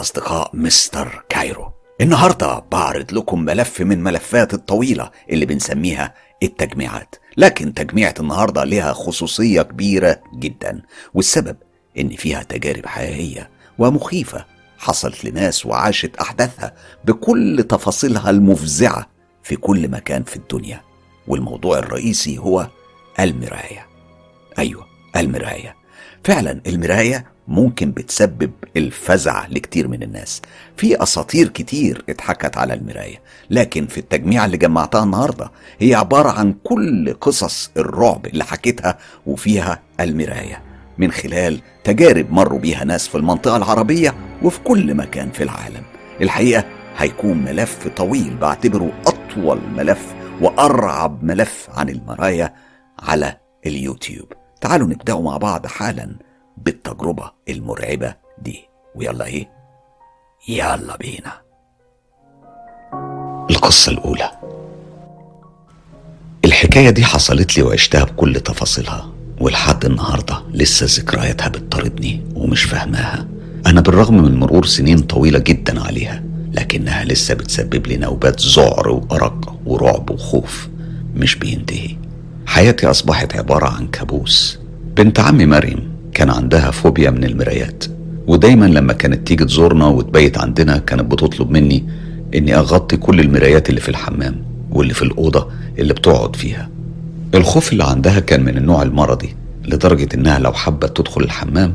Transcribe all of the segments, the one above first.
أصدقاء مستر كايرو. النهاردة بعرض لكم ملف من ملفات الطويلة اللي بنسميها التجميعات لكن تجميعة النهاردة لها خصوصية كبيرة جدا والسبب إن فيها تجارب حقيقية ومخيفة حصلت لناس وعاشت أحداثها بكل تفاصيلها المفزعة في كل مكان في الدنيا. والموضوع الرئيسي هو المراية. أيوة المراية. فعلا المراية ممكن بتسبب الفزع لكتير من الناس. في أساطير كتير اتحكت على المراية لكن في التجميع اللي جمعتها النهارده هي عبارة عن كل قصص الرعب اللي حكيتها وفيها المراية. من خلال تجارب مروا بيها ناس في المنطقة العربية وفي كل مكان في العالم. الحقيقة هيكون ملف طويل بعتبره أطول ملف وأرعب ملف عن المرايا على اليوتيوب. تعالوا نبداوا مع بعض حالا بالتجربة المرعبة دي. ويلا إيه؟ يلا بينا. القصة الأولى. الحكاية دي حصلت لي وعشتها بكل تفاصيلها ولحد النهاردة لسه ذكرياتها بتطاردني ومش فاهماها. أنا بالرغم من مرور سنين طويلة جدا عليها لكنها لسه بتسبب لي نوبات ذعر وأرق ورعب وخوف. مش بينتهي. حياتي أصبحت عبارة عن كابوس. بنت عمي مريم كان عندها فوبيا من المرايات. ودايما لما كانت تيجي تزورنا وتبيت عندنا كانت بتطلب مني إني أغطي كل المرايات اللي في الحمام واللي في الأوضة اللي بتقعد فيها. الخوف اللي عندها كان من النوع المرضي لدرجة إنها لو حبت تدخل الحمام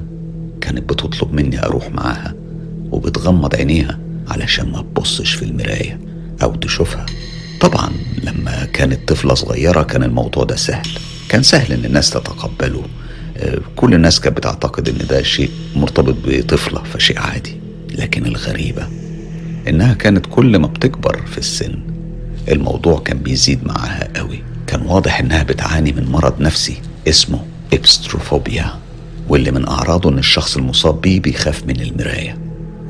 كانت بتطلب مني أروح معاها وبتغمض عينيها علشان ما تبصش في المراية أو تشوفها. طبعا لما كانت طفلة صغيرة كان الموضوع ده سهل. كان سهل إن الناس تتقبله كل الناس كانت بتعتقد إن ده شيء مرتبط بطفلة فشيء عادي. لكن الغريبة إنها كانت كل ما بتكبر في السن الموضوع كان بيزيد معاها قوي. كان واضح إنها بتعاني من مرض نفسي اسمه إبستروفوبيا واللي من أعراضه إن الشخص المصاب بيه بيخاف من المراية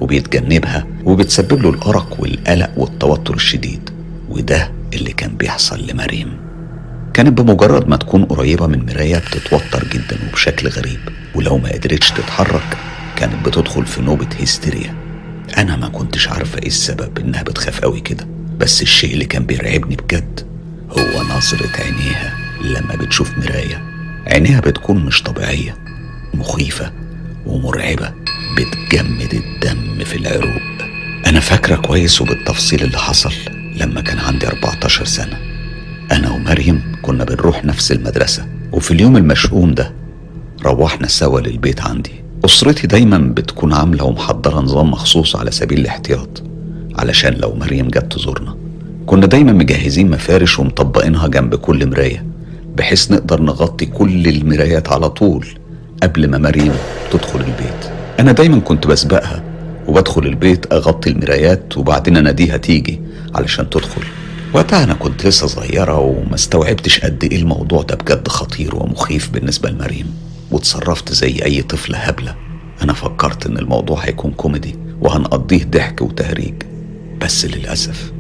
وبيتجنبها وبتسبب له الأرق والقلق والتوتر الشديد وده اللي كان بيحصل لمريم. كانت بمجرد ما تكون قريبة من مراية بتتوتر جدا وبشكل غريب ولو ما قدرتش تتحرك كانت بتدخل في نوبة هستيريا. أنا ما كنتش عارفة إيه السبب إنها بتخاف قوي كده بس الشيء اللي كان بيرعبني بجد هو نظرة عينيها لما بتشوف مراية. عينيها بتكون مش طبيعية مخيفة ومرعبة بتجمد الدم في العروق. أنا فاكرة كويس وبالتفصيل اللي حصل لما كان عندي 14 سنة. أنا ومريم كنا بنروح نفس المدرسة وفي اليوم المشؤوم ده روحنا سوا للبيت عندي. أسرتي دايما بتكون عاملة ومحضرة نظام مخصوص على سبيل الاحتياط علشان لو مريم جت تزورنا. كنا دايما مجهزين مفارش ومطبقينها جنب كل مراية بحيث نقدر نغطي كل المرايات على طول قبل ما مريم تدخل البيت. أنا دايما كنت بسبقها وبدخل البيت أغطي المرايات وبعدين أناديها تيجي علشان تدخل. وقتها أنا كنت لسه صغيرة وما استوعبتش قد إيه الموضوع ده بجد خطير ومخيف بالنسبة لمريم. وتصرفت زي أي طفلة هبلة. أنا فكرت إن الموضوع هيكون كوميدي وهنقضيه ضحك وتهريج. بس للأسف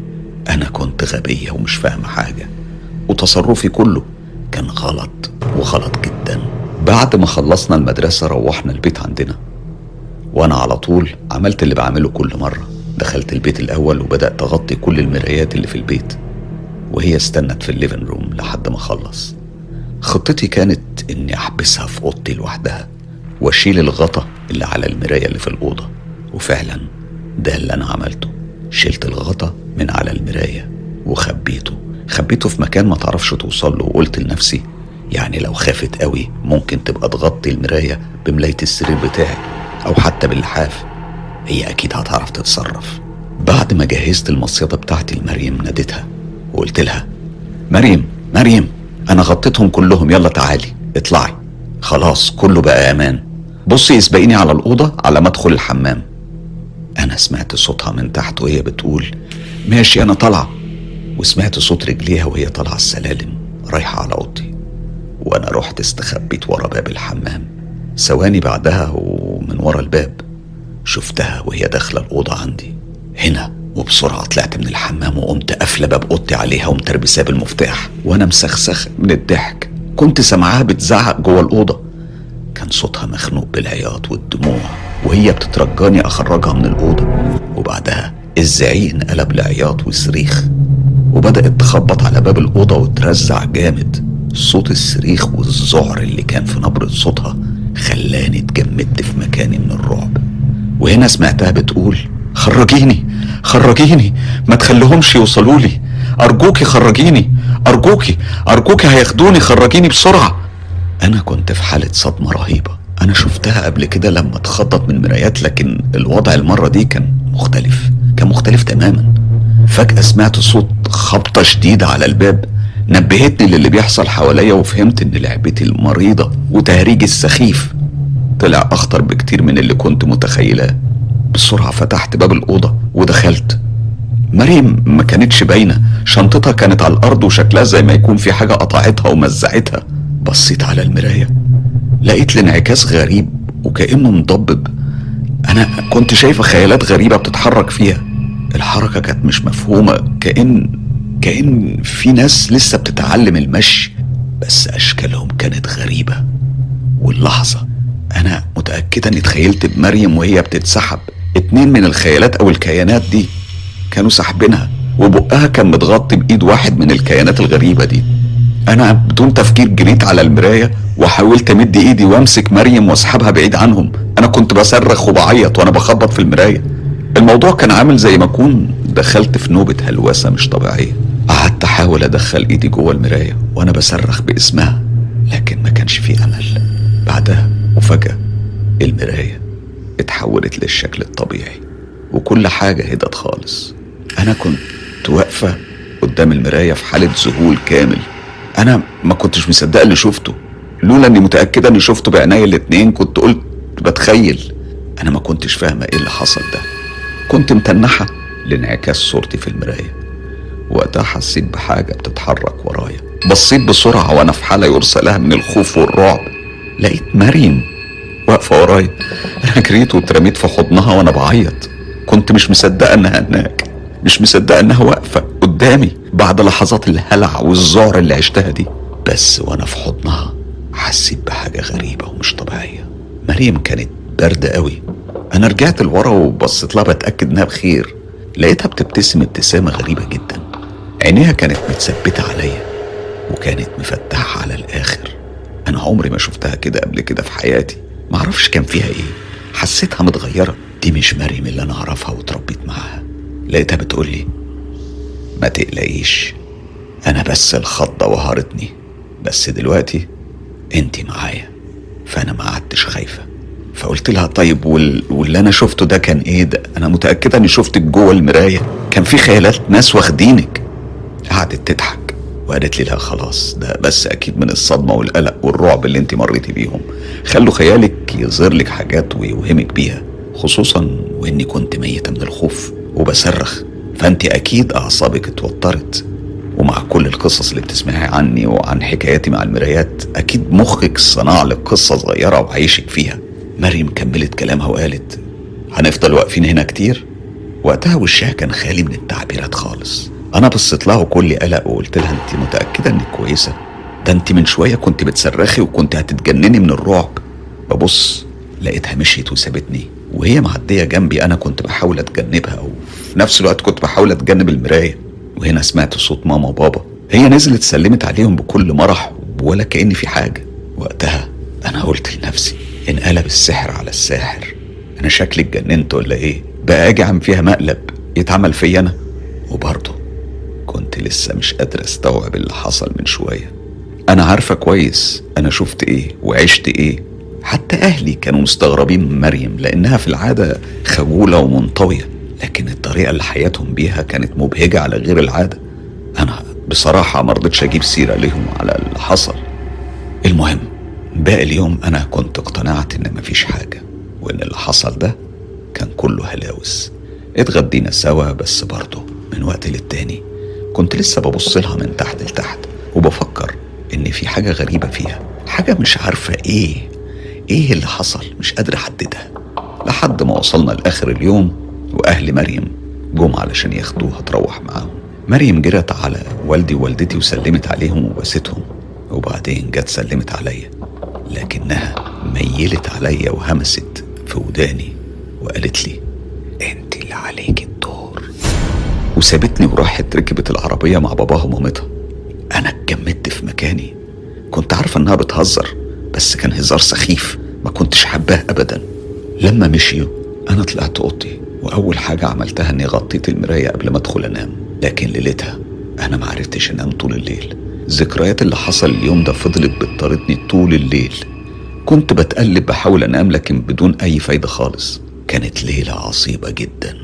أنا كنت غبية ومش فاهمة حاجة. وتصرفي كله كان غلط وغلط جدا. بعد ما خلصنا المدرسة روحنا البيت عندنا. وأنا على طول عملت اللي بعمله كل مرة. دخلت البيت الأول وبدأت أغطي كل المرايات اللي في البيت. وهي استنت في ال living room لحد ما خلص. خطتي كانت إني أحبسها في أوضتي لوحدها وأشيل الغطا اللي على المراية اللي في الأوضة. وفعلا ده اللي أنا عملته. شلت الغطا من على المراية وخبيته. خبيته في مكان ما تعرفش توصل له. وقلت لنفسي يعني لو خافت قوي ممكن تبقى تغطي المراية بملاية السرير بتاعي أو حتى باللحاف هي أكيد هتعرف تتصرف. بعد ما جهزت المصيدة بتاعتي لمريم ناديتها. وقلت لها مريم مريم أنا غطيتهم كلهم يلا تعالي اطلعي. خلاص كله بقى أمان. بصي اسبقيني على الأوضة على ما أدخل الحمام. أنا سمعت صوتها من تحت وهي بتقول ماشي أنا طالعة. وسمعت صوت رجليها وهي طالعة السلالم رايحة على أوضتي. وأنا رحت استخبيت ورا باب الحمام. ثواني بعدها ومن ورا الباب شفتها وهي داخلة الأوضة عندي هنا. وبسرعة طلعت من الحمام وقمت قافلة باب أوضتي عليها ومتربساه بالمفتاح وأنا مسخسخ من الضحك. كنت سامعاها بتزعق جوه الأوضة. كان صوتها مخنوق بالعياط والدموع وهي بتترجاني أخرجها من الأوضة. وبعدها الزعيق انقلب لعياط وصريخ وبدأت تخبط على باب الأوضة وترزع جامد. صوت الصريخ والذعر اللي كان في نبرة صوتها خلاني اتجمدت في مكاني من الرعب. وهنا سمعتها بتقول خرجيني خرجيني. ما تخليهمش يوصلوا لي. أرجوكي خرجيني أرجوكي أرجوكي هياخدوني خرجيني بسرعة. أنا كنت في حالة صدمة رهيبة. أنا شفتها قبل كده لما اتخطط من مرايات لكن الوضع المرة دي كان مختلف كان مختلف تماما. فجأة سمعت صوت خبطة شديدة على الباب. نبهتني للي بيحصل حواليا وفهمت إن لعبتي المريضة وتهريجي السخيف طلع أخطر بكتير من اللي كنت متخيلاه. بسرعة فتحت باب الأوضة ودخلت. مريم ما كانتش باينة. شنطتها كانت على الأرض وشكلها زي ما يكون في حاجة قطعتها ومزعتها. بصيت على المراية. لقيت الانعكاس غريب وكأنه مضبب. أنا كنت شايفة خيالات غريبة بتتحرك فيها. الحركة كانت مش مفهومة. كأن كأن في ناس لسه بتتعلم المشي. بس أشكالهم كانت غريبة. واللحظة أنا متأكدة إني تخيلت بمريم وهي بتتسحب. اتنين من الخيالات أو الكيانات دي كانوا ساحبينها وبقها كان متغطي بإيد واحد من الكيانات الغريبة دي. أنا بدون تفكير جريت على المراية وحاولت أمد إيدي وأمسك مريم واسحبها بعيد عنهم. أنا كنت بصرخ وبعيط وأنا بخبط في المراية. الموضوع كان عامل زي ما أكون دخلت في نوبة هلوسة مش طبيعية. قعدت أحاول أدخل إيدي جوه المراية وأنا بصرخ باسمها لكن ما كانش في أمل. بعدها وفجأة المراية اتحولت للشكل الطبيعي وكل حاجة هدت خالص. أنا كنت واقفة قدام المراية في حالة ذهول كامل. أنا ما كنتش مصدقه اللي شفته لولا إني متأكدة إني شفته بعينيا الاتنين كنت قلت بتخيل. أنا ما كنتش فاهمة إيه اللي حصل ده. كنت متنحة لانعكاس صورتي في المراية. وقتها حسيت بحاجة بتتحرك ورايا. بصيت بسرعة وأنا في حالة يرثى لها من الخوف والرعب. لقيت مريم. واقفة ورايا. أنا جريت واترميت في حضنها وأنا بعيط. كنت مش مصدقة إنها هناك. مش مصدقة إنها واقفة قدامي بعد لحظات الهلع والذعر اللي عشتها دي. بس وأنا في حضنها حسيت بحاجة غريبة ومش طبيعية. مريم كانت باردة قوي. أنا رجعت لورا وبصيت لها بتأكد إنها بخير. لقيتها بتبتسم ابتسامة غريبة جدا. عينيها كانت متثبتة عليا وكانت مفتحة على الآخر. أنا عمري ما شفتها كده قبل كده في حياتي. معرفش كان فيها إيه. حسيتها متغيرة. دي مش مريم اللي أنا أعرفها وتربيت معاها. لقيتها بتقولي ما تقلقيش أنا بس الخضة وهرتني بس دلوقتي أنتي معايا. فأنا ما قعدتش خايفة. فقلت لها طيب وال... واللي أنا شفته ده كان إيه؟ ده أنا متأكدة إني شفتك جوه المراية. كان في خيالات ناس واخدينك. قعدت تضحك. وقالت لي لا خلاص ده بس أكيد من الصدمة والقلق والرعب اللي انت مريتي بيهم. خلوا خيالك يظهر لك حاجات ويوهمك بيها خصوصا وإني كنت ميتة من الخوف وبصرخ. فانت أكيد أعصابك اتوترت. ومع كل القصص اللي بتسمعي عني وعن حكاياتي مع المرايات أكيد مخك صنع لك قصة صغيرة وعيشك فيها. مريم كملت كلامها وقالت هنفضل واقفين هنا كتير؟ وقتها وشها كان خالي من التعبيرات خالص. أنا بصيت لها وكل قلق وقلت لها انت متأكدة إنك كويسة؟ ده انت من شوية كنت بتصرخي وكنت هتتجنني من الرعب. ببص لقيتها مشيت وسابتني وهي معدية جنبي. أنا كنت بحاول أتجنبها وفي نفس الوقت كنت بحاول أتجنب المراية. وهنا سمعت صوت ماما وبابا. هي نزلت سلمت عليهم بكل مرح ولا كأن في حاجة. وقتها أنا قلت لنفسي انقلب السحر على الساحر. أنا شكلي اتجننت ولا إيه؟ بقى أجي عم فيها مقلب يتعمل فيا أنا. وبرضه كنت لسه مش قادر استوعب اللي حصل من شوية. أنا عارفة كويس أنا شفت إيه وعشت إيه. حتى أهلي كانوا مستغربين من مريم لأنها في العادة خجولة ومنطوية لكن الطريقة اللي حياتهم بيها كانت مبهجة على غير العادة. أنا بصراحة ما رضيتش أجيب سيرة ليهم على اللي حصل. المهم باقي اليوم أنا كنت اقتنعت إن مفيش حاجة وإن اللي حصل ده كان كله هلاوس. اتغدينا سوا بس برضه من وقت للتاني. كنت لسه ببص لها من تحت لتحت وبفكر إن في حاجة غريبة فيها حاجة مش عارفة إيه إيه اللي حصل؟ مش قادر أحددها. لحد ما وصلنا لآخر اليوم وأهل مريم جم علشان ياخدوها تروح معاهم. مريم جرت على والدي ووالدتي وسلمت عليهم وباستهم وبعدين جت سلمت عليا لكنها ميلت عليا وهمست في وداني وقالت لي أنت اللي عليك الدور وسابتني وراحت ركبت العربية مع باباها ومامتها. أنا اتجمدت في مكاني. كنت عارفة إنها بتهزر بس كان هزار سخيف ما كنتش حباه أبدا. لما مشيوا أنا طلعت أوضتي وأول حاجة عملتها إني غطيت المراية قبل ما أدخل أنام. لكن ليلتها أنا معرفتش أنام طول الليل. الذكريات اللي حصل اليوم ده فضلت بتطاردني طول الليل. كنت بتقلب بحاول أنام لكن بدون أي فايدة خالص. كانت ليلة عصيبة جدا.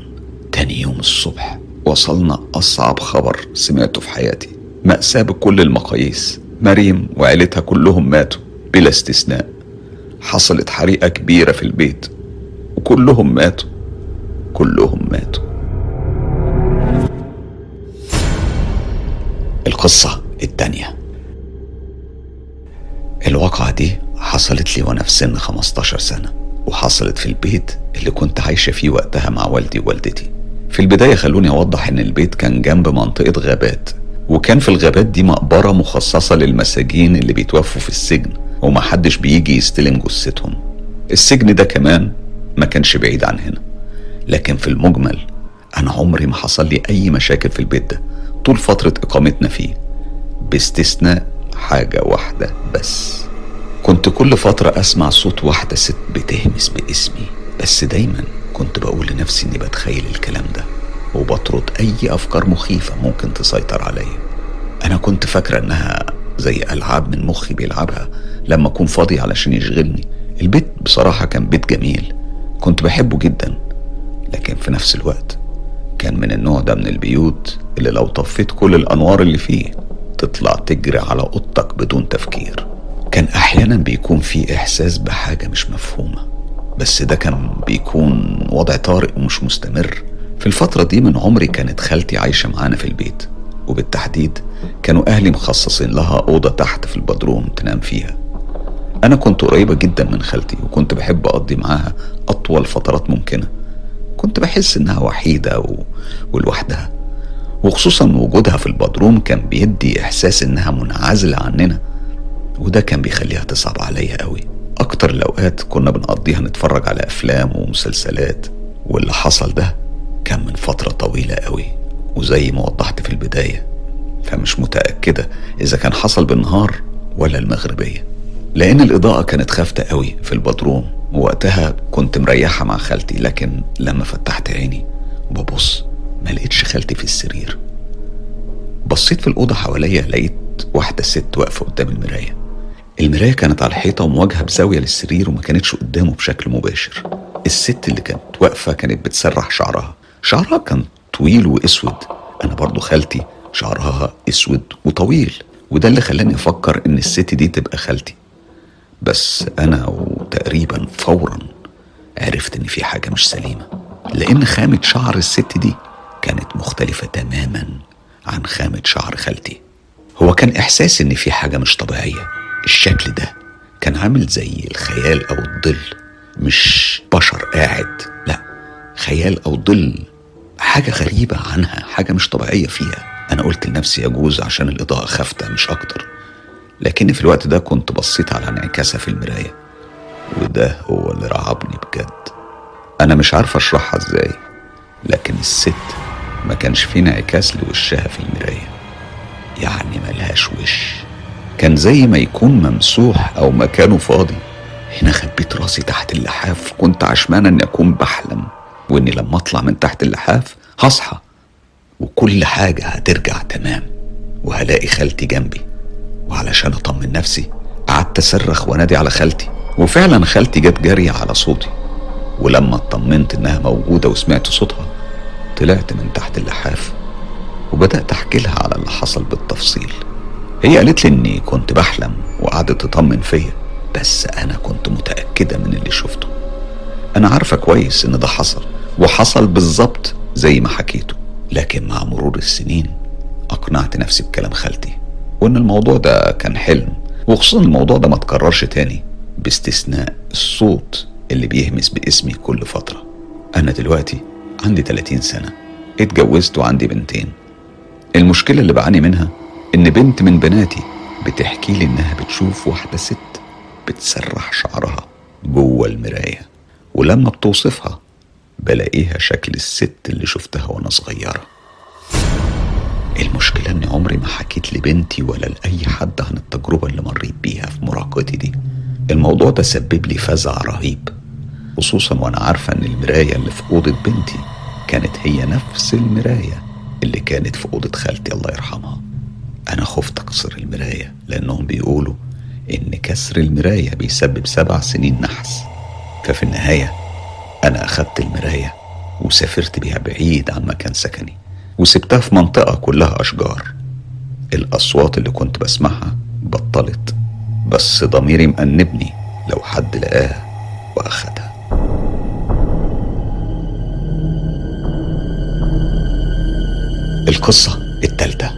تاني يوم الصبح وصلنا أصعب خبر سمعته في حياتي. مأساة بكل المقاييس. مريم وعيلتها كلهم ماتوا بلا استثناء. حصلت حريقة كبيرة في البيت. وكلهم ماتوا. كلهم ماتوا. القصة التانية. الواقعة دي حصلت لي وأنا في سن 15 سنة. وحصلت في البيت اللي كنت عايشة فيه وقتها مع والدي ووالدتي. في البداية خلوني أوضح إن البيت كان جنب منطقة غابات وكان في الغابات دي مقبرة مخصصة للمساجين اللي بيتوفوا في السجن ومحدش بيجي يستلم جثتهم. السجن ده كمان ما كانش بعيد عن هنا لكن في المجمل أنا عمري ما حصل لي أي مشاكل في البيت ده طول فترة إقامتنا فيه باستثناء حاجة واحدة بس. كنت كل فترة أسمع صوت واحدة ست بتهمس باسمي بس دايما كنت بقول لنفسي إني بتخيل الكلام ده وبطرد أي أفكار مخيفة ممكن تسيطر عليا. أنا كنت فاكرة إنها زي ألعاب من مخي بيلعبها لما أكون فاضي علشان يشغلني. البيت بصراحة كان بيت جميل كنت بحبه جدا لكن في نفس الوقت كان من النوع ده من البيوت اللي لو طفيت كل الأنوار اللي فيه تطلع تجري على أوضتك بدون تفكير. كان أحيانا بيكون في إحساس بحاجة مش مفهومة. بس ده كان بيكون وضع طارئ ومش مستمر. في الفترة دي من عمري كانت خالتي عايشة معانا في البيت وبالتحديد كانوا أهلي مخصصين لها أوضة تحت في البدروم تنام فيها. أنا كنت قريبة جدا من خالتي وكنت بحب أقضي معاها أطول فترات ممكنة. كنت بحس إنها وحيدة و... ولوحدها. وخصوصا وجودها في البدروم كان بيدي إحساس إنها منعزلة عننا وده كان بيخليها تصعب عليا قوي. أكتر الأوقات كنا بنقضيها نتفرج على أفلام ومسلسلات واللي حصل ده كان من فترة طويلة قوي وزي ما وضحت في البداية. فمش متأكدة إذا كان حصل بالنهار ولا المغربية. لأن الإضاءة كانت خافتة قوي في البدروم ووقتها كنت مريحة مع خالتي لكن لما فتحت عيني وببص ما لقيتش خالتي في السرير. بصيت في الأوضة حواليا لقيت واحدة ست واقفة قدام المراية. المراية كانت على الحيطة ومواجهة بزاوية للسرير وما كانتش قدامه بشكل مباشر. الست اللي كانت واقفة كانت بتسرح شعرها. شعرها كان طويل وأسود. أنا برضو خالتي شعرها أسود وطويل. وده اللي خلاني أفكر إن الست دي تبقى خالتي. بس أنا وتقريبا فورا عرفت إن في حاجة مش سليمة. لأن خامة شعر الست دي كانت مختلفة تماما عن خامة شعر خالتي. هو كان إحساس إن في حاجة مش طبيعية. الشكل ده كان عامل زي الخيال أو الظل مش بشر قاعد لا خيال أو ظل حاجة غريبة عنها حاجة مش طبيعية فيها. أنا قلت لنفسي يجوز عشان الإضاءة خافتة مش أكتر. لكني في الوقت ده كنت بصيت على انعكاسها في المراية وده هو اللي رعبني بجد. أنا مش عارف أشرحها إزاي لكن الست ما كانش في انعكاس لوشها في المراية. يعني ملهاش وش. كان زي ما يكون ممسوح أو مكانه فاضي. هنا خبيت راسي تحت اللحاف كنت عشمان أني أكون بحلم وإني لما أطلع من تحت اللحاف هصحى وكل حاجة هترجع تمام وهلاقي خالتي جنبي. وعلشان أطمن نفسي قعدت أصرخ وأنادي على خالتي. وفعلا خالتي جت جارية على صوتي. ولما اطمنت إنها موجودة وسمعت صوتها طلعت من تحت اللحاف وبدأت أحكي لها على اللي حصل بالتفصيل. هي قالت لي إني كنت بحلم وقعدت تطمن فيا بس أنا كنت متأكدة من اللي شفته. أنا عارفة كويس إن ده حصل وحصل بالظبط زي ما حكيته لكن مع مرور السنين أقنعت نفسي بكلام خالتي وإن الموضوع ده كان حلم وخصوصا الموضوع ده ما تكررش تاني باستثناء الصوت اللي بيهمس باسمي كل فترة. أنا دلوقتي عندي 30 سنة اتجوزت وعندي بنتين. المشكلة اللي بعاني منها إن بنت من بناتي بتحكي لي إنها بتشوف واحدة ست بتسرح شعرها جوه المراية ولما بتوصفها بلاقيها شكل الست اللي شفتها وأنا صغيرة. المشكلة إني عمري ما حكيت لبنتي ولا لأي حد عن التجربة اللي مريت بيها في مراهقتي دي. الموضوع ده سبب لي فزع رهيب خصوصا وأنا عارفة إن المراية اللي في أوضة بنتي كانت هي نفس المراية اللي كانت في أوضة خالتي الله يرحمها. أنا خفت أكسر المراية لأنهم بيقولوا إن كسر المراية بيسبب سبع سنين نحس. ففي النهاية أنا أخدت المراية وسافرت بيها بعيد عن مكان سكني وسبتها في منطقة كلها أشجار. الأصوات اللي كنت بسمعها بطلت بس ضميري مأنبني لو حد لقاها وأخدها. القصة التالتة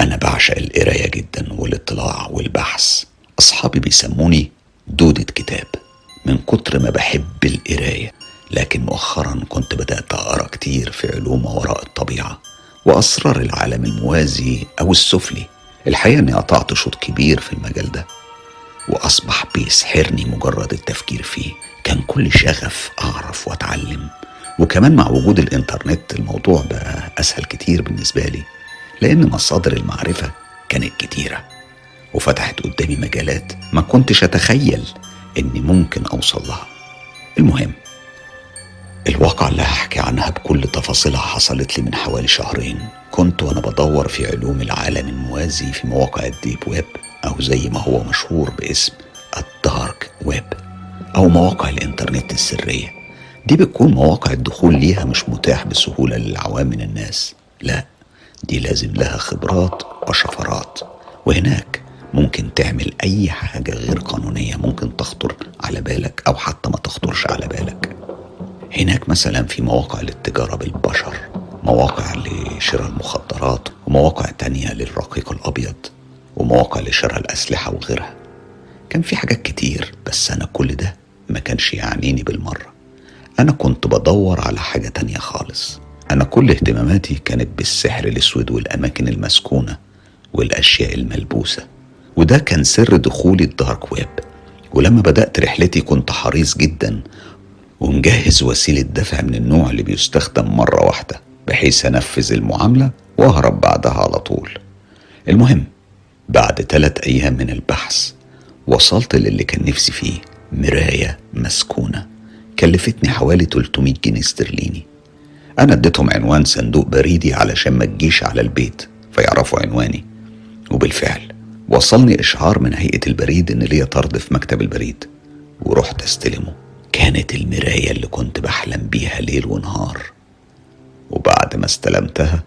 أنا بعشق القراية جدا والاطلاع والبحث. أصحابي بيسموني دودة كتاب من كتر ما بحب القراية لكن مؤخرا كنت بدأت أقرأ كتير في علوم وراء الطبيعة وأسرار العالم الموازي أو السفلي. الحقيقة أني قطعت شوط كبير في المجال ده وأصبح بيسحرني مجرد التفكير فيه. كان كل شغف أعرف وأتعلم وكمان مع وجود الإنترنت الموضوع بقى أسهل كتير بالنسبة لي. لأن مصادر المعرفة كانت كتيرة وفتحت قدامي مجالات ما كنتش أتخيل إني ممكن أوصل لها. المهم الواقعة اللي هحكي عنها بكل تفاصيلها حصلت لي من حوالي شهرين. كنت وأنا بدور في علوم العالم الموازي في مواقع ال deep web أو زي ما هو مشهور باسم ال dark web أو مواقع الإنترنت السرية. دي بتكون مواقع الدخول ليها مش متاح بسهولة للعوام من الناس لا. دي لازم لها خبرات وشفرات. وهناك ممكن تعمل أي حاجة غير قانونية ممكن تخطر على بالك أو حتى ما تخطرش على بالك. هناك مثلا في مواقع للتجارة بالبشر مواقع لشراء المخدرات ومواقع تانية للرقيق الأبيض ومواقع لشراء الأسلحة وغيرها. كان في حاجات كتير بس أنا كل ده ما كانش يعنيني بالمرة. أنا كنت بدور على حاجة تانية خالص. أنا كل اهتماماتي كانت بالسحر الأسود والأماكن المسكونة والأشياء الملبوسة وده كان سر دخولي الدارك ويب. ولما بدأت رحلتي كنت حريص جدا ومجهز وسيلة دفع من النوع اللي بيستخدم مرة واحدة بحيث أنفذ المعاملة وأهرب بعدها على طول. المهم بعد تلات أيام من البحث وصلت للي كان نفسي فيه مراية مسكونة كلفتني حوالي 300 جنيه استرليني. أنا اديتهم عنوان صندوق بريدي علشان ما تجيش على البيت فيعرفوا عنواني. وبالفعل وصلني إشعار من هيئة البريد إن ليا طرد في مكتب البريد. ورحت استلمه. كانت المراية اللي كنت بحلم بيها ليل ونهار. وبعد ما استلمتها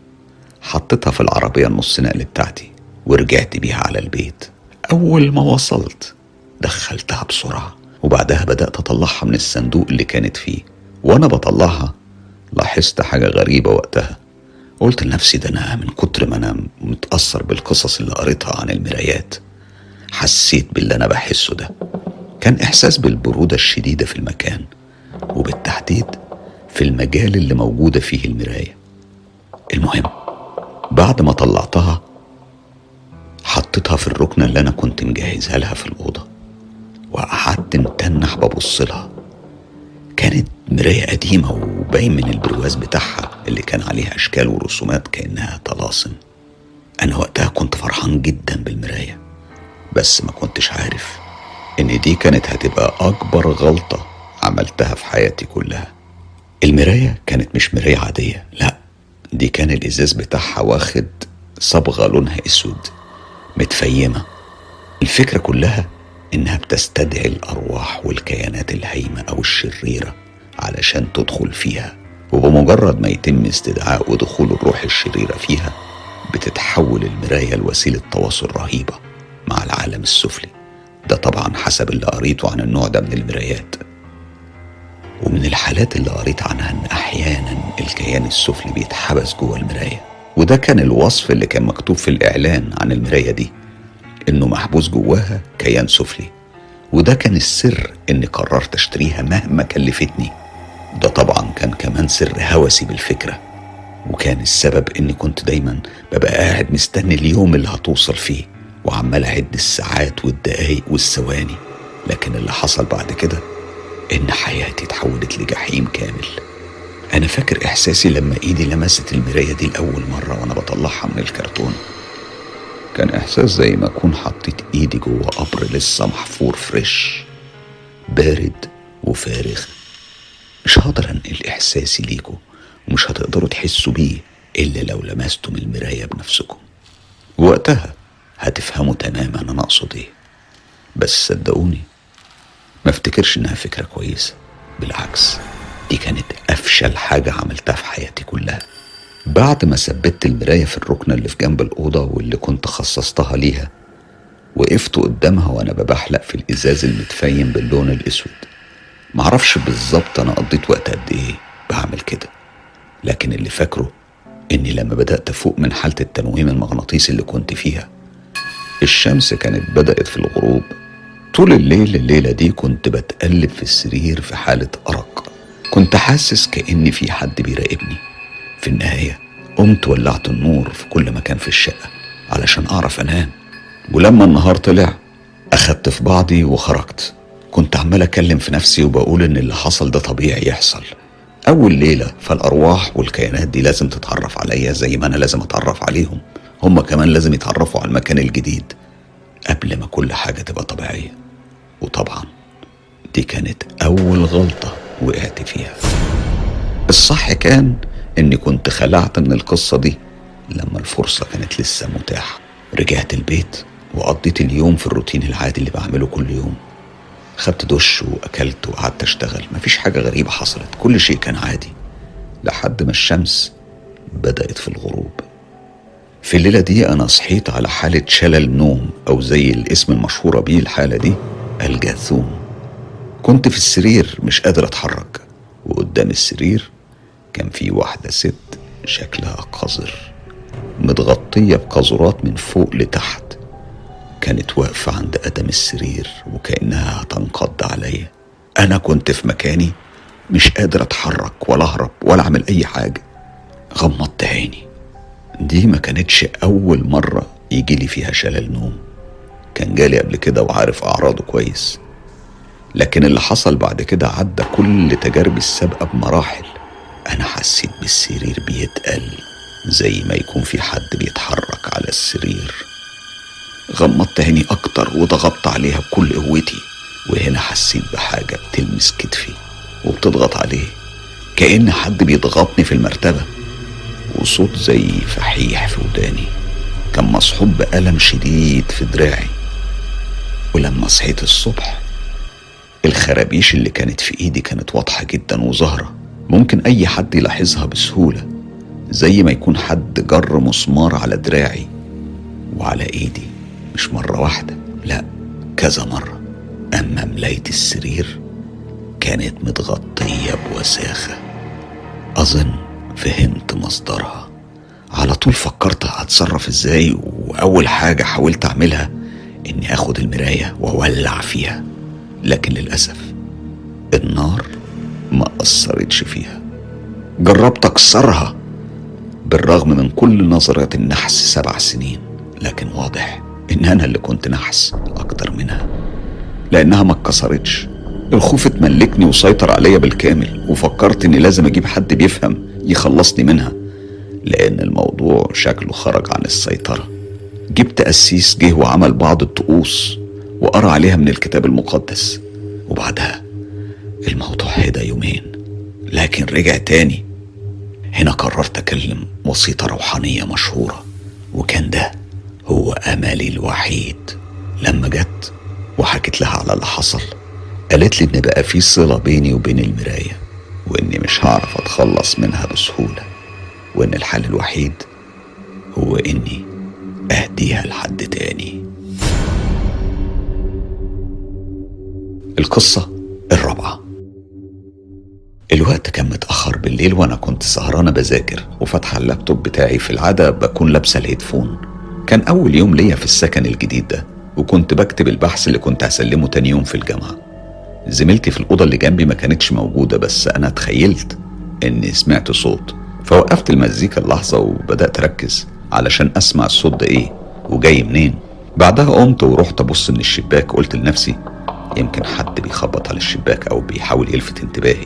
حطيتها في العربية النص نقل بتاعتي ورجعت بيها على البيت. أول ما وصلت دخلتها بسرعة. وبعدها بدأت أطلعها من الصندوق اللي كانت فيه. وأنا بطلعها لاحظت حاجة غريبة وقتها. قلت لنفسي ده أنا من كتر ما أنا متأثر بالقصص اللي قريتها عن المرايات حسيت باللي أنا بحسه ده. كان إحساس بالبرودة الشديدة في المكان وبالتحديد في المجال اللي موجودة فيه المراية. المهم بعد ما طلعتها حطيتها في الركنة اللي أنا كنت مجهزها لها في الأوضة وقعدت متنح ببص لها. كانت مراية قديمة وباين من البرواز بتاعها اللي كان عليها أشكال ورسومات كأنها طلاسم. أنا وقتها كنت فرحان جدا بالمراية بس ما كنتش عارف إن دي كانت هتبقى أكبر غلطة عملتها في حياتي كلها. المراية كانت مش مراية عادية لا دي كان الإزاز بتاعها واخد صبغة لونها أسود متفيمة. الفكرة كلها إنها بتستدعي الأرواح والكيانات الهايمة أو الشريرة علشان تدخل فيها. وبمجرد ما يتم استدعاء ودخول الروح الشريرة فيها بتتحول المراية لوسيلة تواصل رهيبة مع العالم السفلي. ده طبعا حسب اللي قريته عن النوع ده من المرايات. ومن الحالات اللي قريت عنها إن أحيانا الكيان السفلي بيتحبس جوه المراية. وده كان الوصف اللي كان مكتوب في الإعلان عن المراية دي. إنه محبوس جواها كيان سفلي. وده كان السر إني قررت أشتريها مهما كلفتني. ده طبعا كان كمان سر هوسي بالفكرة. وكان السبب إني كنت دايما ببقى قاعد مستني اليوم اللي هتوصل فيه وعمال أعد الساعات والدقايق والثواني. لكن اللي حصل بعد كده إن حياتي اتحولت لجحيم كامل. أنا فاكر إحساسي لما إيدي لمست المراية دي لأول مرة وأنا بطلعها من الكرتون. كان إحساس زي ما أكون حطيت إيدي جوه قبر لسه محفور فريش بارد وفارغ. مش هقدر أنقل إحساسي ليكوا ومش هتقدروا تحسوا بيه إلا لو لمستم المراية بنفسكم وقتها هتفهموا تماما أنا أقصد إيه. بس صدقوني ما افتكرش إنها فكرة كويسة بالعكس دي كانت أفشل حاجة عملتها في حياتي كلها. بعد ما ثبت المراية في الركنة اللي في جنب الأوضة واللي كنت خصصتها ليها وقفت قدامها وأنا ببحلق في الإزاز المتفيم باللون الأسود. معرفش بالظبط أنا قضيت وقت قد إيه بعمل كده لكن اللي فاكره إني لما بدأت أفوق من حالة التنويم المغناطيسي اللي كنت فيها الشمس كانت بدأت في الغروب. طول الليل الليلة دي كنت بتقلب في السرير في حالة أرق. كنت حاسس كأن في حد بيراقبني. في النهاية قمت ولعت النور في كل مكان في الشقة علشان أعرف أنام. ولما النهار طلع أخدت في بعضي وخرجت. كنت عمال أكلم في نفسي وبقول إن اللي حصل ده طبيعي يحصل. أول ليلة فالأرواح والكيانات دي لازم تتعرف عليا زي ما أنا لازم أتعرف عليهم. هما كمان لازم يتعرفوا على المكان الجديد قبل ما كل حاجة تبقى طبيعية. وطبعا دي كانت أول غلطة وقعت فيها. الصح كان إني كنت خلعت من القصة دي لما الفرصة كانت لسه متاحة. رجعت البيت وقضيت اليوم في الروتين العادي اللي بعمله كل يوم. خدت دش وأكلت وقعدت أشتغل. مفيش حاجة غريبة حصلت. كل شيء كان عادي. لحد ما الشمس بدأت في الغروب. في الليلة دي أنا صحيت على حالة شلل نوم أو زي الاسم المشهورة بيه الحالة دي الجاثوم. كنت في السرير مش قادر أتحرك. وقدام السرير كان في واحدة ست شكلها قذر متغطية بقاذورات من فوق لتحت. كانت واقفة عند قدم السرير وكأنها هتنقض عليا. أنا كنت في مكاني مش قادر أتحرك ولا أهرب ولا أعمل أي حاجة. غمضت عيني. دي ما كانتش أول مرة يجي لي فيها شلل نوم. كان جالي قبل كده وعارف أعراضه كويس. لكن اللي حصل بعد كده عدى كل تجاربي السابقة بمراحل. أنا حسيت بالسرير بيتقل زي ما يكون في حد بيتحرك على السرير. غمضت عيني أكتر وضغطت عليها بكل قوتي وهنا حسيت بحاجة بتلمس كتفي وبتضغط عليه كأن حد بيضغطني في المرتبة. وصوت زي فحيح في وداني كان مصحوب بألم شديد في دراعي. ولما صحيت الصبح الخرابيش اللي كانت في إيدي كانت واضحة جدا وظاهرة. ممكن أي حد يلاحظها بسهولة زي ما يكون حد جر مسمار على دراعي وعلى إيدي مش مرة واحدة لا كذا مرة. أما ملاية السرير كانت متغطية بوساخة. أظن فهمت مصدرها. على طول فكرت هتصرف إزاي وأول حاجة حاولت أعملها إني أخد المراية وأولع فيها لكن للأسف النار ما أثرتش فيها. جربت أكسرها بالرغم من كل نظرات النحس سبع سنين لكن واضح إن أنا اللي كنت نحس أكتر منها. لأنها ما اتكسرتش. الخوف اتملكني وسيطر عليا بالكامل وفكرت إني لازم أجيب حد بيفهم يخلصني منها لأن الموضوع شكله خرج عن السيطرة. جبت قسيس جه وعمل بعض الطقوس وقرأ عليها من الكتاب المقدس وبعدها الموضوع هدى يومين لكن رجع تاني. هنا قررت أكلم وسيطة روحانية مشهورة وكان ده هو أملي الوحيد. لما جت وحكت لها على اللي حصل قالت لي إن بقى في صلة بيني وبين المراية وإني مش هعرف أتخلص منها بسهولة وإن الحل الوحيد هو إني أهديها لحد تاني. الرابعة الوقت كان متأخر بالليل وأنا كنت سهرانة بذاكر وفاتحة اللابتوب بتاعي في العادة بكون لابسة الهيدفون. كان أول يوم ليا في السكن الجديد ده وكنت بكتب البحث اللي كنت هسلمه تاني يوم في الجامعة. زميلتي في الأوضة اللي جنبي ما كانتش موجودة بس أنا تخيلت إني سمعت صوت. فوقفت المزيكا اللحظة وبدأت أركز علشان أسمع الصوت ده إيه وجاي منين. بعدها قمت ورحت أبص من الشباك قلت لنفسي يمكن حد بيخبط على الشباك أو بيحاول يلفت انتباهي.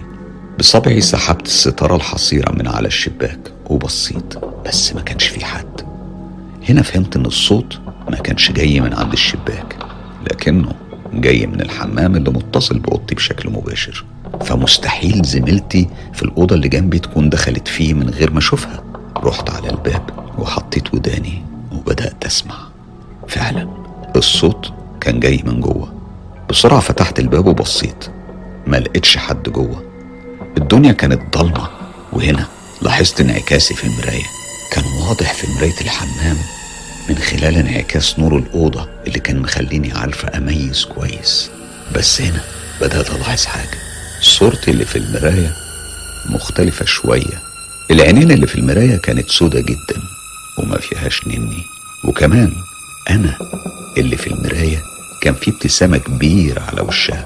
بصبعي سحبت الستارة الحصيرة من على الشباك وبصيت بس ما كانش في حد. هنا فهمت إن الصوت ما كانش جاي من عند الشباك لكنه جاي من الحمام اللي متصل بأوضتي بشكل مباشر. فمستحيل زميلتي في الأوضة اللي جنبي تكون دخلت فيه من غير ما أشوفها. رحت على الباب وحطيت وداني وبدأت أسمع. فعلا الصوت كان جاي من جوه. بسرعة فتحت الباب وبصيت. ما لقيتش حد جوه. الدنيا كانت ضلمة وهنا لاحظت انعكاسي في المراية. كان واضح في مراية الحمام من خلال انعكاس نور الأوضة اللي كان مخليني عارفة أميز كويس. بس هنا بدأت ألاحظ حاجة. صورتي اللي في المراية مختلفة شوية. العينين اللي في المراية كانت سودة جدا وما فيهاش نني. وكمان أنا اللي في المراية كان في ابتسامة كبيرة على وشها.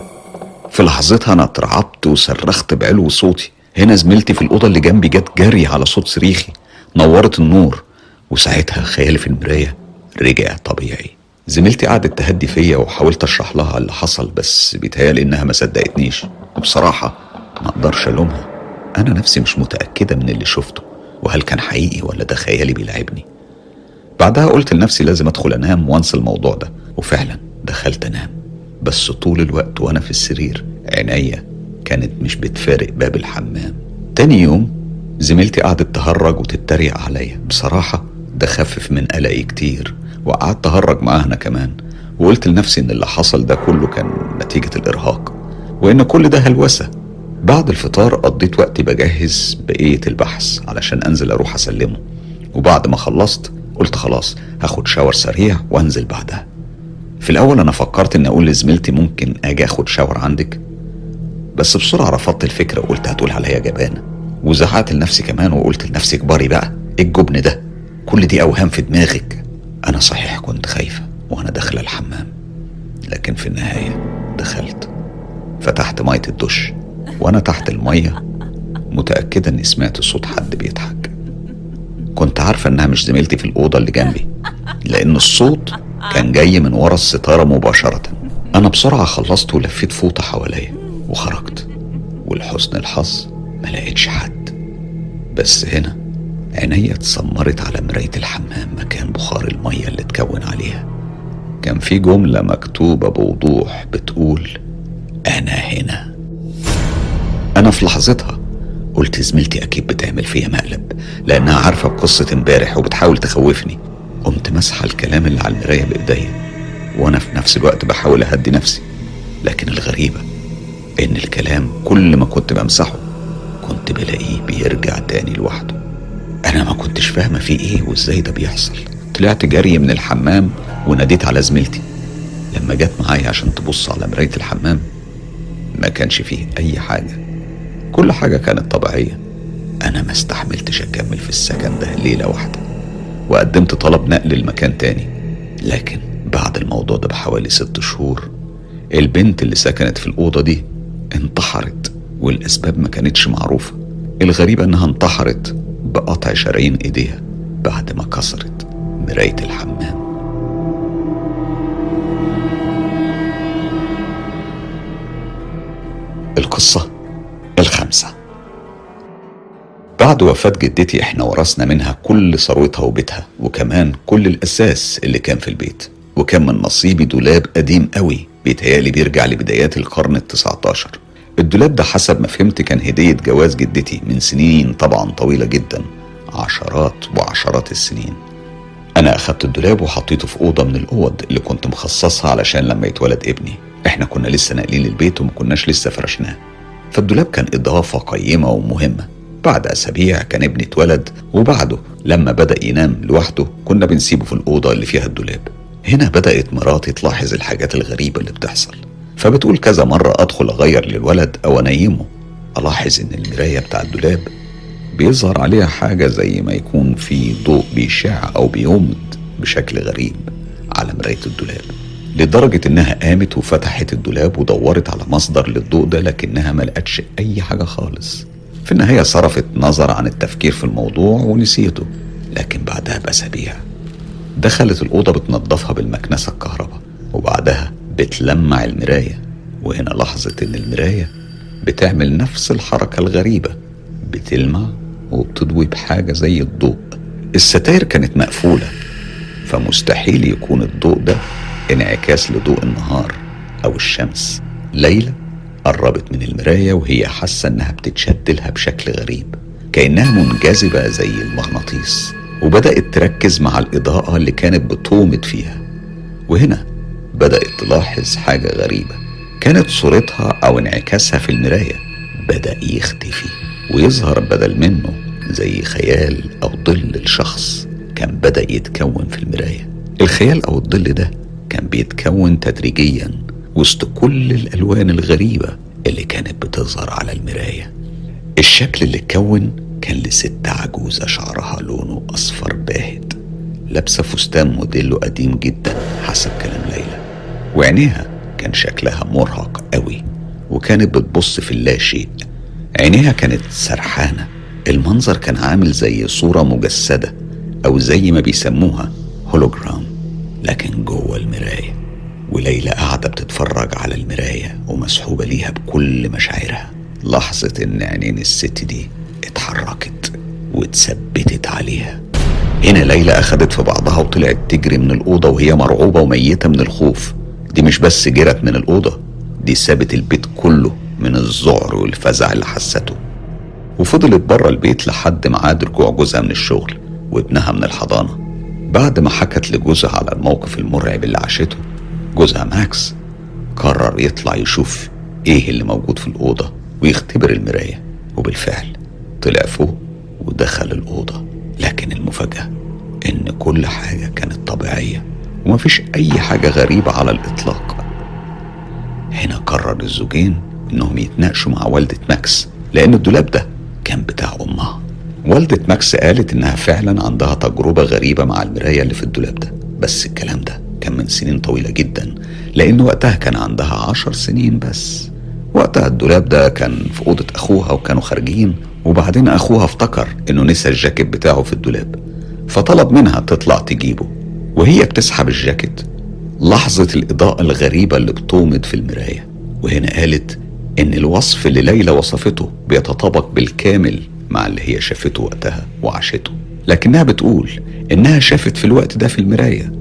في لحظتها أنا اترعبت وصرخت بعلو صوتي. هنا زميلتي في الأوضة اللي جنبي جت جري على صوت صريخي. نورت النور وساعتها خيالي في المراية رجع طبيعي. زميلتي قعدت تهدي فيا وحاولت أشرح لها اللي حصل بس بيتهيألي إنها ما صدقتنيش. وبصراحة ما أقدرش ألومها. أنا نفسي مش متأكدة من اللي شفته وهل كان حقيقي ولا ده خيالي بيلعبني. بعدها قلت لنفسي لازم أدخل أنام وأنسى الموضوع ده. وفعلا دخلت أنام. بس طول الوقت وأنا في السرير عينيا كانت مش بتفارق باب الحمام. تاني يوم زميلتي قعدت تهرج وتتريق عليا. بصراحة ده خفف من قلقي كتير وقعدت أهرج معاها أنا كمان. وقلت لنفسي إن اللي حصل ده كله كان نتيجة الإرهاق وإن كل ده هلوسة. بعد الفطار قضيت وقتي بجهز بقية البحث علشان أنزل أروح أسلمه. وبعد ما خلصت قلت خلاص هاخد شاور سريع وأنزل بعدها. في الأول أنا فكرت اني أقول لزميلتي ممكن آجي آخد شاور عندك بس بسرعة رفضت الفكرة وقلت هتقول عليا جبانة. وزعقت لنفسي كمان وقلت لنفسي كباري بقى إيه الجبن ده؟ كل دي أوهام في دماغك. أنا صحيح كنت خايفة وأنا داخلة الحمام لكن في النهاية دخلت. فتحت مية الدش وأنا تحت المية متأكدة إني سمعت صوت حد بيضحك. كنت عارفة إنها مش زميلتي في الأوضة اللي جنبي لأن الصوت كان جاي من ورا الستارة مباشرة. أنا بسرعة خلصت ولفيت فوطة حواليا وخرجت. ولحسن الحظ ما لقيتش حد. بس هنا عينيا اتسمرت على مراية الحمام مكان بخار المية اللي اتكون عليها. كان في جملة مكتوبة بوضوح بتقول أنا هنا. أنا في لحظتها قلت زميلتي أكيد بتعمل فيا مقلب لأنها عارفة بقصة امبارح وبتحاول تخوفني. قمت مسحة الكلام اللي على المراية بإيديا وأنا في نفس الوقت بحاول أهدي نفسي. لكن الغريبة إن الكلام كل ما كنت بمسحه كنت بلاقيه بيرجع تاني لوحده. أنا ما كنتش فاهمة فيه إيه وإزاي ده بيحصل. طلعت جري من الحمام وناديت على زميلتي. لما جت معايا عشان تبص على مراية الحمام ما كانش فيه أي حاجة. كل حاجة كانت طبيعية. أنا ما استحملتش أكمل في السكن ده ليلة واحدة. وقدمت طلب نقل المكان تاني. لكن بعد الموضوع ده بحوالي ست شهور البنت اللي سكنت في الأوضة دي انتحرت والأسباب ما كانتش معروفة. الغريبة إنها انتحرت بقطع شرايين إيديها بعد ما كسرت مراية الحمام. القصة الخامسة. بعد وفاة جدتي إحنا ورثنا منها كل ثروتها وبيتها وكمان كل الأساس اللي كان في البيت وكان من نصيبي دولاب قديم قوي بيتهيألي بيرجع لبدايات القرن التسعة عشر الدولاب ده حسب ما فهمت كان هدية جواز جدتي من سنين طبعا طويلة جدا عشرات وعشرات السنين. أنا أخدت الدولاب وحطيته في أوضة من الأوض اللي كنت مخصصها علشان لما يتولد ابني. إحنا كنا لسه ناقلين البيت وما كناش لسه فرشناه. فالدولاب كان إضافة قيمة ومهمة. بعد أسابيع كان ابني اتولد وبعده لما بدأ ينام لوحده كنا بنسيبه في الأوضة اللي فيها الدولاب. هنا بدأت مراتي تلاحظ الحاجات الغريبة اللي بتحصل. فبتقول كذا مرة أدخل أغير للولد أو أنيمه. ألاحظ إن المراية بتاع الدولاب بيظهر عليها حاجة زي ما يكون في ضوء بيشع أو بيومض بشكل غريب على مراية الدولاب. لدرجة إنها قامت وفتحت الدولاب ودورت على مصدر للضوء ده لكنها ما لقتش أي حاجة خالص. في النهاية صرفت نظر عن التفكير في الموضوع ونسيته لكن بعدها بأسابيع دخلت الأوضة بتنظفها بالمكنسة الكهرباء وبعدها بتلمع المراية. وهنا لاحظت إن المراية بتعمل نفس الحركة الغريبة بتلمع وبتضوي بحاجة زي الضوء. الستاير كانت مقفولة فمستحيل يكون الضوء ده انعكاس لضوء النهار أو الشمس. ليلى قربت من المراية وهي حاسة إنها بتتشد لها بشكل غريب كأنها منجذبة زي المغناطيس وبدأت تركز مع الإضاءة اللي كانت بتومض فيها. وهنا بدأت تلاحظ حاجة غريبة كانت صورتها أو انعكاسها في المراية بدأ يختفي ويظهر بدل منه زي خيال أو ظل الشخص كان بدأ يتكون في المراية الخيال أو الظل ده كان بيتكون تدريجيا وسط كل الألوان الغريبة اللي كانت بتظهر على المراية. الشكل اللي اتكون كان لست عجوزة شعرها لونه أصفر باهت لابسة فستان موديله قديم جدا حسب كلام ليلى. وعينيها كان شكلها مرهق قوي وكانت بتبص في اللاشيء عينيها كانت سرحانة. المنظر كان عامل زي صورة مجسدة أو زي ما بيسموها هولوجرام لكن جوه المراية. وليلى قاعدة بتتفرج على المراية ومسحوبة ليها بكل مشاعرها. لاحظت إن عينين الست دي اتحركت واتثبتت عليها. هنا ليلى أخدت في بعضها وطلعت تجري من الأوضة وهي مرعوبة وميتة من الخوف. دي مش بس جرت من الأوضة دي سابت البيت كله من الذعر والفزع اللي حسته. وفضلت بره البيت لحد ميعاد رجوع جوزها من الشغل وابنها من الحضانة. بعد ما حكت لجوزها على الموقف المرعب اللي عاشته جوزها ماكس قرر يطلع يشوف إيه اللي موجود في الأوضة ويختبر المراية وبالفعل طلع فوق ودخل الأوضة. لكن المفاجأة إن كل حاجة كانت طبيعية ومفيش أي حاجة غريبة على الإطلاق. هنا قرر الزوجين إنهم يتناقشوا مع والدة ماكس لأن الدولاب ده كان بتاع أمها. والدة ماكس قالت إنها فعلا عندها تجربة غريبة مع المراية اللي في الدولاب ده بس الكلام ده كان من سنين طويلة جدا لأن وقتها كان عندها عشر سنين بس. وقتها الدولاب ده كان في أوضة أخوها وكانوا خارجين وبعدين أخوها افتكر إنه نسى الجاكيت بتاعه في الدولاب فطلب منها تطلع تجيبه وهي بتسحب الجاكيت. لاحظت الإضاءة الغريبة اللي بتومض في المراية وهنا قالت إن الوصف اللي ليلى وصفته بيتطابق بالكامل مع اللي هي شافته وقتها وعاشته لكنها بتقول إنها شافت في الوقت ده في المراية.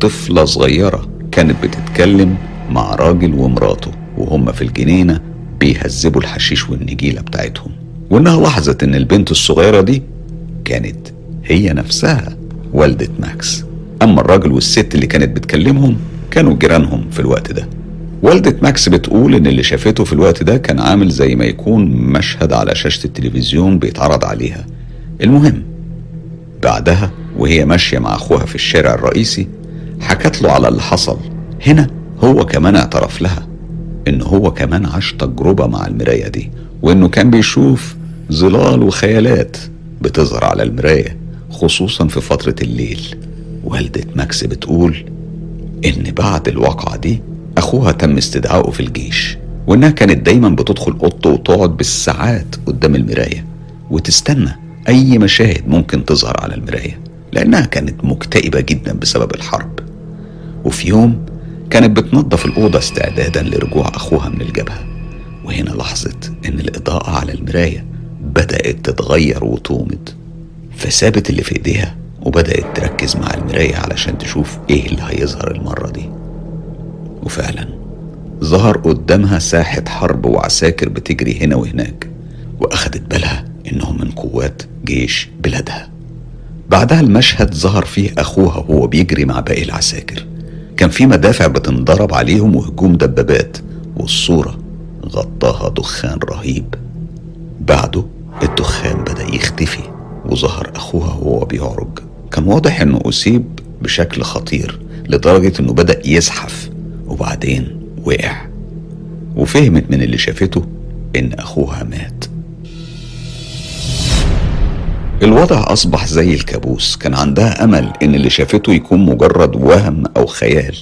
طفلة صغيرة كانت بتتكلم مع راجل ومراته وهم في الجنينة بيهذبوا الحشيش والنجيلة بتاعتهم. وإنها لاحظت إن البنت الصغيرة دي كانت هي نفسها والدة ماكس. أما الراجل والست اللي كانت بتكلمهم كانوا جيرانهم في الوقت ده. والدة ماكس بتقول إن اللي شافته في الوقت ده كان عامل زي ما يكون مشهد على شاشة التلفزيون بيتعرض عليها. المهم بعدها وهي ماشية مع أخوها في الشارع الرئيسي حكت له على اللي حصل. هنا هو كمان اعترف لها إن هو كمان عاش تجربة مع المراية دي وإنه كان بيشوف ظلال وخيالات بتظهر على المراية خصوصا في فترة الليل. والدة ماكس بتقول إن بعد الواقعة دي أخوها تم استدعائه في الجيش وإنها كانت دايما بتدخل أوضته وتقعد بالساعات قدام المراية وتستنى أي مشاهد ممكن تظهر على المراية. لأنها كانت مكتئبة جدا بسبب الحرب. وفي يوم كانت بتنظف الأوضة استعدادا لرجوع أخوها من الجبهة. وهنا لاحظت إن الإضاءة على المراية بدأت تتغير وتومض فسابت اللي في إيديها وبدأت تركز مع المراية علشان تشوف إيه اللي هيظهر المرة دي. وفعلا ظهر قدامها ساحة حرب وعساكر بتجري هنا وهناك وأخدت بالها إنهم من قوات جيش بلادها. بعدها المشهد ظهر فيه أخوها وهو بيجري مع باقي العساكر. كان في مدافع بتنضرب عليهم وهجوم دبابات والصورة غطاها دخان رهيب. بعده الدخان بدأ يختفي وظهر أخوها وهو بيعرج. كان واضح إنه أصيب بشكل خطير لدرجة إنه بدأ يزحف وبعدين وقع. وفهمت من اللي شافته إن أخوها مات. الوضع أصبح زي الكابوس. كان عندها أمل إن اللي شافته يكون مجرد وهم أو خيال.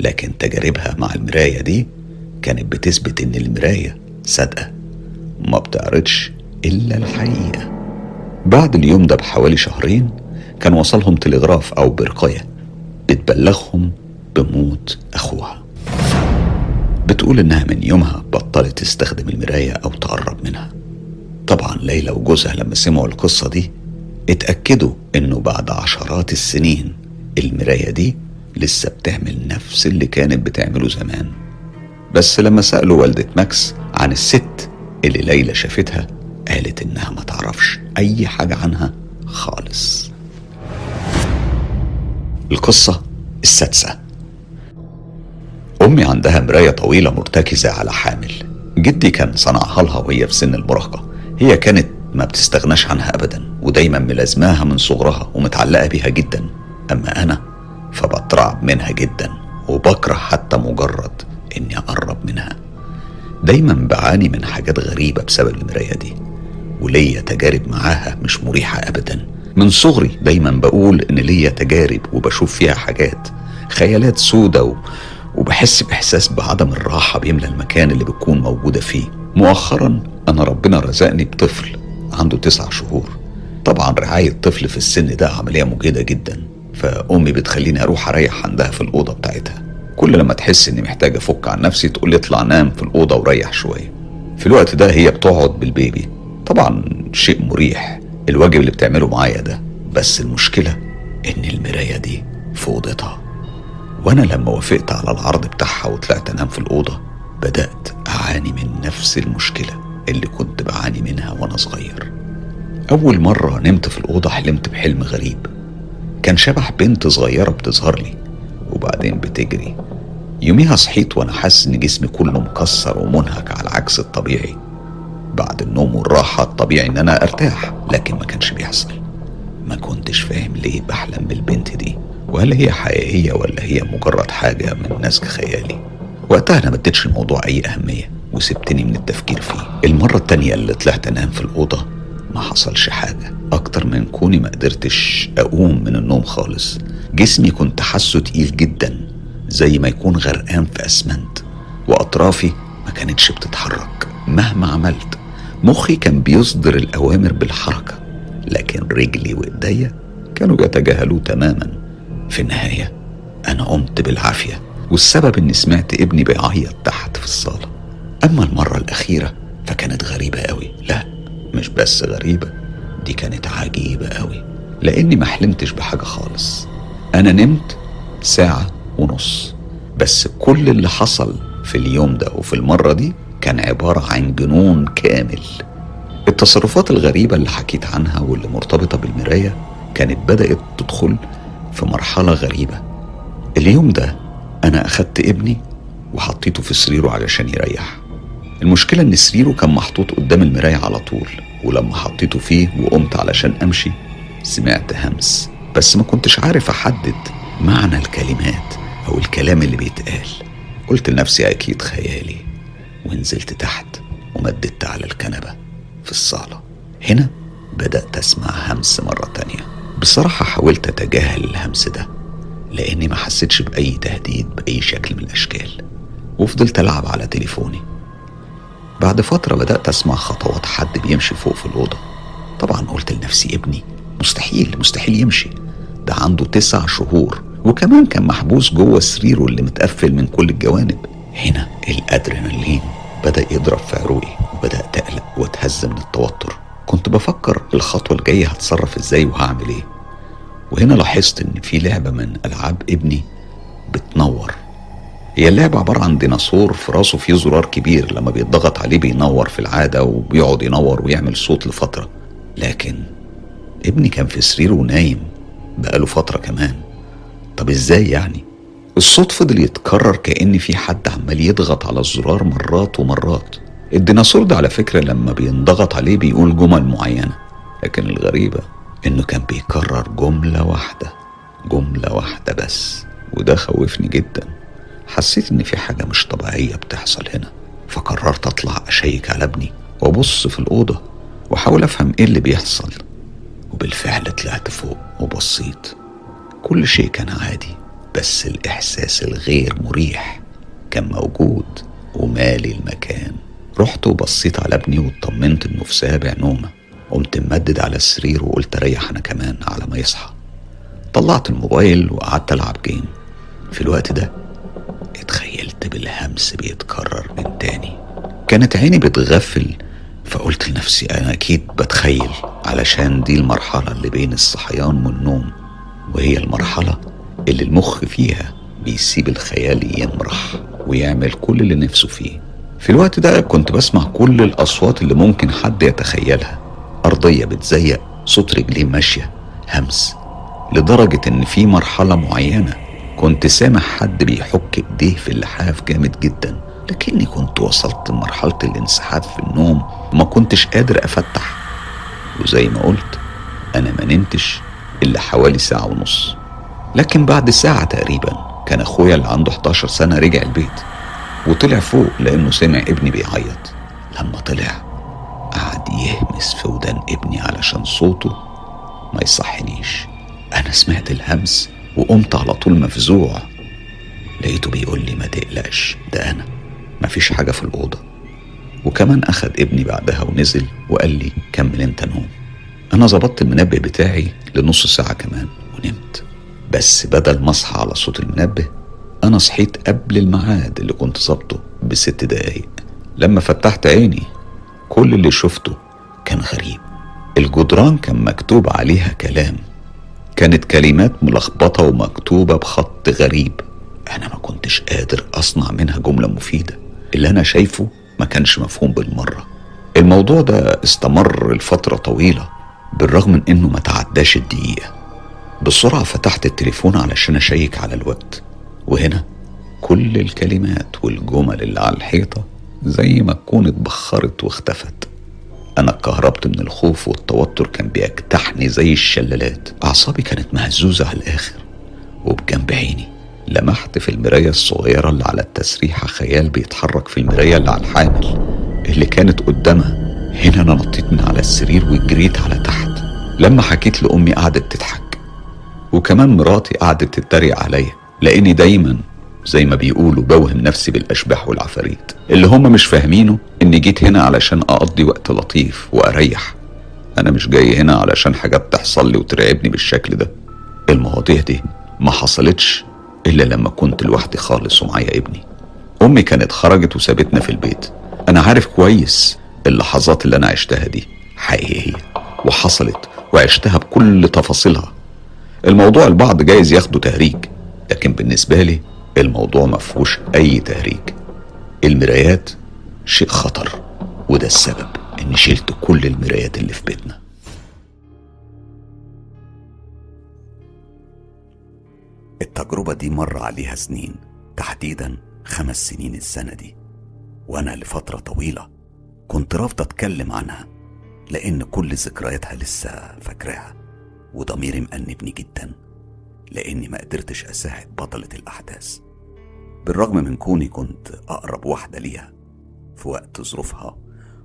لكن تجاربها مع المراية دي كانت بتثبت إن المراية صادقة. ما بتعرضش إلا الحقيقة. بعد اليوم ده بحوالي شهرين كان وصلهم تلغراف أو برقية. بتبلغهم بموت أخوها. بتقول إنها من يومها بطلت تستخدم المراية أو تقرب منها. طبعا ليلى وجوزها لما سمعوا القصة دي اتأكدوا إنه بعد عشرات السنين المراية دي لسه بتعمل نفس اللي كانت بتعمله زمان. بس لما سألوا والدة ماكس عن الست اللي ليلى شافتها قالت إنها ما تعرفش أي حاجة عنها خالص. القصة السادسة. أمي عندها مراية طويلة مرتكزة على حامل. جدي كان صنعها لها وهي في سن المراهقة. هي كانت ما بتستغناش عنها أبدا ودايما ملازماها من صغرها ومتعلقة بيها جدا. أما أنا فبترعب منها جدا وبكره حتى مجرد إني أقرب منها. دايما بعاني من حاجات غريبة بسبب المراية دي وليا تجارب معاها مش مريحة أبدا. من صغري دايما بقول إن ليا تجارب وبشوف فيها حاجات خيالات سودة. وبحس بإحساس بعدم الراحة بيملى المكان اللي بتكون موجودة فيه. مؤخرا أنا ربنا رزقني بطفل عنده تسع شهور. طبعا رعاية طفل في السن ده عملية مجهدة جدا فأمي بتخليني أروح أريح عندها في الأوضة بتاعتها. كل لما تحس إني محتاج أفك عن نفسي تقول لي اطلع نام في الأوضة وريح شوية. في الوقت ده هي بتقعد بالبيبي. طبعا شيء مريح الواجب اللي بتعمله معايا ده بس المشكلة إن المراية دي في أوضتها وأنا لما وافقت على العرض بتاعها وطلعت أنام في الأوضة بدأت أعاني من نفس المشكلة اللي كنت بعاني منها وأنا صغير. أول مرة نمت في الأوضة حلمت بحلم غريب. كان شبح بنت صغيرة بتظهر لي وبعدين بتجري. يوميها صحيت وأنا حاسس إن جسمي كله مكسر ومنهك على عكس الطبيعي. بعد النوم والراحة الطبيعي إن أنا أرتاح لكن ما كانش بيحصل. ما كنتش فاهم ليه بحلم بالبنت دي. وهل هي حقيقية ولا هي مجرد حاجة من نسج خيالي؟ وقتها أنا ما اديتش الموضوع أي أهمية وسبتني من التفكير فيه. المرة التانية اللي طلعت أنام في الأوضة ما حصلش حاجة. أكتر من كوني ما قدرتش أقوم من النوم خالص. جسمي كنت حاسه تقيل جدا زي ما يكون غرقان في أسمنت وأطرافي ما كانتش بتتحرك. مهما عملت مخي كان بيصدر الأوامر بالحركة لكن رجلي وإيديا كانوا يتجاهلوه تماما. في النهاية أنا قمت بالعافية. والسبب إني سمعت ابني بيعيط تحت في الصالة. أما المرة الأخيرة فكانت غريبة أوي. لا مش بس غريبة دي كانت عجيبة أوي. لأني ما حلمتش بحاجة خالص. أنا نمت ساعة ونص. بس كل اللي حصل في اليوم ده وفي المرة دي كان عبارة عن جنون كامل. التصرفات الغريبة اللي حكيت عنها واللي مرتبطة بالمراية كانت بدأت تدخل في مرحلة غريبة. اليوم ده أنا أخدت ابني وحطيته في سريره علشان يريح. المشكلة إن سريره كان محطوط قدام المراية على طول ولما حطيته فيه وقمت علشان أمشي سمعت همس. بس ما كنتش عارف أحدد معنى الكلمات أو الكلام اللي بيتقال. قلت لنفسي أكيد خيالي ونزلت تحت ومددت على الكنبة في الصالة. هنا بدأت أسمع همس مرة تانية. بصراحة حاولت أتجاهل الهمس ده. لأني ما حسيتش بأي تهديد بأي شكل من الأشكال. وفضلت ألعب على تليفوني. بعد فترة بدأت أسمع خطوات حد بيمشي فوق في الأوضة. طبعا قلت لنفسي ابني مستحيل مستحيل يمشي. ده عنده تسع شهور وكمان كان محبوس جوه سريره اللي متقفل من كل الجوانب. هنا الأدرينالين بدأ يضرب في عروقي وبدأت أقلق وأتهز من التوتر. كنت بفكر الخطوة الجاية هتصرف إزاي وهعمل إيه. وهنا لاحظت إن في لعبة من ألعاب ابني بتنور. هي اللعبة عبارة عن ديناصور في راسه فيه زرار كبير. لما بيتضغط عليه بينور في العادة وبيقعد ينور ويعمل صوت لفترة. لكن ابني كان في سريره نايم بقاله فترة كمان. طب إزاي يعني؟ الصوت فضل يتكرر كأن في حد عمال يضغط على الزرار مرات ومرات. الديناصور ده على فكرة لما بينضغط عليه بيقول جمل معينة لكن الغريبة إنه كان بيكرر جملة واحدة جملة واحدة بس وده خوفني جدا. حسيت إن في حاجة مش طبيعية بتحصل هنا فقررت أطلع أشيك على ابني وأبص في الأوضة وأحاول أفهم إيه اللي بيحصل. وبالفعل طلعت فوق وبصيت. كل شيء كان عادي بس الإحساس الغير مريح كان موجود. ومالي المكان. رحت وبصيت على ابني واطمنت إنه في سابع نومة. قمت ممدد على السرير وقلت أريح أنا كمان على ما يصحى. طلعت الموبايل وقعدت ألعب جيم. في الوقت ده اتخيلت بالهمس بيتكرر من تاني. كانت عيني بتغفل فقلت لنفسي أنا أكيد بتخيل علشان دي المرحلة اللي بين الصحيان والنوم وهي المرحلة اللي المخ فيها بيسيب الخيال يمرح ويعمل كل اللي نفسه فيه. في الوقت ده كنت بسمع كل الأصوات اللي ممكن حد يتخيلها. أرضية بتزيق صوت رجلين ماشية همس لدرجة إن في مرحلة معينة كنت سامع حد بيحك إيديه في اللحاف جامد جدا لكني كنت وصلت لمرحلة الانسحاب في النوم وما كنتش قادر أفتح. وزي ما قلت أنا ما نمتش إلا حوالي ساعة ونص. لكن بعد ساعة تقريبا كان أخويا اللي عنده 11 سنة رجع البيت وطلع فوق لأنه سمع ابني بيعيط. لما طلع قعد يهمس في ودان ابني علشان صوته ما يصحنيش. أنا سمعت الهمس وقمت على طول مفزوع. لقيته بيقول لي ما تقلقش ده أنا. مفيش حاجة في الأوضة. وكمان أخد ابني بعدها ونزل وقال لي كمل أنت نوم. أنا ظبطت المنبه بتاعي لنص ساعة كمان ونمت. بس بدل ما أصحى على صوت المنبه أنا صحيت قبل الميعاد اللي كنت ظابطه بست دقايق. لما فتحت عيني كل اللي شفته كان غريب. الجدران كان مكتوب عليها كلام. كانت كلمات ملخبطة ومكتوبة بخط غريب. أنا ما كنتش قادر أصنع منها جملة مفيدة. اللي أنا شايفه ما كانش مفهوم بالمرة. الموضوع ده استمر لفترة طويلة بالرغم من إنه ما تعداش الدقيقة. بسرعة فتحت التليفون علشان أشيك على الوقت. وهنا كل الكلمات والجمل اللي على الحيطة زي ما تكون اتبخرت واختفت. أنا اتكهربت من الخوف والتوتر كان بيجتاحني زي الشلالات. أعصابي كانت مهزوزة على الآخر وبجنب عيني لمحت في المراية الصغيرة اللي على التسريحة خيال بيتحرك في المراية اللي على الحامل. اللي كانت قدامها هنا أنا نطيت من على السرير وجريت على تحت. لما حكيت لأمي قعدت تضحك وكمان مراتي قعدت تتريق عليا لأني دايما زي ما بيقولوا بوهم نفسي بالأشباح والعفاريت. اللي هم مش فاهمينه إني جيت هنا علشان أقضي وقت لطيف وأريح. أنا مش جاي هنا علشان حاجات تحصل لي وترعبني بالشكل ده. المواضيع دي ما حصلتش إلا لما كنت لوحدي خالص ومعايا ابني. أمي كانت خرجت وسابتنا في البيت. أنا عارف كويس اللحظات اللي أنا عشتها دي حقيقية وحصلت وعشتها بكل تفاصيلها. الموضوع البعض جايز ياخده تهريج لكن بالنسبة لي الموضوع مفهوش أي تهريج. المرايات شيء خطر وده السبب إني شلت كل المرايات اللي في بيتنا. التجربة دي مر عليها سنين تحديدا خمس سنين السنة دي. وأنا لفترة طويلة كنت رافض أتكلم عنها لأن كل ذكرياتها لسه فاكراها وضميري مأنبني جدا. لأني ما قدرتش أساعد بطلة الأحداث. بالرغم من كوني كنت أقرب واحدة ليها في وقت ظروفها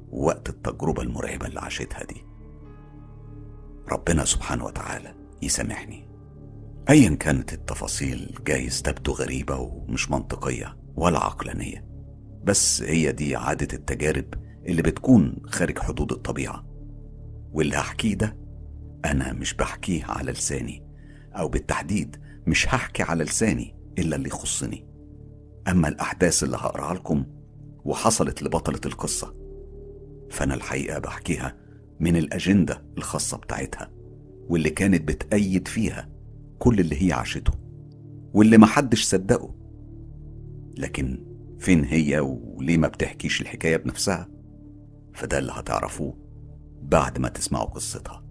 ووقت التجربة المرعبة اللي عاشتها دي. ربنا سبحانه وتعالى يسامحني. أيا كانت التفاصيل جايز تبدو غريبة ومش منطقية ولا عقلانية بس هي دي عادة التجارب اللي بتكون خارج حدود الطبيعة. واللي هحكيه ده أنا مش بحكيه على لساني. أو بالتحديد مش هحكي على لساني إلا اللي يخصني. أما الأحداث اللي هقراها لكم وحصلت لبطلة القصة فأنا الحقيقة بحكيها من الأجندة الخاصة بتاعتها واللي كانت بتأيد فيها كل اللي هي عاشته واللي محدش صدقه. لكن فين هي وليه ما بتحكيش الحكاية بنفسها؟ فده اللي هتعرفوه بعد ما تسمعوا قصتها.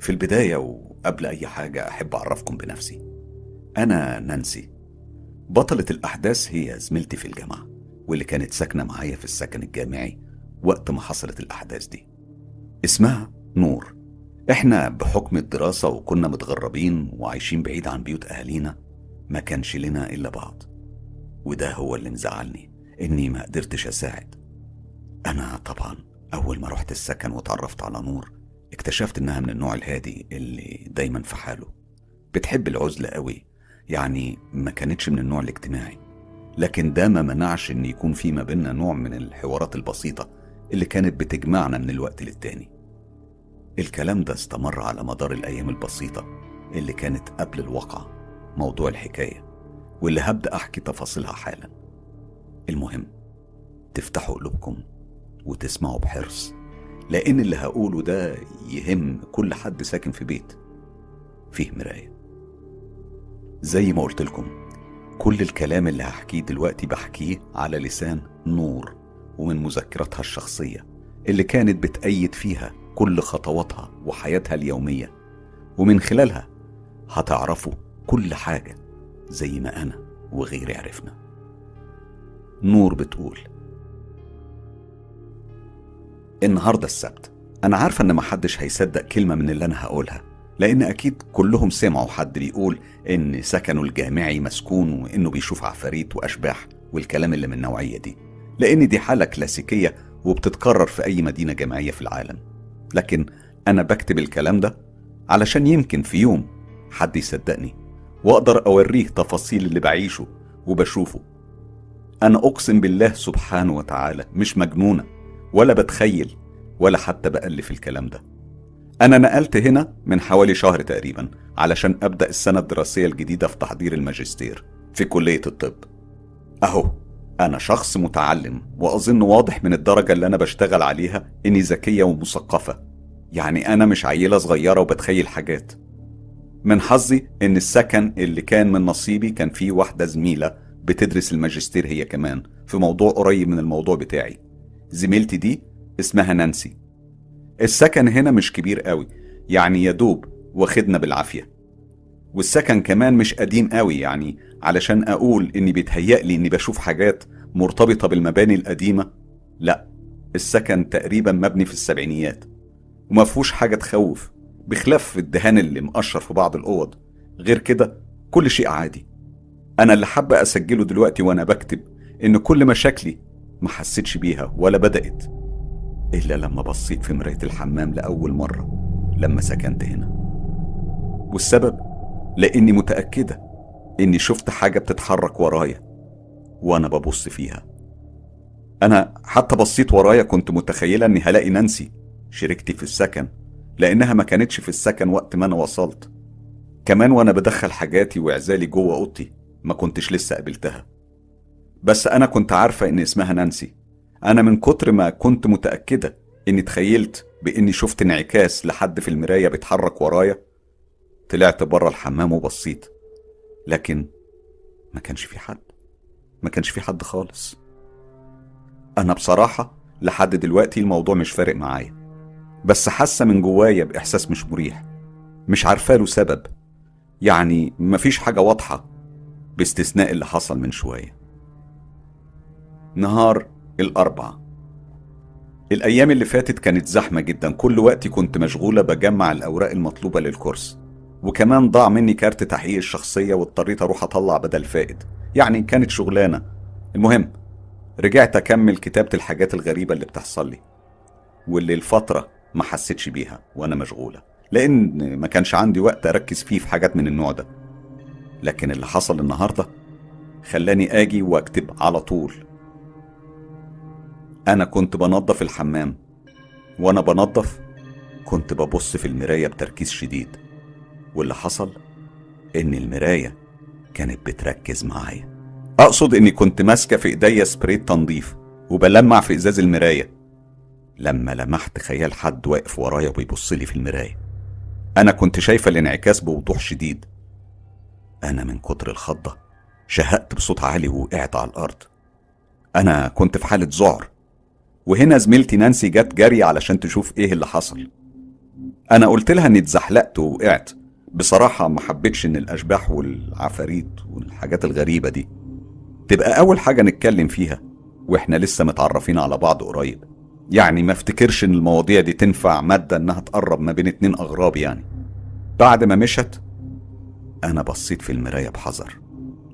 في البداية وقبل أي حاجة أحب أعرفكم بنفسي. أنا نانسي. بطلة الأحداث هي زميلتي في الجامعة واللي كانت ساكنة معايا في السكن الجامعي وقت ما حصلت الأحداث دي. اسمها نور. إحنا بحكم الدراسة وكنا متغربين وعايشين بعيد عن بيوت أهالينا ما كانش لنا إلا بعض. وده هو اللي مزعلني إني ما قدرتش أساعد. أنا طبعا أول ما رحت السكن وتعرفت على نور اكتشفت إنها من النوع الهادي اللي دايما في حاله. بتحب العزلة قوي يعني ما كانتش من النوع الاجتماعي. لكن ده ما منعش إن يكون في ما بيننا نوع من الحوارات البسيطة اللي كانت بتجمعنا من الوقت للتاني. الكلام ده استمر على مدار الأيام البسيطة اللي كانت قبل الواقعة موضوع الحكاية واللي هبدأ أحكي تفاصيلها حالا. المهم تفتحوا قلوبكم وتسمعوا بحرص. لأن اللي هقوله ده يهم كل حد ساكن في بيت. فيه مراية. زي ما قلت لكم كل الكلام اللي هحكيه دلوقتي بحكيه على لسان نور ومن مذكراتها الشخصية اللي كانت بتأيد فيها كل خطواتها وحياتها اليومية. ومن خلالها هتعرفوا كل حاجة زي ما أنا وغيري عرفنا. نور بتقول النهاردة السبت. أنا عارفة إن محدش هيصدق كلمة من اللي أنا هقولها لأن أكيد كلهم سمعوا حد بيقول إن سكنه الجامعي مسكون وإنه بيشوف عفاريت وأشباح والكلام اللي من النوعية دي. لأن دي حالة كلاسيكية وبتتكرر في أي مدينة جامعية في العالم. لكن أنا بكتب الكلام ده علشان يمكن في يوم حد يصدقني وأقدر أوريه تفاصيل اللي بعيشه وبشوفه. أنا أقسم بالله سبحانه وتعالى مش مجنونة. ولا بتخيل ولا حتى بألف الكلام ده. أنا نقلت هنا من حوالي شهر تقريبا علشان أبدأ السنة الدراسية الجديدة في تحضير الماجستير في كلية الطب. أهو أنا شخص متعلم وأظن واضح من الدرجة اللي أنا بشتغل عليها إني ذكية ومثقفة. يعني أنا مش عيلة صغيرة وبتخيل حاجات. من حظي إن السكن اللي كان من نصيبي كان فيه واحدة زميلة بتدرس الماجستير هي كمان في موضوع قريب من الموضوع بتاعي. زميلتي دي اسمها نانسي. السكن هنا مش كبير قوي يعني يا دوب واخدنا بالعافية. والسكن كمان مش قديم قوي يعني علشان أقول إني بيتهيألي إني بشوف حاجات مرتبطة بالمباني القديمة. لا السكن تقريبا مبني في السبعينيات وما فيهوش حاجة تخوف بخلاف الدهان اللي مقشر في بعض الأوض. غير كده كل شيء عادي. أنا اللي حابة أسجله دلوقتي وأنا بكتب إن كل مشاكلي ما حسيتش بيها ولا بدأت إلا لما بصيت في مراية الحمام لأول مرة لما سكنت هنا. والسبب؟ لأني متأكدة إني شفت حاجة بتتحرك ورايا وأنا ببص فيها. أنا حتى بصيت ورايا كنت متخيلة إني هلاقي نانسي شريكتي في السكن لأنها ما كانتش في السكن وقت ما أنا وصلت. كمان وأنا بدخل حاجاتي وعزالي جوه أوضتي ما كنتش لسه قابلتها. بس أنا كنت عارفة إن اسمها نانسي. أنا من كتر ما كنت متأكدة إني تخيلت بإني شفت انعكاس لحد في المراية بيتحرك ورايا طلعت بره الحمام وبصيت. لكن ما كانش في حد. ما كانش في حد خالص. أنا بصراحة لحد دلوقتي الموضوع مش فارق معايا. بس حاسة من جوايا بإحساس مش مريح. مش عارفة له سبب. يعني مفيش حاجة واضحة باستثناء اللي حصل من شوية. نهار الأربعة. الأيام اللي فاتت كانت زحمة جدا. كل وقتي كنت مشغولة بجمع الأوراق المطلوبة للكورس. وكمان ضاع مني كارت تحقيق الشخصية واضطريت أروح أطلع بدل فائد. يعني كانت شغلانة. المهم رجعت أكمل كتابة الحاجات الغريبة اللي بتحصل لي واللي الفترة ما حسيتش بيها وأنا مشغولة. لأن ما كانش عندي وقت أركز فيه في حاجات من النوع ده. لكن اللي حصل النهاردة خلاني آجي وأكتب على طول. أنا كنت بنظف الحمام وأنا بنظف كنت ببص في المراية بتركيز شديد واللي حصل إن المراية كانت بتركز معايا. أقصد إني كنت ماسكة في إيديا سبراي تنظيف وبلمع في إزاز المراية. لما لمحت خيال حد واقف ورايا وبيبص لي في المراية أنا كنت شايفة الانعكاس بوضوح شديد. أنا من كتر الخضة شهقت بصوت عالي ووقعت على الأرض. أنا كنت في حالة ذعر. وهنا زميلتي نانسي جت جري علشان تشوف إيه اللي حصل. أنا قلت لها إني اتزحلقت ووقعت. بصراحة ما حبيتش إن الأشباح والعفاريت والحاجات الغريبة دي. تبقى أول حاجة نتكلم فيها وإحنا لسه متعرفين على بعض قريب. يعني ما افتكرش إن المواضيع دي تنفع مادة إنها تقرب ما بين اتنين أغراب يعني. بعد ما مشت أنا بصيت في المراية بحذر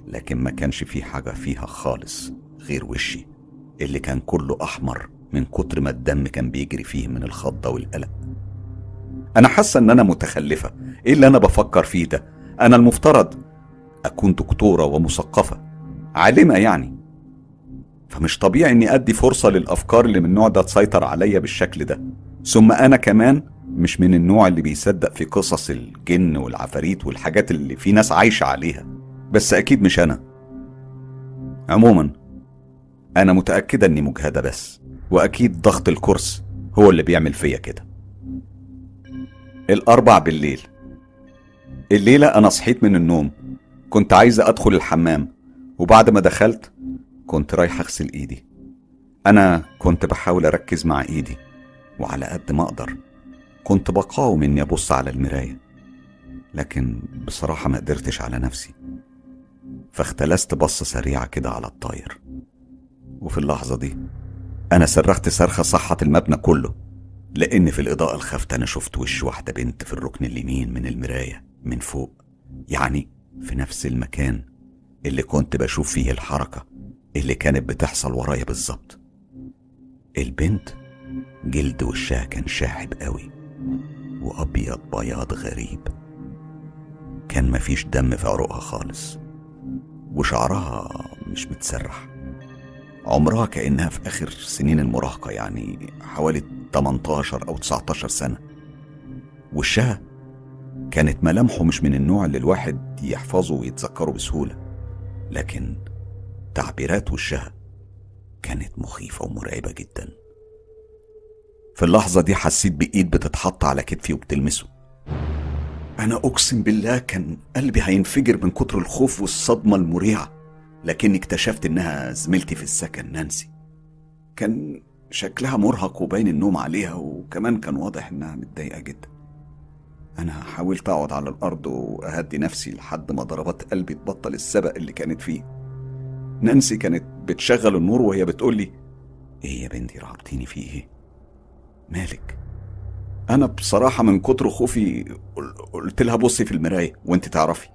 لكن ما كانش في حاجة فيها خالص غير وشي اللي كان كله أحمر من كتر ما الدم كان بيجري فيه من الخضة والقلق. أنا حاسة إن أنا متخلفة. إيه اللي أنا بفكر فيه ده؟ أنا المفترض أكون دكتورة ومثقفة. عالمة يعني. فمش طبيعي إني أدي فرصة للأفكار اللي من النوع ده تسيطر عليا بالشكل ده. ثم أنا كمان مش من النوع اللي بيصدق في قصص الجن والعفاريت والحاجات اللي في ناس عايشة عليها. بس أكيد مش أنا. عموما أنا متأكدة إني مجهدة بس. وأكيد ضغط الكرس هو اللي بيعمل فيا كده. الأربع بالليل. الليلة أنا صحيت من النوم كنت عايزة أدخل الحمام وبعد ما دخلت كنت رايح أغسل إيدي. أنا كنت بحاول أركز مع إيدي وعلى قد ما أقدر كنت بقاوم إني أبص على المراية. لكن بصراحة ما قدرتش على نفسي فاختلست بصة سريعة كده على الطاير. وفي اللحظة دي أنا صرخت صرخة صحت المبنى كله لأن في الإضاءة الخافتة أنا شفت وش واحدة بنت في الركن اليمين من المراية من فوق يعني في نفس المكان اللي كنت بشوف فيه الحركة اللي كانت بتحصل ورايا بالظبط. البنت جلد وشها كان شاحب قوي وأبيض بياض غريب. كان مفيش دم في عروقها خالص وشعرها مش متسرح. عمرها كأنها في آخر سنين المراهقة يعني حوالي 18 أو 19 سنة. وشها كانت ملامحه مش من النوع اللي الواحد يحفظه ويتذكره بسهولة لكن تعبيرات وشها كانت مخيفة ومرعبة جدا. في اللحظة دي حسيت بإيد بتتحط على كتفي وبتلمسه. أنا أقسم بالله كان قلبي هينفجر من كتر الخوف والصدمة المريعة. لكني اكتشفت إنها زميلتي في السكن نانسي كان شكلها مرهق وباين النوم عليها وكمان كان واضح إنها متضايقة جدا أنا حاولت أقعد على الأرض وأهدي نفسي لحد ما ضربات قلبي تبطل السبق اللي كانت فيه نانسي كانت بتشغل النور وهي بتقول لي إيه يا بنتي رعبتيني في إيه؟ مالك؟ أنا بصراحة من كتر خوفي قلت لها بصي في المراية وأنت تعرفي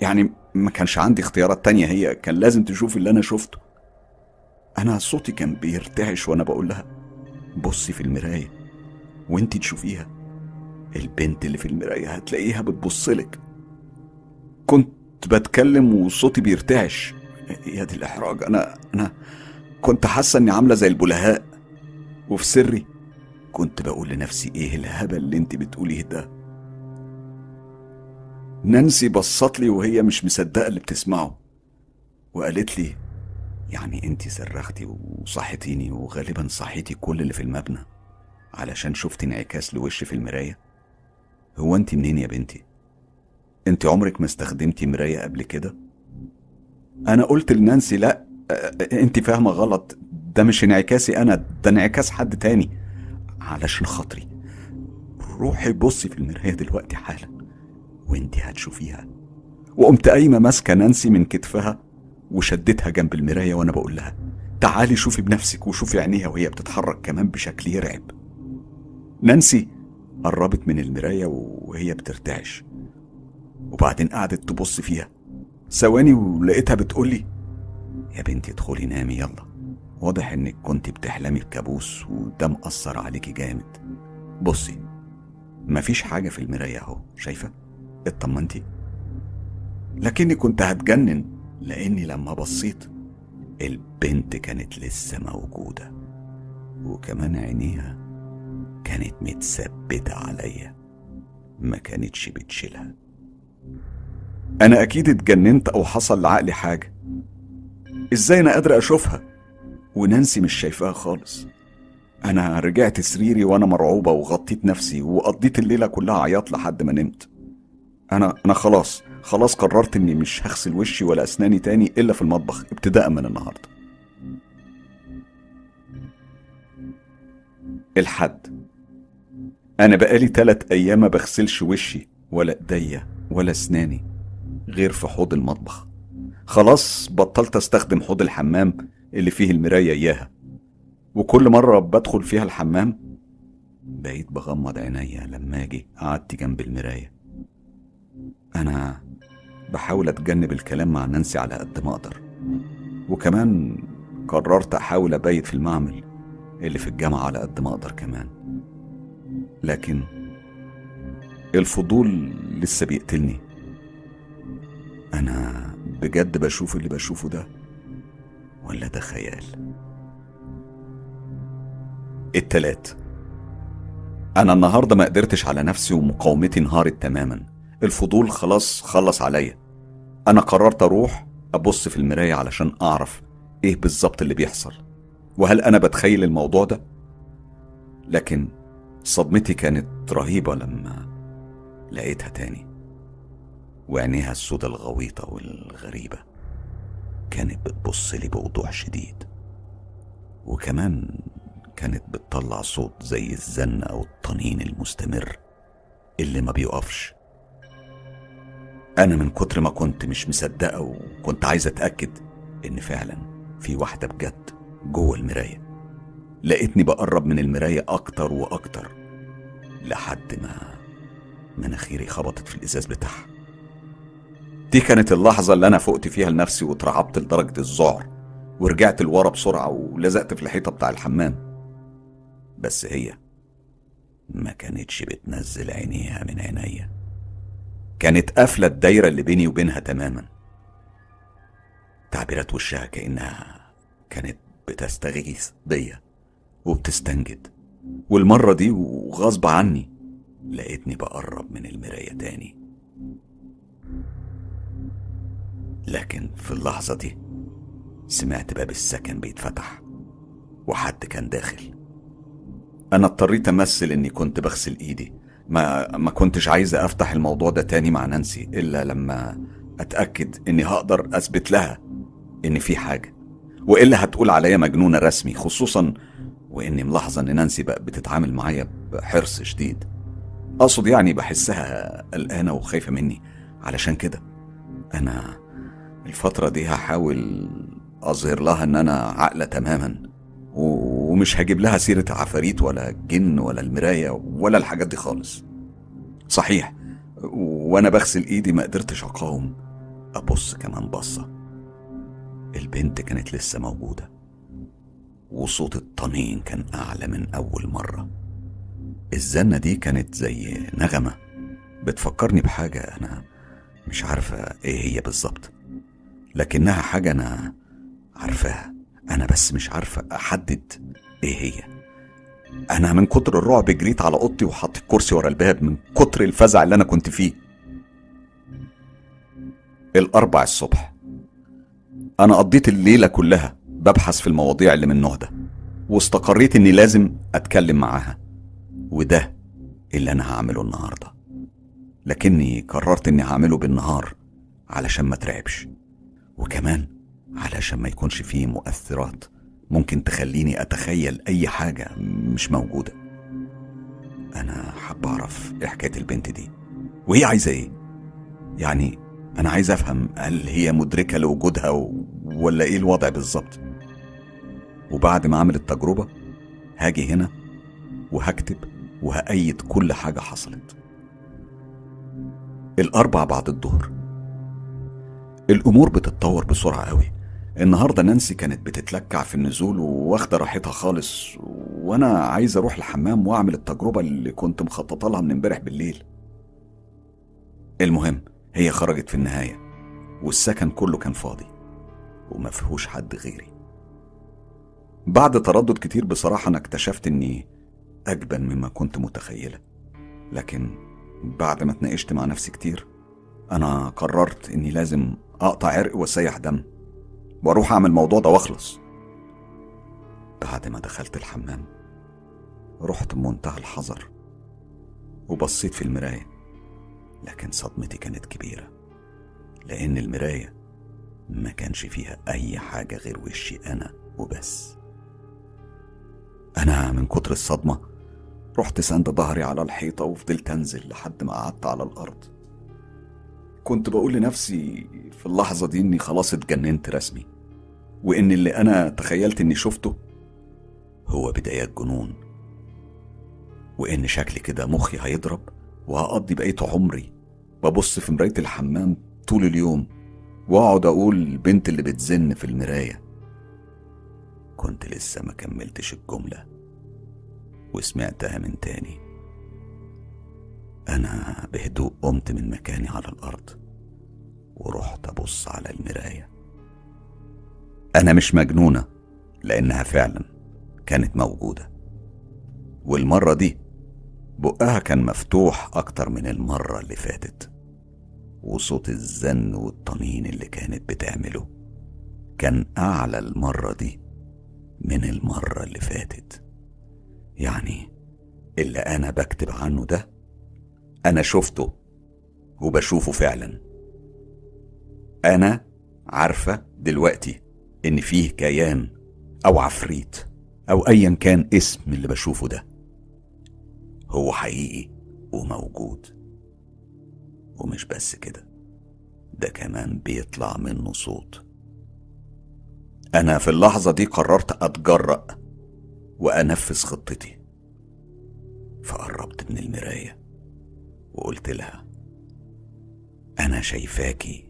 يعني ما كانش عندي اختيارات تانية هي كان لازم تشوفي اللي أنا شفته. أنا صوتي كان بيرتعش وأنا بقول لها بصي في المراية وأنت تشوفيها. البنت اللي في المراية هتلاقيها بتبصلك كنت بتكلم وصوتي بيرتعش. يا دي الإحراج أنا أنا كنت حاسة إني عاملة زي البلهاء. وفي سري كنت بقول لنفسي إيه الهبل اللي أنت بتقوليه ده؟ نانسي بصت لي وهي مش مصدقة اللي بتسمعه. وقالت لي يعني انت صرختي وصحتيني وغالبا صحيتي كل اللي في المبنى علشان شفت انعكاس لوشي في المراية؟ هو انت منين يا بنتي؟ انت عمرك ما استخدمتي مراية قبل كده؟ أنا قلت لنانسي لا انت فاهمة غلط ده مش انعكاسي أنا ده انعكاس حد تاني علشان خاطري. روحي بصي في المراية دلوقتي حالا. وانت هتشوفيها. وقمت قايمة ماسكة نانسي من كتفها وشدتها جنب المراية وأنا بقول لها تعالي شوفي بنفسك وشوفي عينيها وهي بتتحرك كمان بشكل يرعب. نانسي قربت من المراية وهي بترتعش. وبعدين قعدت تبص فيها. ثواني ولقيتها بتقولي يا بنتي ادخلي نامي يلا. واضح إنك كنت بتحلمي بكابوس وده مأثر عليكي جامد. بصي مفيش حاجة في المراية أهو شايفة؟ اطمنتي. لكني كنت هتجنن لأني لما بصيت البنت كانت لسه موجودة وكمان عينيها كانت متثبتة عليا ما كانتش بتشيلها. أنا أكيد اتجننت أو حصل لعقلي حاجة. إزاي أنا قادر أشوفها؟ ونانسي مش شايفاها خالص. أنا رجعت سريري وأنا مرعوبة وغطيت نفسي وقضيت الليلة كلها عياط لحد ما نمت. أنا أنا خلاص خلاص قررت إني مش هغسل وشي ولا أسناني تاني إلا في المطبخ ابتداء من النهاردة. الحد. أنا بقالي تلات أيام ما بغسلش وشي ولا إيديا ولا أسناني غير في حوض المطبخ. خلاص بطلت أستخدم حوض الحمام اللي فيه المراية إياها. وكل مرة بدخل فيها الحمام بقيت بغمض عينيا لما أجي قعدت جنب المراية. أنا بحاول أتجنب الكلام مع نانسي على قد ما أقدر. وكمان قررت أحاول أبيت في المعمل اللي في الجامعة على قد ما أقدر كمان. لكن الفضول لسه بيقتلني. أنا بجد بشوف اللي بشوفه ده ولا ده خيال؟ التلات أنا النهاردة ما قدرتش على نفسي ومقاومتي انهارت تماما. الفضول خلاص خلص عليا. أنا قررت أروح أبص في المراية علشان أعرف إيه بالظبط اللي بيحصل. وهل أنا بتخيل الموضوع ده؟ لكن صدمتي كانت رهيبة لما لقيتها تاني. وعينيها السودة الغويطة والغريبة كانت بتبص لي بوضوح شديد. وكمان كانت بتطلع صوت زي الزن أو الطنين المستمر اللي ما بيقفش. أنا من كتر ما كنت مش مصدقة وكنت عايز أتأكد إن فعلا في واحدة بجد جوه المراية. لقيتني بقرب من المراية أكتر وأكتر لحد ما مناخيري خبطت في الإزاز بتاعها. دي كانت اللحظة اللي أنا فقت فيها لنفسي واترعبت لدرجة الذعر ورجعت لورا بسرعة ولزقت في الحيطة بتاع الحمام. بس هي ما كانتش بتنزل عينيها من عينيا. كانت قافلة الدايرة اللي بيني وبينها تماما. تعبيرات وشها كأنها كانت بتستغيث بيا وبتستنجد. والمرة دي وغصب عني لقيتني بقرب من المراية تاني. لكن في اللحظة دي سمعت باب السكن بيتفتح وحد كان داخل. أنا اضطريت أمثل إني كنت بغسل إيدي. ما ما كنتش عايز أفتح الموضوع ده تاني مع نانسي إلا لما أتأكد إني هقدر أثبت لها إن في حاجة. وإلا هتقول عليا مجنونة رسمي خصوصا وإني ملاحظة إن نانسي بقى بتتعامل معايا بحرص شديد. أقصد يعني بحسها قلقانة وخايفة مني. علشان كده أنا الفترة دي هحاول أظهر لها إن أنا عاقلة تماما ومش هجيب لها سيرة عفاريت ولا جن ولا المراية ولا الحاجات دي خالص. صحيح. وأنا بغسل إيدي ما قدرتش أقاوم. أبص كمان بصة. البنت كانت لسه موجودة. وصوت الطنين كان أعلى من أول مرة. الزنة دي كانت زي نغمة. بتفكرني بحاجة أنا مش عارفة إيه هي بالظبط. لكنها حاجة أنا عارفاها. أنا بس مش عارفة أحدد إيه هي. أنا من كتر الرعب جريت على أوضتي وحطيت كرسي ورا الباب من كتر الفزع اللي أنا كنت فيه. الأربع الصبح. أنا قضيت الليلة كلها ببحث في المواضيع اللي من النوع ده واستقريت إني لازم أتكلم معاها. وده اللي أنا هعمله النهاردة. لكني قررت إني هعمله بالنهار علشان ما ترعبش. وكمان علشان ما يكونش فيه مؤثرات. ممكن تخليني أتخيل أي حاجة مش موجودة. أنا حاب أعرف إيه حكاية البنت دي. وهي عايزة إيه؟ يعني أنا عايز أفهم هل هي مدركة لوجودها ولا إيه الوضع بالظبط. وبعد ما أعمل التجربة هاجي هنا وهكتب وهأيد كل حاجة حصلت. الأربع بعد الظهر. الأمور بتتطور بسرعة قوي. النهاردة نانسي كانت بتتلكع في النزول واخدة راحتها خالص وأنا عايز أروح الحمام وأعمل التجربة اللي كنت مخططة لها من امبارح بالليل. المهم هي خرجت في النهاية والسكن كله كان فاضي وما فيهوش حد غيري. بعد تردد كتير بصراحة أنا اكتشفت إني أجبن مما كنت متخيلة. لكن بعد ما اتناقشت مع نفسي كتير أنا قررت إني لازم أقطع عرق وأسيح دم. وأروح أعمل الموضوع ده وأخلص. بعد ما دخلت الحمام رحت بمنتهى الحذر وبصيت في المراية لكن صدمتي كانت كبيرة لأن المراية ما كانش فيها أي حاجة غير وشي أنا وبس. أنا من كتر الصدمة رحت سند ظهري على الحيطة وفضلت أنزل لحد ما قعدت على الأرض. كنت بقول لنفسي في اللحظة دي إني خلاص اتجننت رسمي وإن اللي أنا تخيلت إني شفته هو بدايات جنون وإن شكلي كده مخي هيضرب وهقضي بقية عمري ببص في مراية الحمام طول اليوم وأقعد أقول البنت اللي بتزن في المراية. كنت لسه ما كملتش الجملة وسمعتها من تاني. أنا بهدوء قمت من مكاني على الأرض. ورحت أبص على المراية. أنا مش مجنونة لأنها فعلا كانت موجودة. والمرة دي بقها كان مفتوح أكتر من المرة اللي فاتت. وصوت الزن والطنين اللي كانت بتعمله كان أعلى المرة دي من المرة اللي فاتت. يعني اللي أنا بكتب عنه ده أنا شفته وبشوفه فعلا. أنا عارفة دلوقتي إن فيه كيان أو عفريت أو أيا كان اسم اللي بشوفه ده. هو حقيقي وموجود. ومش بس كده ده كمان بيطلع منه صوت. أنا في اللحظة دي قررت أتجرأ وأنفذ خطتي. فقربت من المراية وقلت لها أنا شايفاكي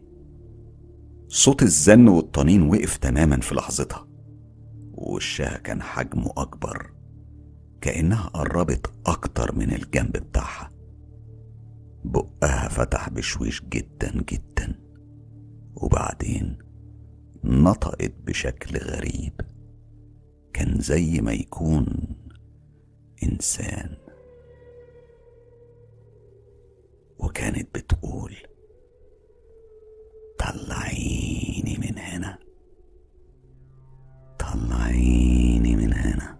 صوت الزن والطنين وقف تماما في لحظتها ووشها كان حجمه أكبر كأنها قربت أكتر من الجنب بتاعها. بقها فتح بشويش جدا جدا وبعدين نطقت بشكل غريب. كان زي ما يكون إنسان. وكانت بتقول طلعيني من هنا. طلعيني من هنا.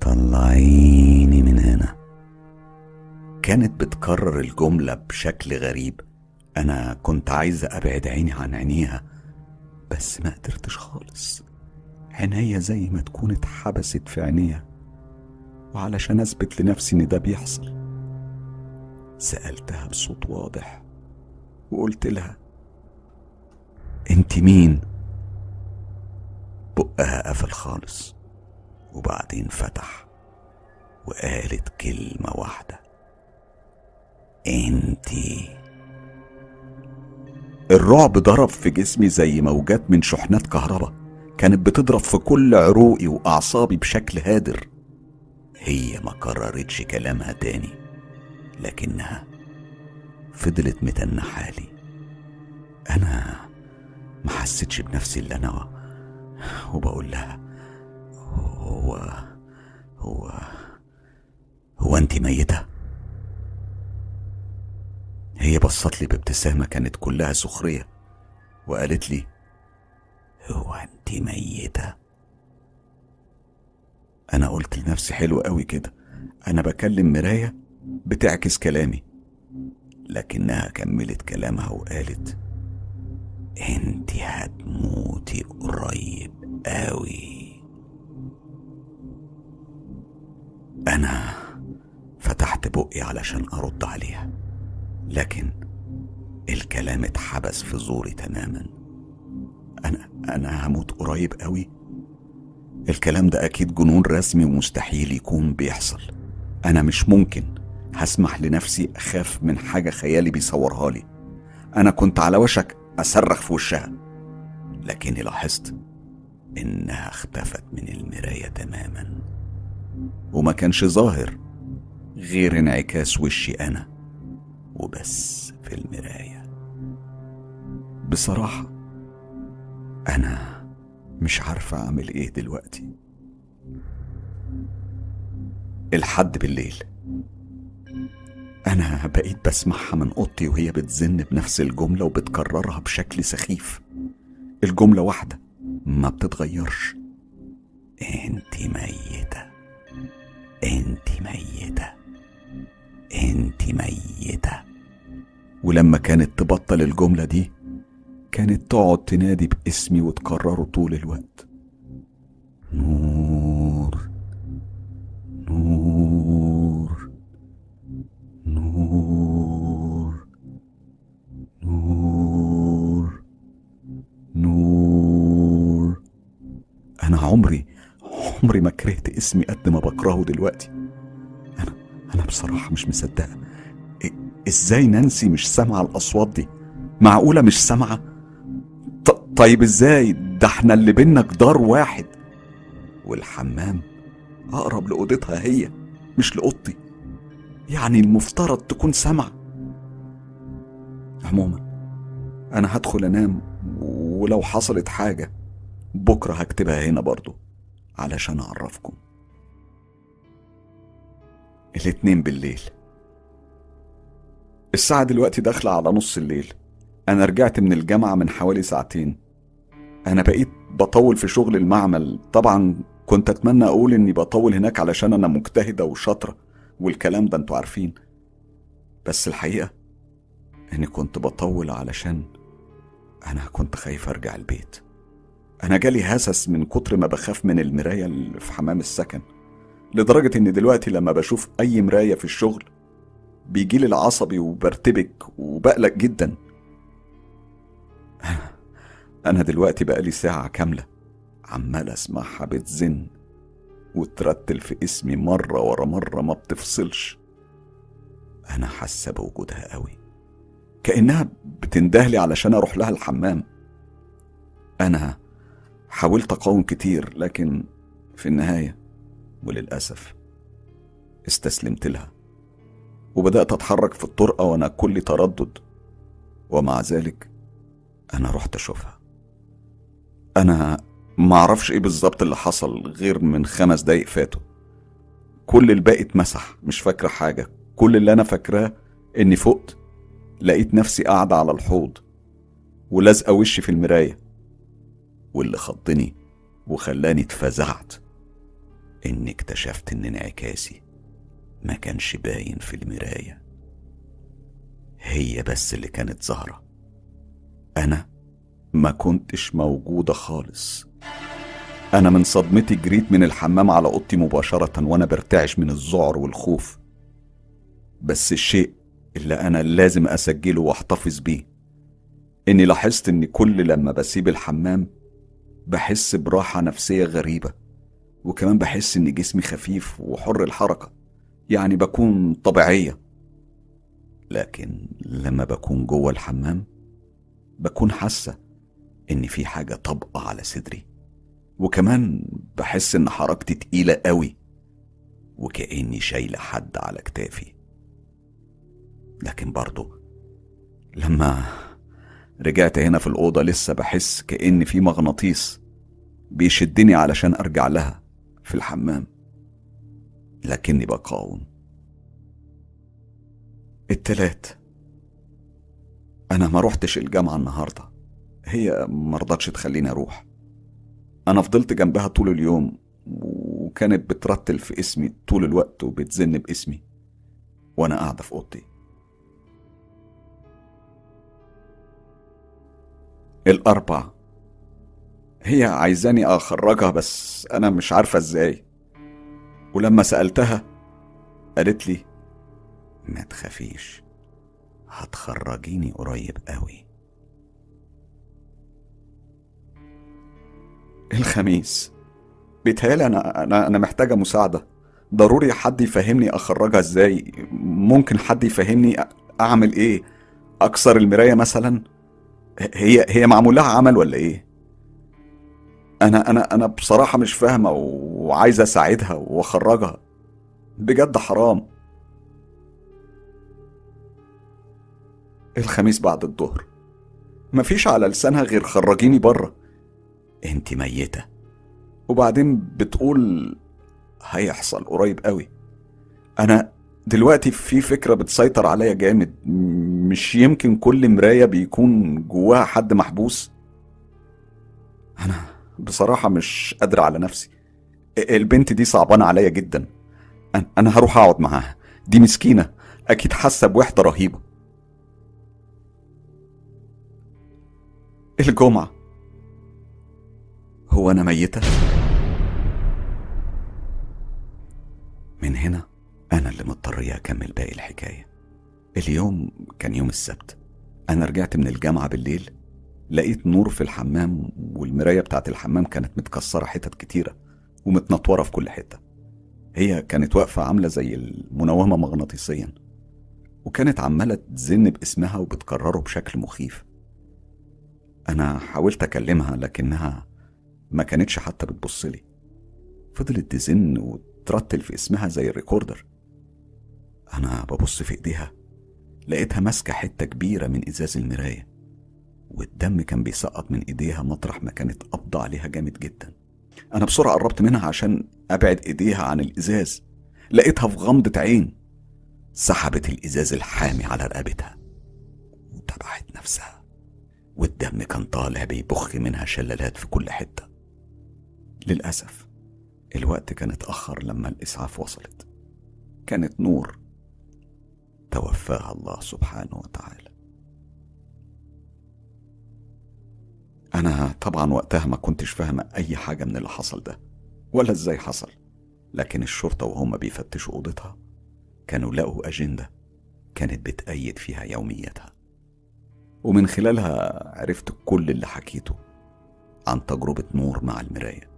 طلعيني من هنا. كانت بتكرر الجملة بشكل غريب. أنا كنت عايزة أبعد عيني عن عينيها بس ما قدرتش خالص. عينيا زي ما تكون اتحبست في عينيها وعلشان أثبت لنفسي إن ده بيحصل سألتها بصوت واضح وقلت لها انت مين؟ بقها قفل خالص وبعدين فتح وقالت كلمة واحدة. انتي الرعب ضرب في جسمي زي موجات من شحنات كهرباء كانت بتضرب في كل عروقي وأعصابي بشكل هادر. هي ما كررتش كلامها تاني لكنها فضلت متنحالي أنا ما حسيتش بنفسي إلا أنا وبقول لها هو هو هو أنت ميتة؟ هي بصت لي بابتسامة كانت كلها سخرية وقالت لي هو أنت ميتة؟ أنا قلت لنفسي حلو قوي كده أنا بكلم مراية بتعكس كلامي لكنها كملت كلامها وقالت انت هتموتي قريب قوي. أنا فتحت بقي علشان أرد عليها لكن الكلام اتحبس في زوري تماما. أنا أنا هموت قريب قوي؟ الكلام ده أكيد جنون رسمي ومستحيل يكون بيحصل. أنا مش ممكن هسمح لنفسي أخاف من حاجة خيالي بيصورها لي. أنا كنت على وشك أصرخ في وشها. لكني لاحظت إنها اختفت من المراية تماما وما كانش ظاهر غير انعكاس وشي أنا وبس في المراية. بصراحة أنا مش عارفة أعمل إيه دلوقتي. الحد بالليل أنا بقيت بسمعها من أوضتي وهي بتزن بنفس الجملة وبتكررها بشكل سخيف. الجملة واحدة ما بتتغيرش. أنت ميتة. أنت ميتة. أنت ميتة. ولما كانت تبطل الجملة دي كانت تقعد تنادي باسمي وتكرره طول الوقت. نور أنا عمري عمري ما كرهت اسمي قد ما بكرهه دلوقتي. أنا أنا بصراحة مش مصدقة. إ- إزاي نانسي مش سامعة الأصوات دي؟ معقولة مش سامعة؟ ط- طيب إزاي؟ ده إحنا اللي بينا جدار واحد. والحمام أقرب لأوضتها هي مش لأوضتي. يعني المفترض تكون سامعة. عموما أنا هدخل أنام ولو حصلت حاجة بكرة هكتبها هنا برضو علشان أعرفكم. الاتنين بالليل. الساعة دلوقتي داخلة على نص الليل. أنا رجعت من الجامعة من حوالي ساعتين. أنا بقيت بطول في شغل المعمل. طبعا كنت أتمنى أقول إني بطول هناك علشان أنا مجتهدة وشاطرة والكلام ده أنتوا عارفين. بس الحقيقة إني كنت بطول علشان أنا كنت خايف أرجع البيت. أنا جالي هسس من كتر ما بخاف من المراية اللي في حمام السكن لدرجة إن دلوقتي لما بشوف أي مراية في الشغل بيجيلي العصبي وبرتبك وبقلق جدا. أنا دلوقتي بقالي ساعة كاملة عمال أسمعها بتزن وترتل في اسمي مرة ورا مرة ما بتفصلش. أنا حاسة بوجودها قوي كأنها بتندهلي علشان أروح لها الحمام. أنا حاولت أقاوم كتير لكن في النهاية وللأسف استسلمت لها. وبدأت أتحرك في الطرقة وأنا كل تردد. ومع ذلك أنا رحت أشوفها. أنا معرفش إيه بالظبط اللي حصل غير من خمس دقايق فاتوا. كل الباقي اتمسح مش فاكرة حاجة. كل اللي أنا فاكراه إني فقت لقيت نفسي قاعدة على الحوض ولازقة وشي في المراية. واللي خضني وخلاني اتفزعت. إني اكتشفت إن انعكاسي ما كانش باين في المراية. هي بس اللي كانت ظاهرة. أنا ما كنتش موجودة خالص. أنا من صدمتي جريت من الحمام على أوضتي مباشرة وأنا برتعش من الذعر والخوف. بس الشيء اللي أنا لازم أسجله وأحتفظ بيه إني لاحظت إن كل لما بسيب الحمام بحس براحة نفسية غريبة وكمان بحس إن جسمي خفيف وحر الحركة يعني بكون طبيعية. لكن لما بكون جوه الحمام بكون حاسة إن في حاجة طبقة على صدري وكمان بحس إن حركتي تقيلة قوي وكأني شايلة حد على كتافي. لكن برضه لما رجعت هنا في الأوضة لسه بحس كأن في مغناطيس بيشدني علشان أرجع لها في الحمام. لكني بقاوم. التلات. أنا ما روحتش الجامعة النهاردة. هي مرضتش تخليني أروح. أنا فضلت جنبها طول اليوم وكانت بترتل في اسمي طول الوقت وبتزن باسمي. وأنا قاعدة في أوضتي. الأربع هي عايزاني أخرجها بس أنا مش عارفة إزاي. ولما سألتها قالت لي ما تخافيش هتخرجيني قريب قوي. الخميس. بيتهيألي أنا أنا أنا محتاجة مساعدة. ضروري حد يفهمني أخرجها إزاي؟ ممكن حد يفهمني أعمل إيه؟ أكسر المراية مثلا؟ هي هي معمول لها عمل ولا إيه؟ أنا أنا أنا بصراحة مش فاهمة وعايز أساعدها وأخرجها. بجد حرام. الخميس بعد الظهر. مفيش على لسانها غير خرجيني بره. انت ميتة. وبعدين بتقول هيحصل قريب قوي. أنا دلوقتي في فكرة بتسيطر عليا جامد. مش يمكن كل مراية بيكون جواها حد محبوس؟ أنا بصراحة مش قادر على نفسي. البنت دي صعبانة عليا جدا. أنا هروح أقعد معاها. دي مسكينة. أكيد حاسة بوحدة رهيبة. الجمعة. هو أنا ميتة؟ من هنا؟ أنا اللي مضطرية أكمل باقي الحكاية. اليوم كان يوم السبت. أنا رجعت من الجامعة بالليل لقيت نور في الحمام والمراية بتاعت الحمام كانت متكسرة حتت كتيرة ومتنطورة في كل حتة. هي كانت واقفة عاملة زي المنومة مغناطيسيا وكانت عمالة تزن باسمها وبتكرره بشكل مخيف. أنا حاولت أكلمها لكنها ما كانتش حتى بتبصلي فضلت تزن وترتل في اسمها زي الريكوردر. أنا ببص في إيديها لقيتها ماسكة حتة كبيرة من إزاز المراية والدم كان بيسقط من إيديها مطرح ما كانت قبضة عليها جامد جدا. أنا بسرعة قربت منها عشان أبعد إيديها عن الإزاز لقيتها في غمضة عين سحبت الإزاز الحامي على رقبتها وتبعت نفسها والدم كان طالع بيبخ منها شلالات في كل حتة. للأسف الوقت كان اتأخر لما الإسعاف وصلت. كانت نور توفاها الله سبحانه وتعالى. أنا طبعا وقتها ما كنتش فاهمة أي حاجة من اللي حصل ده ولا إزاي حصل. لكن الشرطة وهم بيفتشوا أوضتها كانوا لقوا أجندة كانت بتأيد فيها يومياتها ومن خلالها عرفت كل اللي حكيته عن تجربة نور مع المراية.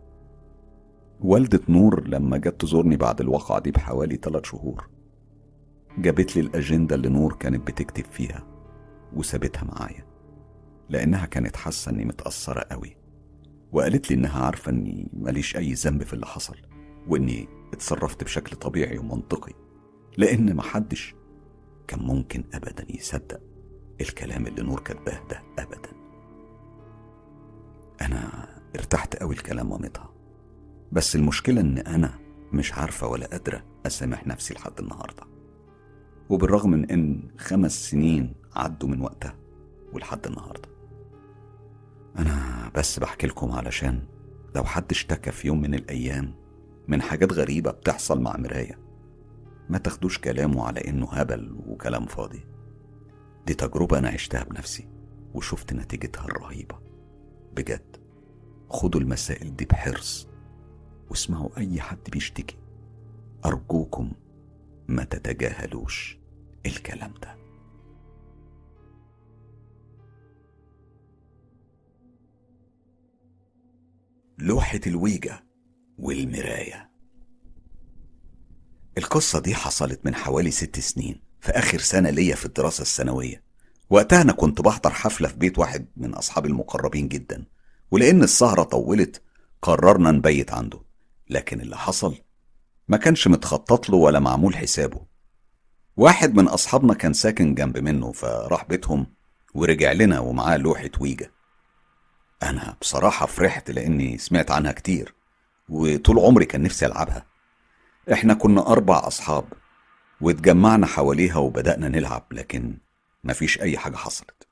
والدة نور لما جت تزورني بعد الواقعة دي بحوالي ثلاث شهور جابت لي الأجندة اللي نور كانت بتكتب فيها وسابتها معايا لأنها كانت حاسة إني متأثرة قوي وقالت لي إنها عارفة إني ماليش أي ذنب في اللي حصل وإني اتصرفت بشكل طبيعي ومنطقي لأن محدش كان ممكن أبدا يصدق الكلام اللي نور كاتباه ده أبدا. أنا ارتحت قوي لكلام مامتها بس المشكلة إن أنا مش عارفة ولا قادرة أسامح نفسي لحد النهاردة. وبالرغم من إن خمس سنين عدوا من وقتها ولحد النهاردة. أنا بس بحكي لكم علشان لو حد اشتكى في يوم من الأيام من حاجات غريبة بتحصل مع مراية ما تاخدوش كلامه على إنه هبل وكلام فاضي. دي تجربة أنا عشتها بنفسي وشفت نتيجتها الرهيبة. بجد خدوا المسائل دي بحرص واسمعوا أي حد بيشتكي. أرجوكم ما تتجاهلوش. الكلام ده. لوحة الويجا والمراية. القصة دي حصلت من حوالي ست سنين في آخر سنة ليا في الدراسة الثانوية وقتها أنا كنت بحضر حفلة في بيت واحد من أصحابي المقربين جدا ولأن السهرة طولت قررنا نبيت عنده. لكن اللي حصل ما كانش متخطط له ولا معمول حسابه. واحد من أصحابنا كان ساكن جنب منه فراح بيتهم ورجع لنا ومعاه لوحة ويجا. أنا بصراحة فرحت لأني سمعت عنها كتير وطول عمري كان نفسي ألعبها. إحنا كنا أربع أصحاب واتجمعنا حواليها وبدأنا نلعب لكن مفيش أي حاجة حصلت.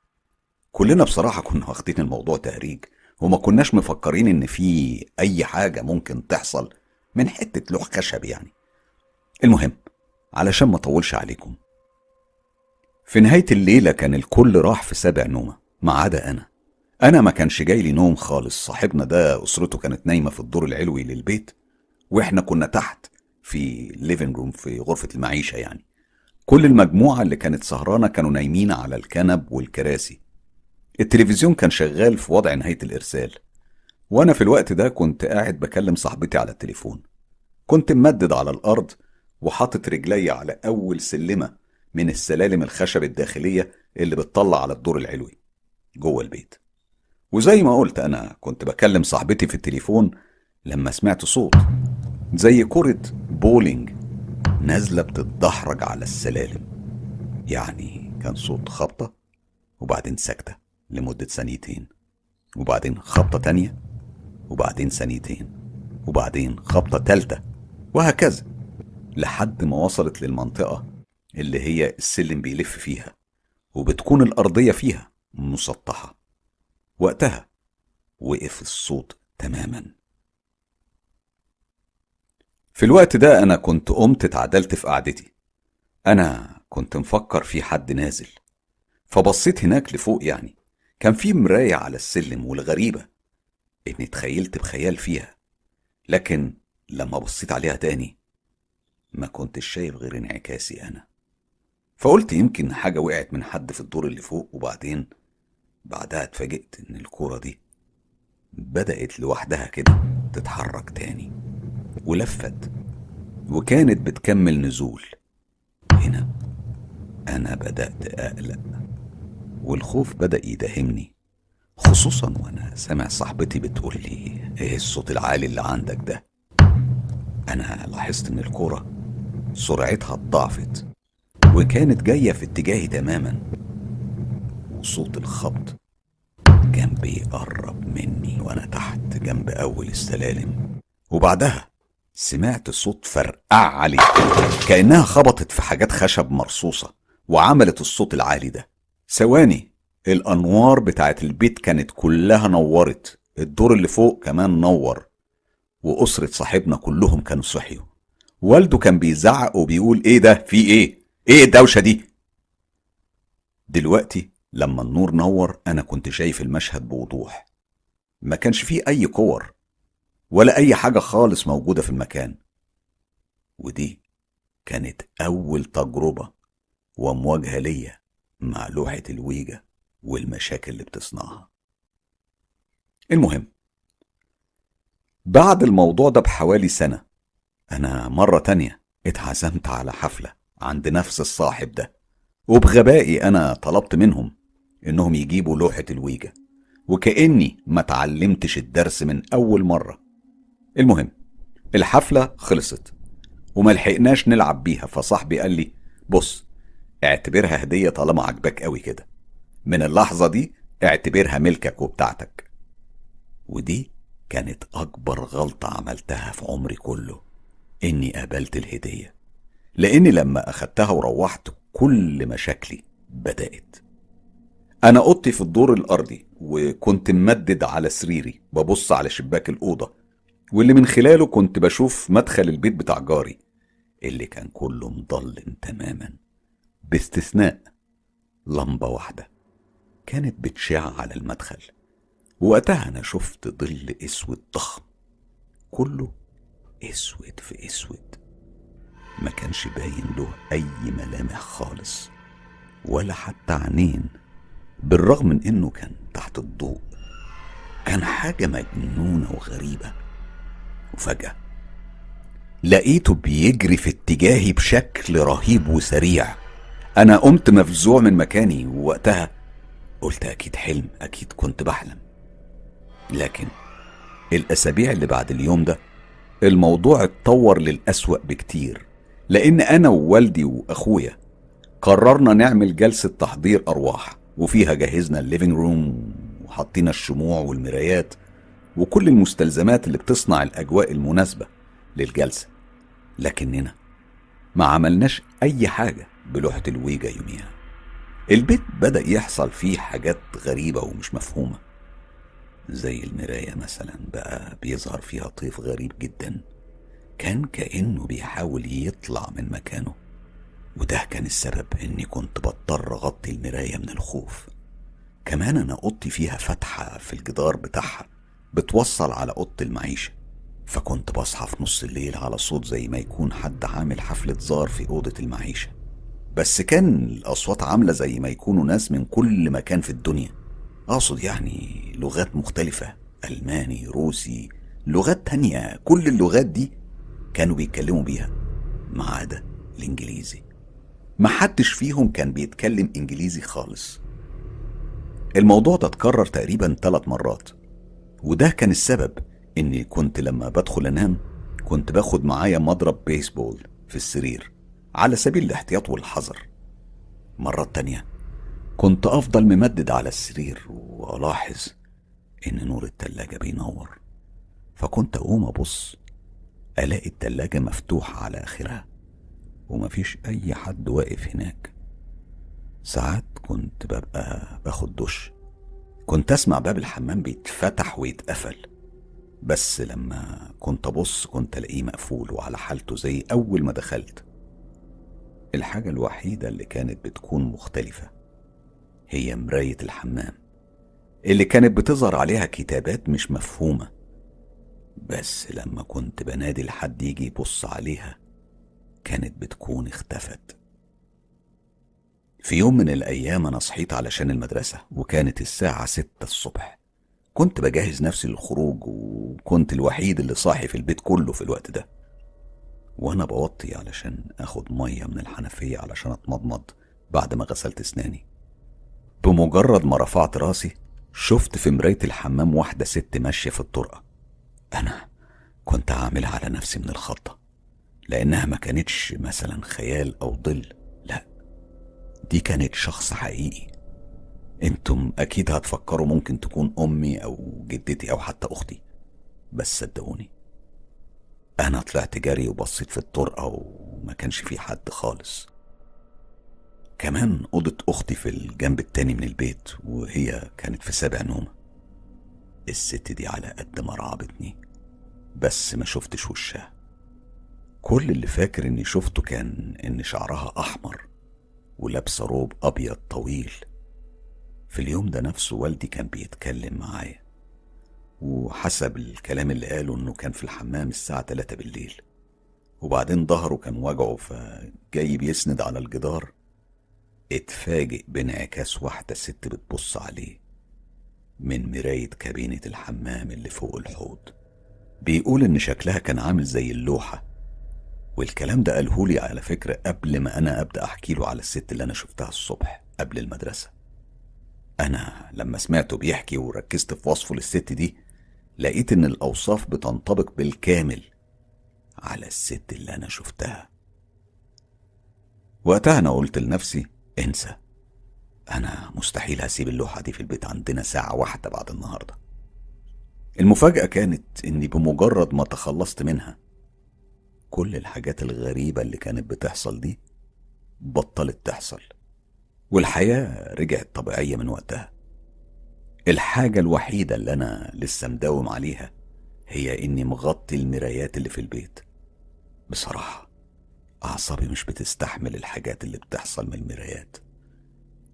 كلنا بصراحة كنا واخدين الموضوع تهريج وما كناش مفكرين إن في أي حاجة ممكن تحصل من حتة لوح خشب يعني. المهم علشان ما أطولش عليكم. في نهاية الليلة كان الكل راح في سابع نومة ما عدا أنا. أنا ما كانش جاي لي نوم خالص. صاحبنا ده أسرته كانت نايمة في الدور العلوي للبيت وإحنا كنا تحت في living room في غرفة المعيشة يعني. كل المجموعة اللي كانت سهرانة كانوا نايمين على الكنب والكراسي. التلفزيون كان شغال في وضع نهاية الإرسال. وأنا في الوقت ده كنت قاعد بكلم صاحبتي على التليفون. كنت ممدد على الأرض وحاطط رجلي على أول سلمة من السلالم الخشب الداخلية اللي بتطلع على الدور العلوي جوه البيت. وزي ما قلت أنا كنت بكلم صاحبتي في التليفون لما سمعت صوت زي كرة بولينج نازلة بتتدحرج على السلالم. يعني كان صوت خبطة وبعدين سكتة لمدة ثانيتين وبعدين خبطة تانية وبعدين ثانيتين وبعدين خبطة تالتة وهكذا. لحد ما وصلت للمنطقة اللي هي السلم بيلف فيها وبتكون الأرضية فيها مسطحة. وقتها وقف الصوت تماما. في الوقت ده أنا كنت قمت اتعدلت في قعدتي. أنا كنت مفكر في حد نازل. فبصيت هناك لفوق يعني. كان في مراية على السلم والغريبة إني اتخيلت بخيال فيها. لكن لما بصيت عليها تاني ما كنتش شايف غير انعكاسي أنا. فقلت يمكن حاجة وقعت من حد في الدور اللي فوق وبعدين بعدها اتفاجئت إن الكورة دي بدأت لوحدها كده تتحرك تاني ولفت وكانت بتكمل نزول. هنا أنا بدأت أقلق والخوف بدأ يداهمني خصوصا وأنا سامع صاحبتي بتقول لي إيه الصوت العالي اللي عندك ده؟ أنا لاحظت إن الكورة سرعتها اتضاعفت وكانت جاية في اتجاهي تماما. وصوت الخبط كان بيقرب مني وأنا تحت جنب أول السلالم وبعدها سمعت صوت فرقع علي كأنها خبطت في حاجات خشب مرصوصة وعملت الصوت العالي ده. ثواني الأنوار بتاعت البيت كانت كلها نورت الدور اللي فوق كمان نور وأسرة صاحبنا كلهم كانوا صحيوا. والده كان بيزعق وبيقول إيه ده؟ في إيه؟ إيه الدوشة دي؟ دلوقتي لما النور نور أنا كنت شايف المشهد بوضوح. ما كانش فيه أي كور ولا أي حاجة خالص موجودة في المكان. ودي كانت أول تجربة ومواجهة ليا مع لوحة الويجا والمشاكل اللي بتصنعها. المهم بعد الموضوع ده بحوالي سنة أنا مرة تانية اتعزمت على حفلة عند نفس الصاحب ده وبغبائي أنا طلبت منهم إنهم يجيبوا لوحة الويجا وكأني ما اتعلمتش الدرس من أول مرة. المهم الحفلة خلصت وما لحقناش نلعب بيها فصاحبي قال لي بص اعتبرها هدية طالما عجبك قوي كده. من اللحظة دي اعتبرها ملكك وبتاعتك. ودي كانت أكبر غلطة عملتها في عمري كله. إني قبلت الهدية. لأني لما أخدتها وروحت كل مشاكلي بدأت. أنا أوضتي في الدور الأرضي وكنت ممدد على سريري ببص على شباك الأوضة واللي من خلاله كنت بشوف مدخل البيت بتاع جاري اللي كان كله مضلم تماما باستثناء لمبة واحدة كانت بتشع على المدخل. وقتها أنا شفت ظل أسود ضخم كله أسود في أسود. ما كانش باين له أي ملامح خالص ولا حتى عينين بالرغم من إنه كان تحت الضوء. كان حاجة مجنونة وغريبة. وفجأة لقيته بيجري في اتجاهي بشكل رهيب وسريع. أنا قمت مفزوع من مكاني ووقتها قلت أكيد حلم أكيد كنت بحلم. لكن الأسابيع اللي بعد اليوم ده الموضوع اتطور للأسوأ بكتير لأن أنا ووالدي وأخويا قررنا نعمل جلسة تحضير أرواح وفيها جهزنا ال living room وحطينا الشموع والمرايات وكل المستلزمات اللي بتصنع الأجواء المناسبة للجلسة. لكننا ما عملناش أي حاجة بلوحة الويجا يوميها. البيت بدأ يحصل فيه حاجات غريبة ومش مفهومة. زي المراية مثلا بقى بيظهر فيها طيف غريب جدا. كان كأنه بيحاول يطلع من مكانه. وده كان السبب إني كنت بضطر أغطي المراية من الخوف. كمان أنا أوضتي فيها فتحة في الجدار بتاعها بتوصل على أوضة المعيشة. فكنت بصحى في نص الليل على صوت زي ما يكون حد عامل حفلة زار في أوضة المعيشة. بس كان الأصوات عاملة زي ما يكونوا ناس من كل مكان في الدنيا. أقصد يعني لغات مختلفة ألماني روسي لغات تانية. كل اللغات دي كانوا بيتكلموا بيها ما عدا الإنجليزي. محدش فيهم كان بيتكلم إنجليزي خالص. الموضوع ده اتكرر تقريبا ثلاث مرات وده كان السبب إني كنت لما بدخل أنام كنت باخد معايا مضرب بيسبول في السرير على سبيل الاحتياط والحذر. مرات تانية كنت أفضل ممدد على السرير وألاحظ إن نور التلاجة بينور فكنت أقوم أبص ألاقي التلاجة مفتوحة على آخرها ومفيش أي حد واقف هناك. ساعات كنت ببقى باخد دش كنت أسمع باب الحمام بيتفتح ويتقفل بس لما كنت أبص كنت ألاقيه مقفول وعلى حالته زي أول ما دخلت. الحاجة الوحيدة اللي كانت بتكون مختلفة هي مراية الحمام اللي كانت بتظهر عليها كتابات مش مفهومة. بس لما كنت بنادي لحد يجي يبص عليها كانت بتكون اختفت. في يوم من الأيام أنا صحيت علشان المدرسة وكانت الساعة ستة الصبح. كنت بجهز نفسي للخروج وكنت الوحيد اللي صاحي في البيت كله في الوقت ده. وأنا بوطي علشان أخد مية من الحنفية علشان أتمضمض بعد ما غسلت أسناني. بمجرد ما رفعت راسي شفت في مراية الحمام واحدة ست ماشية في الطرقة. أنا كنت عاملها على نفسي من الخضة لأنها ما كانتش مثلا خيال أو ظل لا دي كانت شخص حقيقي. أنتم أكيد هتفكروا ممكن تكون أمي أو جدتي أو حتى أختي بس صدقوني أنا طلعت جري وبصيت في الطرقة وما كانش في حد خالص. كمان أوضة أختي في الجنب التاني من البيت وهي كانت في سابع نومة. الست دي على قد ما رعبتني بس ما شفتش وشها. كل اللي فاكر إني شفته كان إن شعرها أحمر ولابسة روب أبيض طويل. في اليوم ده نفسه والدي كان بيتكلم معايا وحسب الكلام اللي قاله إنه كان في الحمام الساعة 3 بالليل. وبعدين ظهره كان وجعه فجاي بيسند على الجدار. اتفاجئ بانعكاس واحدة ست بتبص عليه من مراية كابينة الحمام اللي فوق الحوض. بيقول إن شكلها كان عامل زي اللوحة والكلام ده قالهولي على فكرة قبل ما أنا أبدأ أحكي له على الست اللي أنا شفتها الصبح قبل المدرسة. أنا لما سمعته بيحكي وركزت في وصفه للست دي لقيت إن الأوصاف بتنطبق بالكامل على الست اللي أنا شفتها. وقتها أنا قلت لنفسي انسى. أنا مستحيل هسيب اللوحة دي في البيت عندنا ساعة واحدة بعد النهاردة. المفاجأة كانت إني بمجرد ما تخلصت منها كل الحاجات الغريبة اللي كانت بتحصل دي بطلت تحصل والحياة رجعت طبيعية من وقتها. الحاجة الوحيدة اللي أنا لسه مداوم عليها هي إني مغطي المرايات اللي في البيت. بصراحة أعصابي مش بتستحمل الحاجات اللي بتحصل من المرايات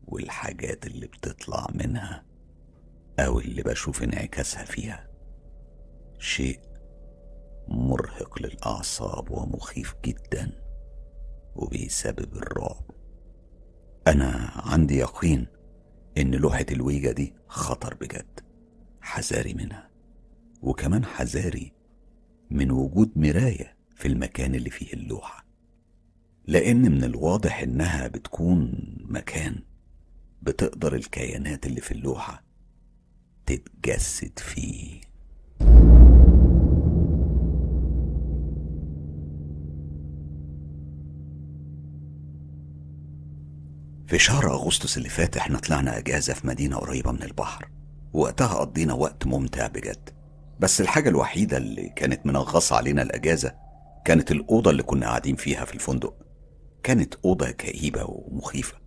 والحاجات اللي بتطلع منها أو اللي بشوف انعكاسها فيها. شيء مرهق للأعصاب ومخيف جدا وبيسبب الرعب. أنا عندي يقين إن لوحة الويجا دي خطر بجد حذاري منها وكمان حذاري من وجود مراية في المكان اللي فيه اللوحة. لأن من الواضح إنها بتكون مكان بتقدر الكيانات اللي في اللوحة تتجسد فيه. في شهر أغسطس اللي فات إحنا طلعنا أجازة في مدينة قريبة من البحر. وقتها قضينا وقت ممتع بجد. بس الحاجة الوحيدة اللي كانت منغصة علينا الأجازة كانت الأوضة اللي كنا قاعدين فيها في الفندق. كانت أوضة كئيبة ومخيفة.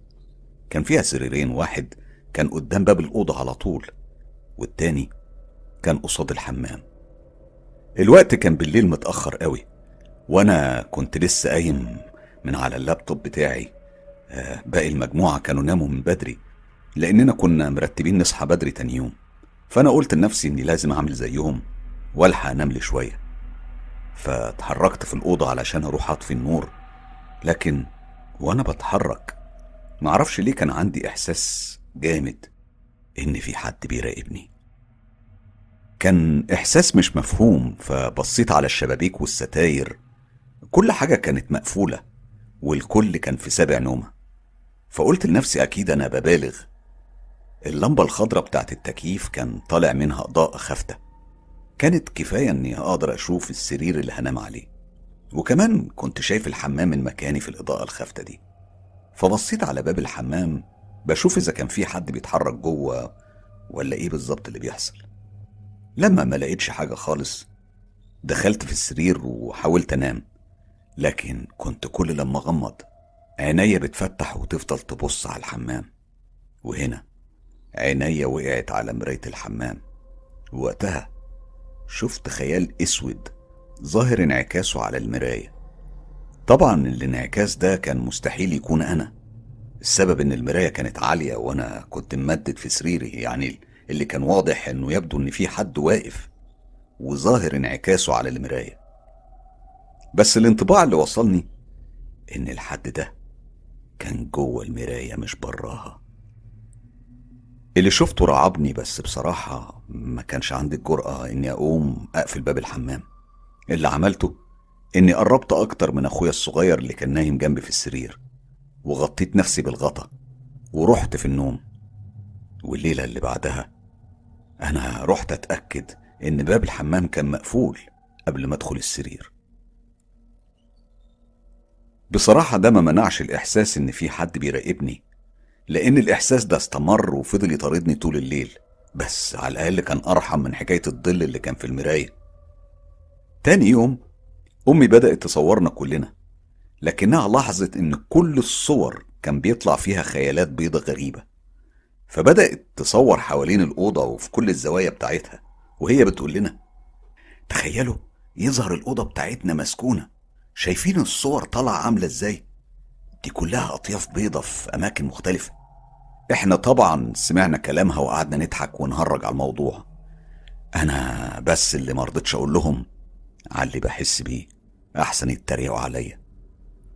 كان فيها سريرين واحد كان قدام باب الأوضة على طول والتاني كان قصاد الحمام. الوقت كان بالليل متأخر قوي وأنا كنت لسه قايم من على اللابتوب بتاعي. آه، باقي المجموعة كانوا ناموا من بدري لأننا كنا مرتبين نصحى بدري تاني يوم. فأنا قلت لنفسي إني لازم أعمل زيهم وألحق أنام لي شوية. فاتحركت في الأوضة علشان أروح أطفي النور. لكن وأنا بتحرك معرفش ليه كان عندي إحساس جامد إن في حد بيراقبني. كان إحساس مش مفهوم فبصيت على الشبابيك والستاير. كل حاجة كانت مقفولة والكل كان في سابع نومة. فقلت لنفسي أكيد أنا ببالغ. اللمبة الخضراء بتاعت التكييف كان طالع منها إضاءة خافتة. كانت كفاية إني أقدر أشوف السرير اللي هنام عليه. وكمان كنت شايف الحمام من مكاني في الإضاءة الخافتة دي. فبصيت على باب الحمام بشوف إذا كان في حد بيتحرك جوه ولا إيه بالظبط اللي بيحصل. لما ما لقيتش حاجة خالص دخلت في السرير وحاولت أنام. لكن كنت كل لما أغمض عينيا بتفتح وتفضل تبص على الحمام. وهنا عينيا وقعت على مراية الحمام. وقتها شفت خيال أسود ظاهر انعكاسه على المراية. طبعا الانعكاس ده كان مستحيل يكون أنا. السبب إن المراية كانت عالية وأنا كنت ممدد في سريري يعني اللي كان واضح إنه يبدو إن في حد واقف وظاهر انعكاسه على المراية. بس الانطباع اللي وصلني إن الحد ده كان جوه المراية مش براها. اللي شفته رعبني بس بصراحة ما كانش عندي الجرأة إني أقوم أقفل باب الحمام. اللي عملته إني قربت أكتر من أخويا الصغير اللي كان نايم جنبي في السرير وغطيت نفسي بالغطا ورحت في النوم. والليلة اللي بعدها أنا رحت أتأكد إن باب الحمام كان مقفول قبل ما أدخل السرير. بصراحة ده ما منعش الإحساس إن في حد بيراقبني لأن الإحساس ده استمر وفضل يطاردني طول الليل بس على الأقل كان أرحم من حكاية الظل اللي كان في المراية. تاني يوم أمي بدأت تصورنا كلنا لكنها لاحظت إن كل الصور كان بيطلع فيها خيالات بيضة غريبة فبدأت تصور حوالين الأوضة وفي كل الزوايا بتاعتها وهي بتقول لنا تخيلوا يظهر الأوضة بتاعتنا مسكونة شايفين الصور طالعة عاملة إزاي؟ دي كلها أطياف بيضة في أماكن مختلفة. إحنا طبعا سمعنا كلامها وقعدنا نضحك ونهرج على الموضوع. أنا بس اللي مرضتش أقول لهم على اللي بحس بيه. أحسن يتريقوا عليا.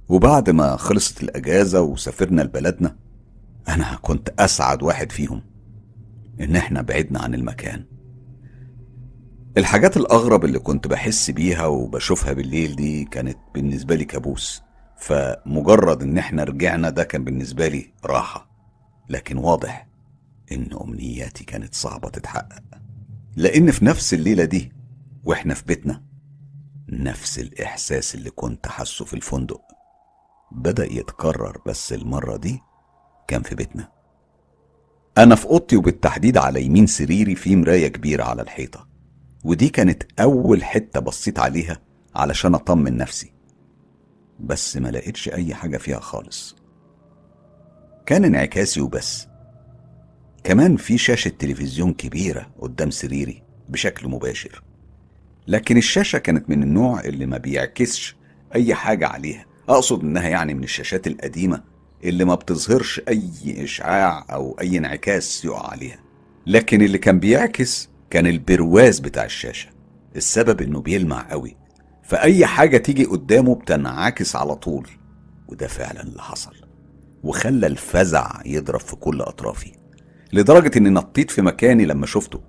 وبعد ما خلصت الأجازة وسافرنا لبلدنا أنا كنت أسعد واحد فيهم. إن إحنا بعدنا عن المكان. الحاجات الأغرب اللي كنت بحس بيها وبشوفها بالليل دي كانت بالنسبة لي كابوس. فمجرد إن إحنا رجعنا ده كان بالنسبة لي راحة. لكن واضح إن أمنياتي كانت صعبة تتحقق. لأن في نفس الليلة دي وإحنا في بيتنا نفس الإحساس اللي كنت حاسه في الفندق. بدأ يتكرر بس المرة دي كان في بيتنا. أنا في أوضتي وبالتحديد على يمين سريري في مراية كبيرة على الحيطة. ودي كانت أول حتة بصيت عليها علشان أطمن نفسي. بس ما لقيتش أي حاجة فيها خالص. كان انعكاسي وبس. كمان في شاشة تلفزيون كبيرة قدام سريري بشكل مباشر. لكن الشاشة كانت من النوع اللي ما بيعكسش أي حاجة عليها. أقصد إنها يعني من الشاشات القديمة اللي ما بتظهرش أي إشعاع أو أي انعكاس يقع عليها. لكن اللي كان بيعكس كان البرواز بتاع الشاشة السبب إنه بيلمع قوي. فأي حاجة تيجي قدامه بتنعكس على طول وده فعلا اللي حصل وخلى الفزع يضرب في كل أطرافي. لدرجة إني نطيت في مكاني لما شفته.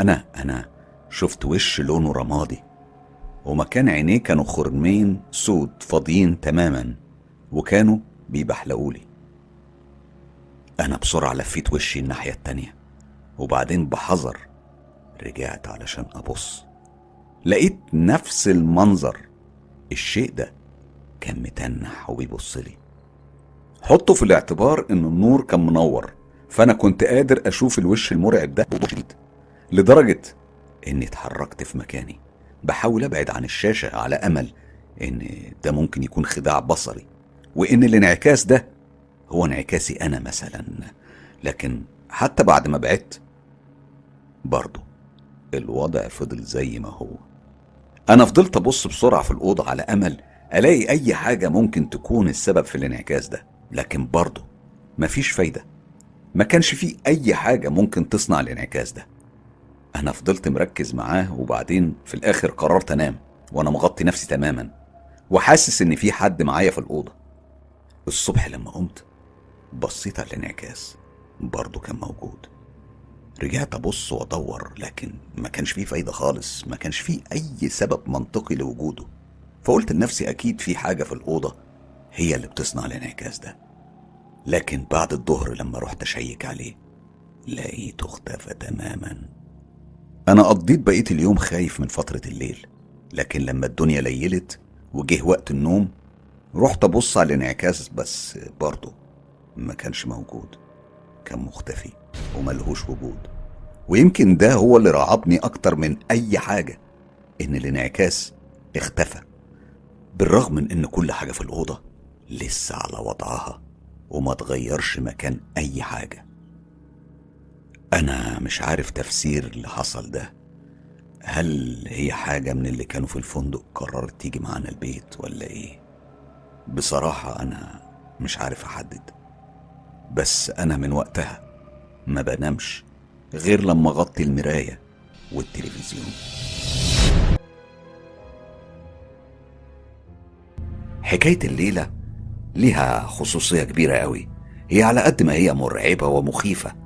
أنا أنا شفت وش لونه رمادي. ومكان عينيه كانوا خرمين سود فاضيين تماما وكانوا بيبحلقولي. أنا بسرعة لفيت وشي الناحية التانية وبعدين بحذر رجعت علشان أبص. لقيت نفس المنظر. الشيء ده كان متنح وبيبصلي حطوا في الاعتبار إن النور كان منور فأنا كنت قادر أشوف الوش المرعب ده لدرجة إني اتحركت في مكاني. بحاول أبعد عن الشاشة على أمل إن ده ممكن يكون خداع بصري. وإن الانعكاس ده هو انعكاسي أنا مثلا. لكن حتى بعد ما بعدت برضه الوضع فضل زي ما هو. أنا فضلت أبص بسرعة في الأوضة على أمل ألاقي أي حاجة ممكن تكون السبب في الانعكاس ده. لكن برضه مفيش فايدة. ما كانش فيه أي حاجة ممكن تصنع الانعكاس ده. أنا فضلت مركز معاه وبعدين في الآخر قررت أنام وأنا مغطي نفسي تماما وحاسس إن في حد معايا في الأوضة. الصبح لما قمت بصيت على الانعكاس برضه كان موجود. رجعت أبص وأدور لكن ما كانش فيه فايدة خالص ما كانش فيه أي سبب منطقي لوجوده. فقلت لنفسي أكيد في حاجة في الأوضة هي اللي بتصنع الانعكاس ده. لكن بعد الظهر لما رحت أشيك عليه لقيته اختفى تماما. أنا قضيت بقية اليوم خايف من فترة الليل لكن لما الدنيا ليلت وجه وقت النوم رحت أبص على الانعكاس بس برضه ما كانش موجود كان مختفي وملهوش وجود. ويمكن ده هو اللي رعبني أكتر من أي حاجة إن الانعكاس اختفى بالرغم من إن كل حاجة في الأوضة لسه على وضعها وما تغيرش مكان أي حاجة. أنا مش عارف تفسير اللي حصل ده. هل هي حاجة من اللي كانوا في الفندق قررت تيجي معانا البيت ولا إيه؟ بصراحة أنا مش عارف أحدد. بس أنا من وقتها ما بنامش غير لما أغطي المراية والتلفزيون. حكاية الليلة ليها خصوصية كبيرة قوي هي على قد ما هي مرعبة ومخيفة.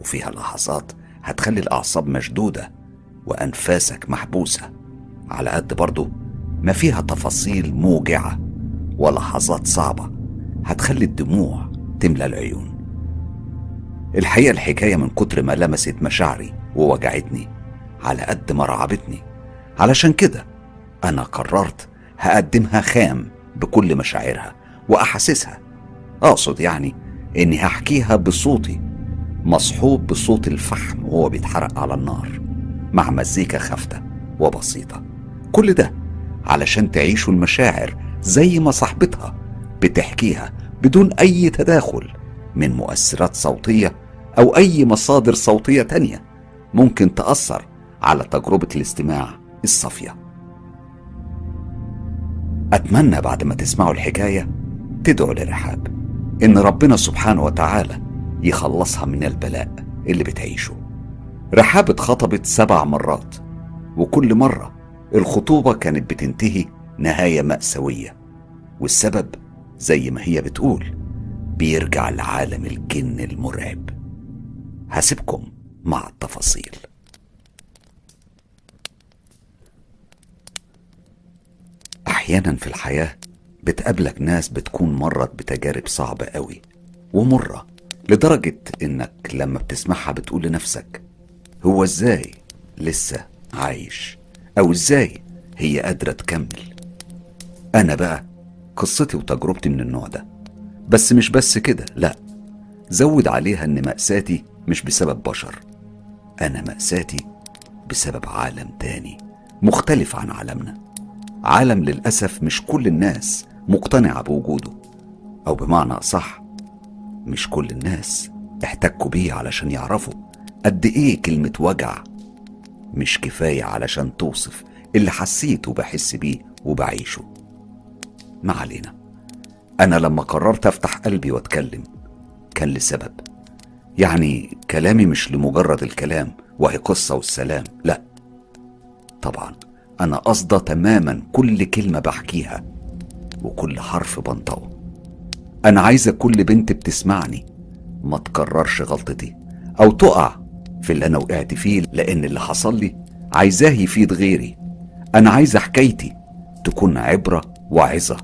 وفيها لحظات هتخلي الأعصاب مشدودة وأنفاسك محبوسة. على قد برضو ما فيها تفاصيل موجعة ولحظات صعبة هتخلي الدموع تملى العيون. الحقيقة الحكاية من كتر ما لمست مشاعري ووجعتني على قد ما رعبتني. علشان كده أنا قررت هقدمها خام بكل مشاعرها وأحاسيسها. أقصد يعني إني هحكيها بصوتي مصحوب بصوت الفحم وهو بيتحرق على النار مع مزيكا خافتة وبسيطة. كل ده علشان تعيشوا المشاعر زي ما صاحبتها بتحكيها بدون أي تداخل من مؤثرات صوتية أو أي مصادر صوتية تانية ممكن تأثر على تجربة الاستماع الصافية. أتمنى بعد ما تسمعوا الحكاية تدعوا لرحاب إن ربنا سبحانه وتعالى يخلصها من البلاء اللي بتعيشه. رحاب اتخطبت سبع مرات وكل مرة الخطوبة كانت بتنتهي نهاية مأساوية والسبب زي ما هي بتقول بيرجع لعالم الجن المرعب. هسيبكم مع التفاصيل. أحيانا في الحياة بتقابلك ناس بتكون مرت بتجارب صعبة قوي ومرة لدرجة إنك لما بتسمعها بتقول لنفسك هو إزاي لسه عايش؟ أو إزاي هي قادرة تكمل؟ أنا بقى قصتي وتجربتي من النوع ده. بس مش بس كده لا. زود عليها إن مأساتي مش بسبب بشر. أنا مأساتي بسبب عالم تاني مختلف عن عالمنا. عالم للأسف مش كل الناس مقتنعة بوجوده. أو بمعنى أصح مش كل الناس احتكوا بيه علشان يعرفوا قد إيه كلمة وجع مش كفاية علشان توصف اللي حسيت وبحس بيه وبعيشه. ما علينا. أنا لما قررت أفتح قلبي وأتكلم كان لسبب. يعني كلامي مش لمجرد الكلام وهي قصة والسلام لا. طبعا أنا قصده تماما كل كلمة بحكيها وكل حرف بنطقه. أنا عايزة كل بنت بتسمعني. ما تكررش غلطتي. أو تقع في اللي أنا وقعت فيه لأن اللي حصل لي عايزاه يفيد غيري. أنا عايزة حكايتي تكون عبرة وعظة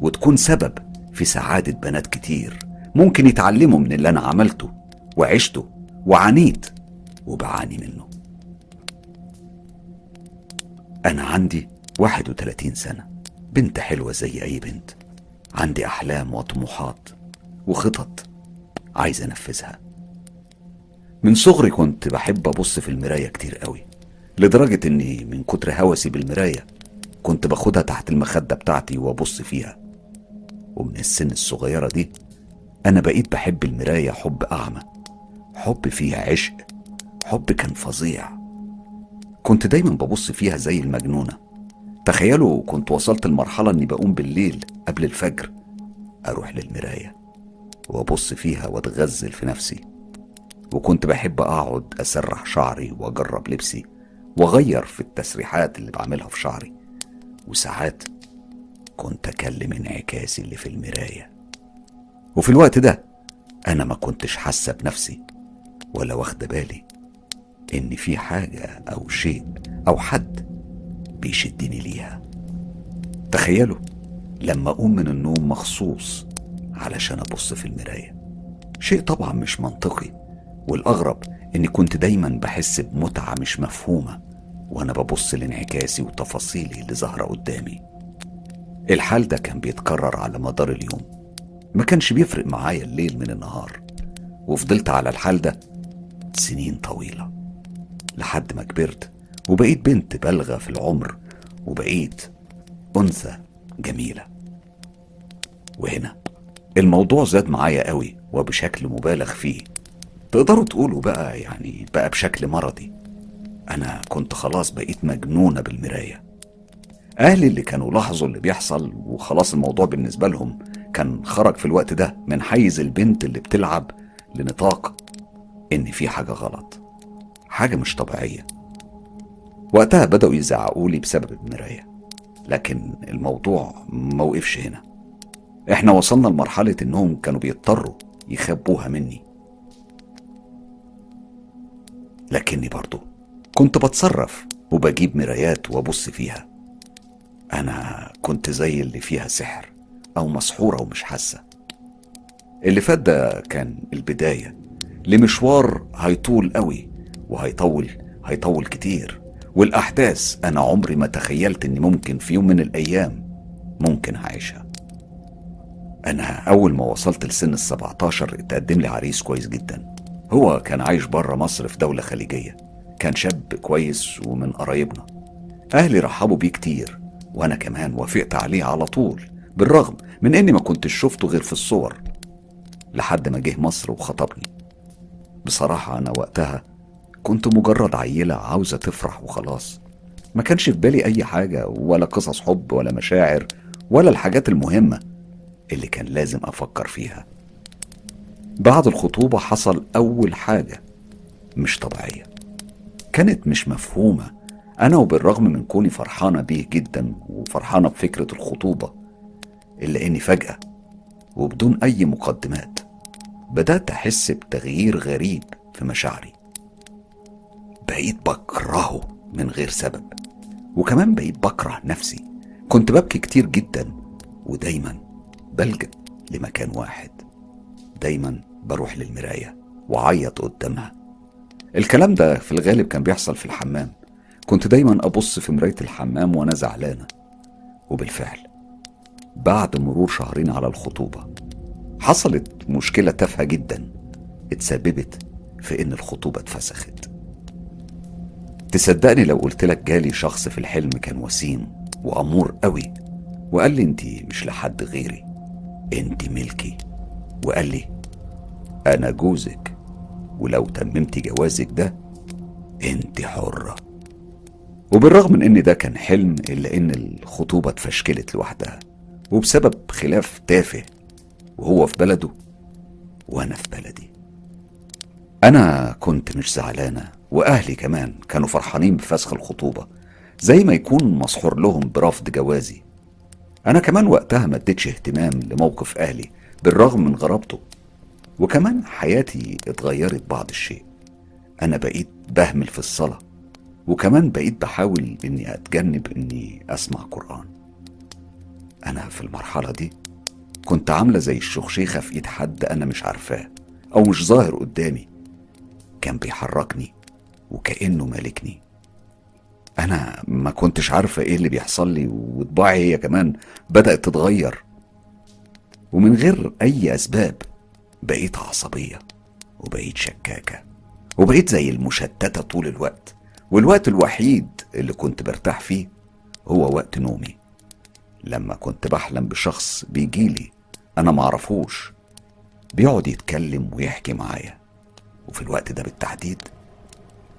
وتكون سبب في سعادة بنات كتير. ممكن يتعلموا من اللي أنا عملته وعشته وعانيت وبعاني منه. أنا عندي 31 سنة. بنت حلوة زي أي بنت. عندي أحلام وطموحات وخطط عايز أنفذها. من صغري كنت بحب أبص في المراية كتير قوي لدرجة إني من كتر هوسي بالمراية كنت باخدها تحت المخدة بتاعتي وأبص فيها. ومن السن الصغيرة دي أنا بقيت بحب المراية حب أعمى حب فيها عشق حب كان فظيع. كنت دايما ببص فيها زي المجنونة. تخيلوا كنت وصلت لمرحلة إني بقوم بالليل قبل الفجر. أروح للمراية وأبص فيها وأتغزل في نفسي. وكنت بحب أقعد أسرح شعري وأجرب لبسي وأغير في التسريحات اللي بعملها في شعري. وساعات كنت أكلم انعكاسي اللي في المراية. وفي الوقت ده أنا ما كنتش حاسة بنفسي ولا واخدة بالي إن في حاجة أو شيء أو حد بيشدني ليها. تخيلوا لما أقوم من النوم مخصوص علشان أبص في المراية. شيء طبعا مش منطقي والأغرب إني كنت دايما بحس بمتعة مش مفهومة وأنا ببص لانعكاسي وتفاصيلي اللي ظاهرة قدامي. الحال ده كان بيتكرر على مدار اليوم. ما كانش بيفرق معايا الليل من النهار. وفضلت على الحال ده سنين طويلة لحد ما كبرت وبقيت بنت بالغة في العمر وبقيت أنثى جميلة. وهنا الموضوع زاد معايا قوي وبشكل مبالغ فيه. تقدروا تقولوا بقى يعني بقى بشكل مرضي. أنا كنت خلاص بقيت مجنونة بالمراية. أهلي اللي كانوا لاحظوا اللي بيحصل وخلاص الموضوع بالنسبة لهم كان خرج في الوقت ده من حيز البنت اللي بتلعب لنطاق إن في حاجة غلط. حاجة مش طبيعية. وقتها بدأوا يزعقوا لي بسبب المراية لكن الموضوع ما وقفش هنا. إحنا وصلنا لمرحلة إنهم كانوا بيضطروا يخبوها مني. لكني برضو كنت بتصرف وبجيب مرايات وأبص فيها. أنا كنت زي اللي فيها سحر أو مسحورة ومش حاسة. اللي فات ده كان البداية لمشوار هيطول قوي وهيطول هيطول كتير. والأحداث أنا عمري ما تخيلت إني ممكن في يوم من الأيام ممكن هعيشها أنا أول ما وصلت لسن السبعتاشر اتقدم لي عريس كويس جدا. هو كان عايش بره مصر في دولة خليجية. كان شاب كويس ومن قرايبنا. أهلي رحبوا بيه كتير وأنا كمان وافقت عليه على طول بالرغم من إني ما كنتش شفته غير في الصور لحد ما جه مصر وخطبني. بصراحة أنا وقتها كنت مجرد عيلة عاوزة تفرح وخلاص. ما كانش في بالي أي حاجة ولا قصص حب ولا مشاعر ولا الحاجات المهمة اللي كان لازم أفكر فيها. بعد الخطوبة حصل أول حاجة مش طبيعية. كانت مش مفهومة. أنا وبالرغم من كوني فرحانة بيه جدا وفرحانة بفكرة الخطوبة إلا إني فجأة وبدون أي مقدمات بدأت أحس بتغيير غريب في مشاعري. بقيت بكرهه من غير سبب. وكمان بقيت بكره نفسي. كنت ببكي كتير جدا ودايما بلجأ لمكان واحد. دايما بروح للمراية وعيط قدامها. الكلام ده في الغالب كان بيحصل في الحمام. كنت دايما أبص في مراية الحمام وأنا زعلانة. وبالفعل بعد مرور شهرين على الخطوبة حصلت مشكلة تافهة جدا اتسببت في إن الخطوبة اتفسخت. تصدقني لو قلت لك جالي شخص في الحلم كان وسيم وأمور قوي. وقال لي انت مش لحد غيري انت ملكي. وقال لي أنا جوزك ولو تممتي جوازك ده انت حرة. وبالرغم من إن ده كان حلم إلا إن الخطوبة اتفشكلت لوحدها وبسبب خلاف تافه وهو في بلده وأنا في بلدي. أنا كنت مش زعلانة وأهلي كمان كانوا فرحانين بفسخ الخطوبة زي ما يكون مسحور لهم برفض جوازي. أنا كمان وقتها ما اديتش اهتمام لموقف أهلي بالرغم من غرابته وكمان حياتي اتغيرت بعض الشيء. أنا بقيت بهمل في الصلاة وكمان بقيت بحاول إني أتجنب إني أسمع قرآن. أنا في المرحلة دي كنت عاملة زي الشخشيخة في إيد حد أنا مش عارفاه أو مش ظاهر قدامي. كان بيحركني وكأنه مالكني. أنا ما كنتش عارفة إيه اللي بيحصل لي وطباعي هي كمان بدأت تتغير. ومن غير أي أسباب بقيت عصبية وبقيت شكاكة وبقيت زي المشتتة طول الوقت. والوقت الوحيد اللي كنت برتاح فيه هو وقت نومي. لما كنت بحلم بشخص بيجيلي أنا معرفوش بيقعد يتكلم ويحكي معايا. وفي الوقت ده بالتحديد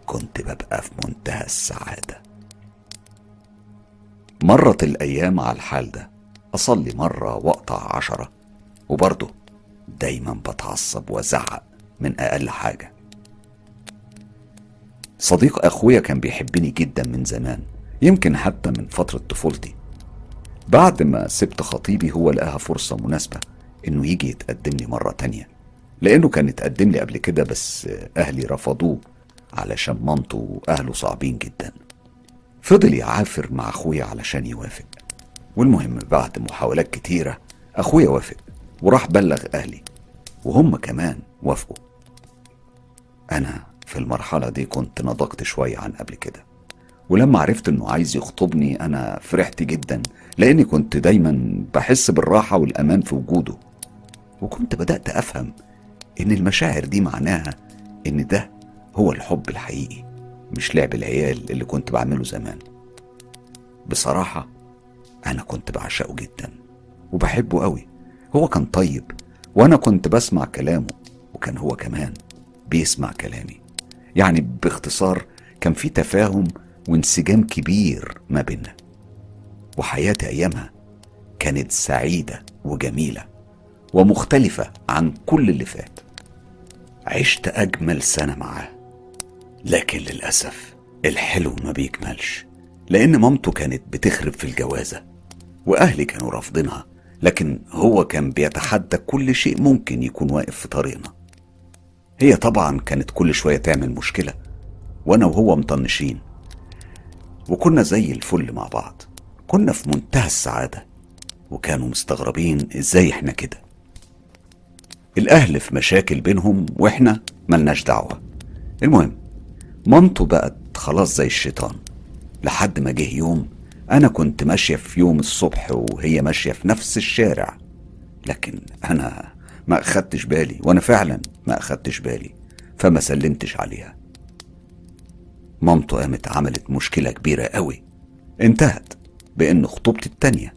كنت ببقى في منتهى السعادة. مرت الأيام على الحال ده. أصلي مرة وأقطع عشرة. وبرضه دايما بتعصب وأزعق من أقل حاجة. صديق أخويا كان بيحبني جدا من زمان يمكن حتى من فترة طفولتي. بعد ما سبت خطيبي هو لقاها فرصة مناسبة إنه يجي يتقدم لي مرة تانية. لأنه كان اتقدم لي قبل كده بس أهلي رفضوه. علشان مامته وأهله صعبين جدا. فضل يعافر مع أخويا علشان يوافق. والمهم بعد محاولات كتيرة أخويا وافق وراح بلغ أهلي وهم كمان وافقوا. أنا في المرحلة دي كنت نضجت شوية عن قبل كده ولما عرفت إنه عايز يخطبني أنا فرحت جدا لأني كنت دايما بحس بالراحة والأمان في وجوده. وكنت بدأت أفهم إن المشاعر دي معناها إن ده هو الحب الحقيقي مش لعب العيال اللي كنت بعمله زمان. بصراحة أنا كنت بعشقه جدا وبحبه قوي هو كان طيب وأنا كنت بسمع كلامه وكان هو كمان بيسمع كلامي. يعني باختصار كان في تفاهم وانسجام كبير ما بيننا. وحياتي أيامها كانت سعيدة وجميلة ومختلفة عن كل اللي فات. عشت أجمل سنة معاه. لكن للأسف الحلو ما بيكملش لأن مامته كانت بتخرب في الجوازة وأهلي كانوا رافضينها لكن هو كان بيتحدى كل شيء ممكن يكون واقف في طريقنا. هي طبعا كانت كل شوية تعمل مشكلة وأنا وهو مطنشين وكنا زي الفل مع بعض كنا في منتهى السعادة وكانوا مستغربين إزاي إحنا كده. الأهل في مشاكل بينهم وإحنا ملناش دعوة. المهم مامته بقت خلاص زي الشيطان. لحد ما جه يوم أنا كنت ماشية في يوم الصبح وهي ماشية في نفس الشارع. لكن أنا ما أخدتش بالي وأنا فعلا ما أخدتش بالي فما سلمتش عليها. مامته قامت عملت مشكلة كبيرة قوي. انتهت بإن خطوبتي التانية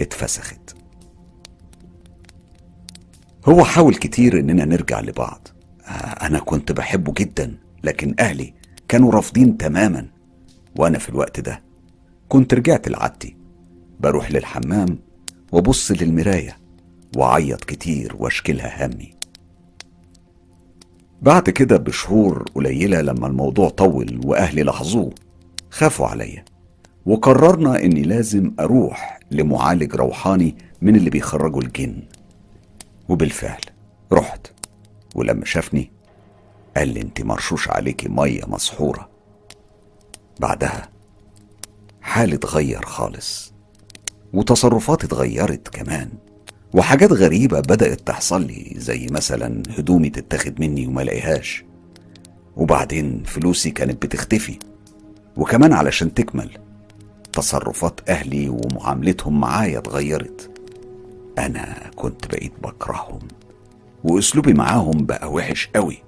اتفسخت. هو حاول كتير إننا نرجع لبعض. آه، أنا كنت بحبه جدا لكن أهلي كانوا رافضين تماما. وأنا في الوقت ده كنت رجعت لعادتي. بروح للحمام وأبص للمراية وأعيط كتير وأشكلها همي. بعد كده بشهور قليلة لما الموضوع طول وأهلي لاحظوه خافوا عليا وقررنا إني لازم أروح لمعالج روحاني من اللي بيخرجوا الجن. وبالفعل رحت ولما شافني قال لي أنت مرشوش عليكي مية مسحورة. بعدها حالي اتغير خالص وتصرفاتي اتغيرت كمان وحاجات غريبة بدأت تحصل لي زي مثلا هدومي تتاخد مني وما لاقيهاش. وبعدين فلوسي كانت بتختفي وكمان علشان تكمل تصرفات أهلي ومعاملتهم معايا اتغيرت. أنا كنت بقيت بكرههم وأسلوبي معاهم بقى وحش قوي.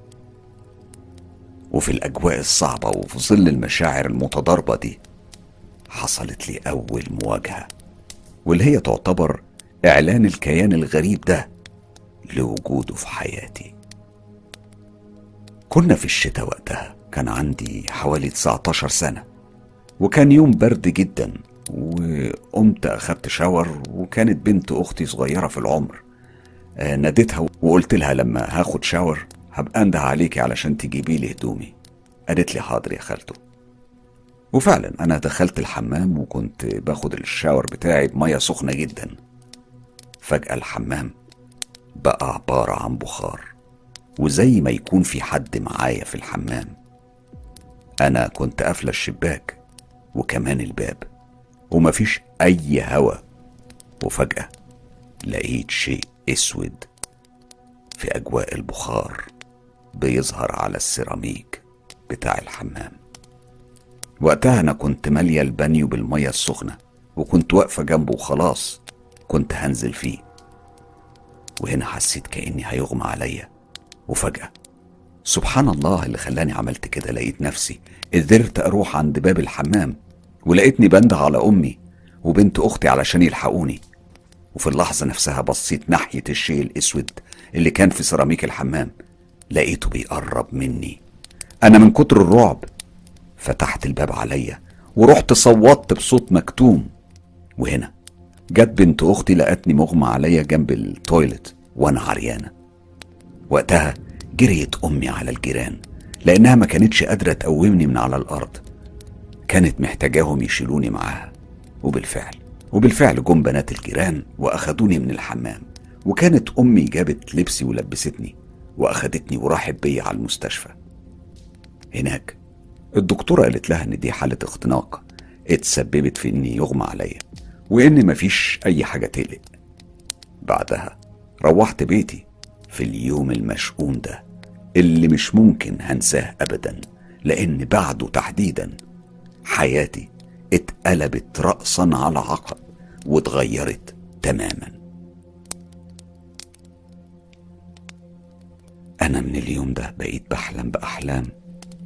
وفي الأجواء الصعبة وفي ظل المشاعر المتضاربة دي حصلت لي أول مواجهة واللي هي تعتبر إعلان الكيان الغريب ده لوجوده في حياتي. كنا في الشتاء وقتها كان عندي حوالي 19 سنة وكان يوم برد جدا وقمت أخدت شاور وكانت بنت أختي صغيرة في العمر آه، ناديتها وقلت لها لما هاخد شاور هبقى أنده عليكي علشان تجيبي لي هدومي. قالت لي حاضر يا خالته وفعلا أنا دخلت الحمام وكنت باخد الشاور بتاعي بمية سخنة جدا. فجأة الحمام بقى عبارة عن بخار. وزي ما يكون في حد معايا في الحمام. أنا كنت قافلة الشباك وكمان الباب. ومفيش أي هوا. وفجأة لقيت شيء أسود في أجواء البخار. بيظهر على السيراميك بتاع الحمام. وقتها أنا كنت مالية البانيو بالمية السخنة وكنت واقفة جنبه وخلاص كنت هنزل فيه. وهنا حسيت كأني هيغمى عليا وفجأة سبحان الله اللي خلاني عملت كده لقيت نفسي قدرت أروح عند باب الحمام ولقيتني بنده على أمي وبنت أختي علشان يلحقوني. وفي اللحظة نفسها بصيت ناحية الشيء الأسود اللي كان في سيراميك الحمام. لقيته بيقرب مني. أنا من كتر الرعب فتحت الباب عليا ورحت صوتت بصوت مكتوم. وهنا جت بنت أختي لقتني مغمى عليا جنب التويلت وأنا عريانة. وقتها جريت أمي على الجيران لأنها ما كانتش قادرة تقومني من على الأرض. كانت محتاجاهم يشيلوني معاها. وبالفعل وبالفعل جم بنات الجيران وأخدوني من الحمام. وكانت أمي جابت لبسي ولبستني. واخدتني وراحت بيا على المستشفى. هناك. الدكتورة قالت لها إن دي حالة اختناق. اتسببت في إني يغمى عليا. وإن مفيش أي حاجة تقلق. بعدها روحت بيتي في اليوم المشؤوم ده اللي مش ممكن هنساه ابدا لأن بعده تحديدا حياتي اتقلبت رأسا على عقب واتغيرت تماما. أنا من اليوم ده بقيت بحلم بأحلام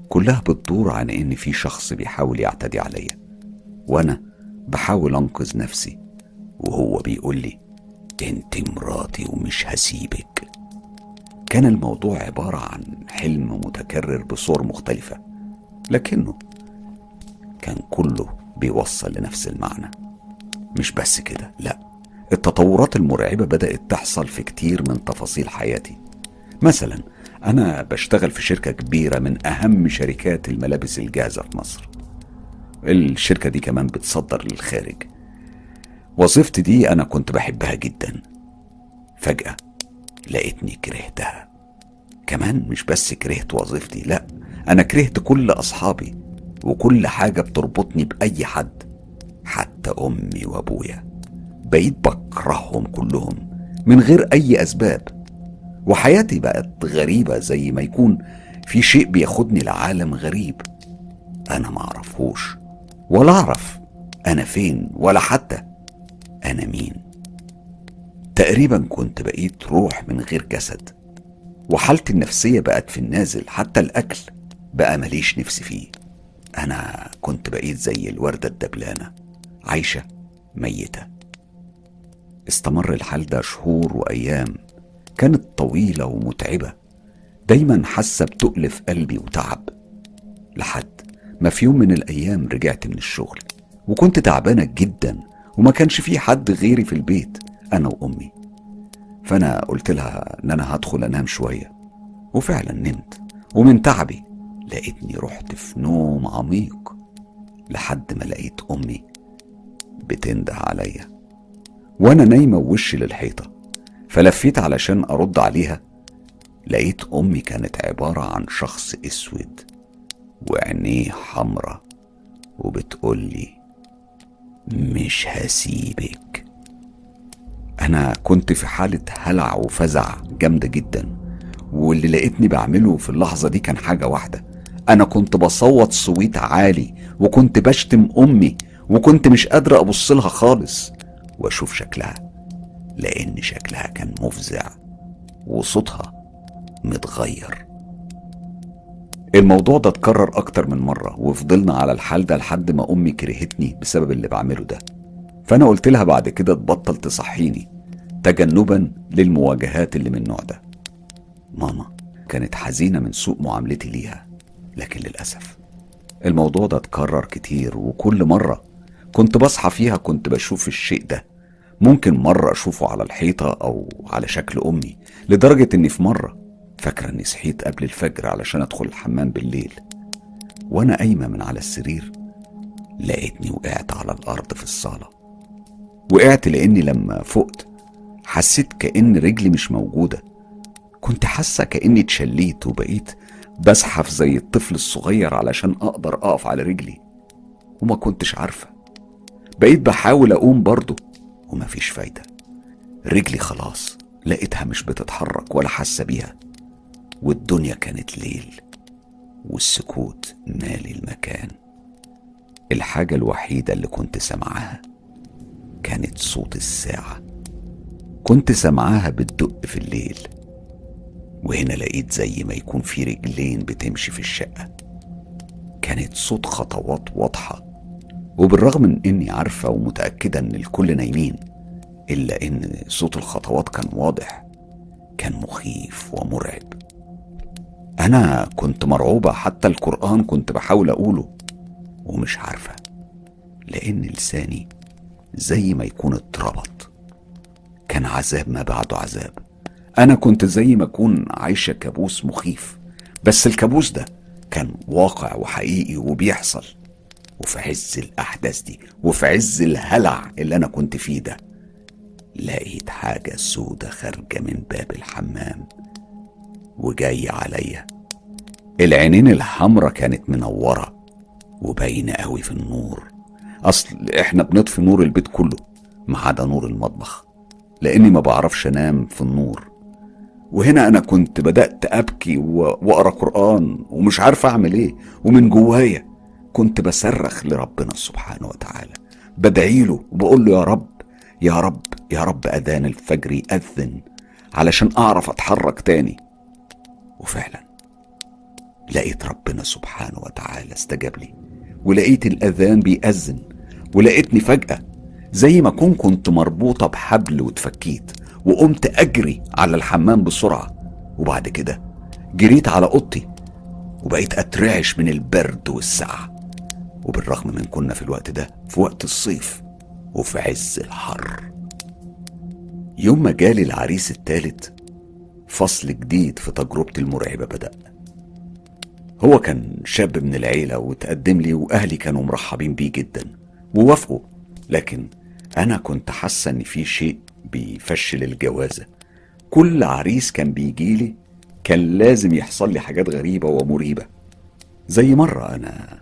كلها بتدور عن إن في شخص بيحاول يعتدي عليا وأنا بحاول أنقذ نفسي وهو بيقول لي أنت مراتي ومش هسيبك. كان الموضوع عبارة عن حلم متكرر بصور مختلفة لكنه كان كله بيوصل لنفس المعنى. مش بس كده لأ التطورات المرعبة بدأت تحصل في كتير من تفاصيل حياتي. مثلا أنا بشتغل في شركة كبيرة من أهم شركات الملابس الجاهزة في مصر. الشركة دي كمان بتصدر للخارج. وظيفتي دي أنا كنت بحبها جدا. فجأة لقيتني كرهتها. كمان مش بس كرهت وظيفتي لا أنا كرهت كل أصحابي وكل حاجة بتربطني بأي حد حتى أمي وأبويا. بقيت بكرههم كلهم من غير أي أسباب. وحياتي بقت غريبة زي ما يكون في شيء بياخدني لعالم غريب. أنا معرفهوش ولا أعرف أنا فين ولا حتى أنا مين. تقريبا كنت بقيت روح من غير جسد وحالتي النفسية بقت في النازل حتى الأكل بقى ماليش نفسي فيه. أنا كنت بقيت زي الوردة الدبلانة عايشة ميتة. استمر الحال ده شهور وأيام. كانت طويلة ومتعبة. دايما حاسة بتقل في قلبي وتعب. لحد ما في يوم من الأيام رجعت من الشغل وكنت تعبانة جدا وما كانش في حد غيري في البيت أنا وأمي. فأنا قلت لها إن أنا هدخل أنام شوية. وفعلا نمت ومن تعبي لقيتني رحت في نوم عميق. لحد ما لقيت أمي بتنده عليا وأنا نايمة ووشي للحيطة. فلفيت علشان أرد عليها. لقيت أمي كانت عبارة عن شخص أسود وعينيه حمرة وبتقولي مش هسيبك. أنا كنت في حالة هلع وفزع جامدة جدا واللي لقيتني بعمله في اللحظة دي كان حاجة واحدة. أنا كنت بصوت صويت عالي وكنت بشتم أمي وكنت مش قادرة أبص لها خالص وأشوف شكلها. لأن شكلها كان مفزع وصوتها متغير. الموضوع ده اتكرر أكتر من مرة وفضلنا على الحال ده لحد ما أمي كرهتني بسبب اللي بعمله ده. فأنا قلت لها بعد كده تبطل تصحيني تجنبا للمواجهات اللي من النوع ده. ماما كانت حزينة من سوء معاملتي ليها لكن للأسف الموضوع ده اتكرر كتير وكل مرة كنت بصحى فيها كنت بشوف الشيء ده. ممكن مرة أشوفه على الحيطة أو على شكل أمي لدرجة إني في مرة فاكرة إني صحيت قبل الفجر علشان أدخل الحمام بالليل وأنا قايمة من على السرير لقيتني وقعت على الأرض في الصالة. وقعت لأني لما فقت حسيت كأن رجلي مش موجودة كنت حاسة كأني اتشليت وبقيت بزحف زي الطفل الصغير علشان أقدر أقف على رجلي وما كنتش عارفة. بقيت بحاول أقوم برضه ومفيش فايدة. رجلي خلاص لقيتها مش بتتحرك ولا حاسة بيها. والدنيا كانت ليل والسكوت مالي المكان. الحاجة الوحيدة اللي كنت سامعاها كانت صوت الساعة. كنت سامعاها بتدق في الليل. وهنا لقيت زي ما يكون في رجلين بتمشي في الشقة. كانت صوت خطوات واضحة وبالرغم من إني عارفة ومتأكدة إن الكل نايمين إلا إن صوت الخطوات كان واضح كان مخيف ومرعب. أنا كنت مرعوبة حتى القرآن كنت بحاول أقوله ومش عارفة لأن لساني زي ما يكون اتربط. كان عذاب ما بعده عذاب. أنا كنت زي ما أكون عايشة كابوس مخيف بس الكابوس ده كان واقع وحقيقي وبيحصل. وفي عز الأحداث دي وفي عز الهلع اللي أنا كنت فيه ده لقيت حاجة سودة خارجة من باب الحمام وجاية عليا. العينين الحمرة كانت منورة وباينة قوي في النور. أصل إحنا بنطفي نور البيت كله ما عدا نور المطبخ لأني ما بعرفش أنام في النور. وهنا أنا كنت بدأت أبكي وأقرأ قرآن ومش عارف أعمل إيه ومن جوايا كنت بصرخ لربنا سبحانه وتعالى. بدعي له وبقول له يا رب يا رب يا رب أذان الفجر يأذن علشان أعرف أتحرك تاني. وفعلا لقيت ربنا سبحانه وتعالى استجاب لي ولقيت الأذان بيأذن ولقيتني فجأة زي ما كون كنت مربوطة بحبل واتفكيت وقمت أجري على الحمام بسرعة. وبعد كده جريت على أوضتي وبقيت أترعش من البرد والسعة وبالرغم من كنا في الوقت ده في وقت الصيف وفي عز الحر. يوم ما جالي العريس التالت فصل جديد في تجربتي المرعبة بدأ. هو كان شاب من العيلة وتقدم لي وأهلي كانوا مرحبين بيه جدا ووافقوا لكن أنا كنت حاسة إن في شيء بيفشل الجوازة. كل عريس كان بيجيلي كان لازم يحصل لي حاجات غريبة ومريبة زي مرة أنا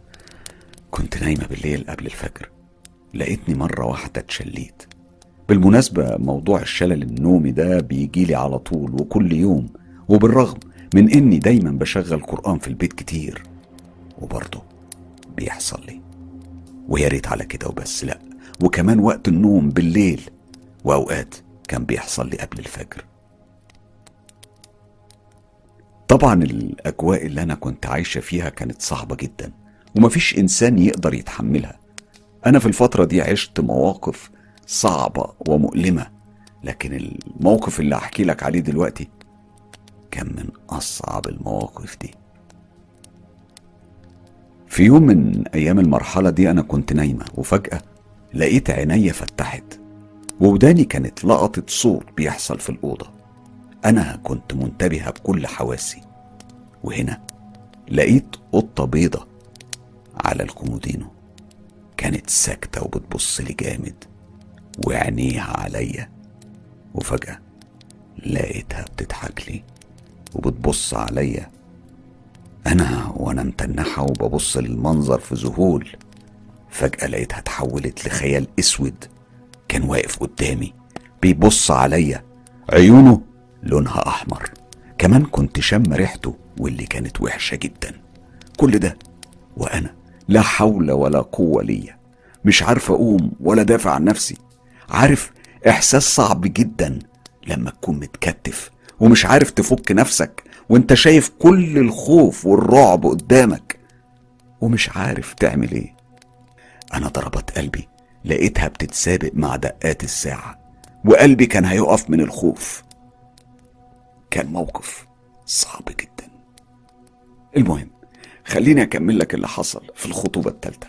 كنت نايمة بالليل قبل الفجر. لقيتني مرة واحدة اتشليت. بالمناسبة موضوع الشلل النومي ده بيجيلي على طول وكل يوم. وبالرغم من إني دايما بشغل قرآن في البيت كتير. وبرضه بيحصل لي. ويا ريت على كده وبس لأ. وكمان وقت النوم بالليل وأوقات كان بيحصل لي قبل الفجر. طبعا الأجواء اللي أنا كنت عايشة فيها كانت صعبة جدا. ومفيش إنسان يقدر يتحملها. أنا في الفترة دي عشت مواقف صعبة ومؤلمة لكن الموقف اللي هحكي لك عليه دلوقتي كان من أصعب المواقف دي. في يوم من أيام المرحلة دي أنا كنت نايمة وفجأة لقيت عينيا فتحت ووداني كانت لقطت صوت بيحصل في الأوضة. أنا كنت منتبهة بكل حواسي وهنا لقيت قطة بيضة على الكومودينو. كانت ساكتة وبتبص لي جامد وعينيها عليا. وفجأة لقيتها بتضحك لي وبتبص عليا. أنا وأنا متنحة وببص للمنظر في ذهول. فجأة لقيتها اتحولت لخيال أسود كان واقف قدامي بيبص عليا. عيونه لونها أحمر. كمان كنت شم ريحته واللي كانت وحشة جدا. كل ده وأنا لا حول ولا قوة ليا. مش عارف أقوم ولا دافع عن نفسي. عارف إحساس صعب جدا لما تكون متكتف ومش عارف تفك نفسك وأنت شايف كل الخوف والرعب قدامك ومش عارف تعمل إيه. أنا ضربت قلبي لقيتها بتتسابق مع دقات الساعة وقلبي كان هيقف من الخوف. كان موقف صعب جدا. المهم خليني أكمل لك اللي حصل في الخطوبة التالتة.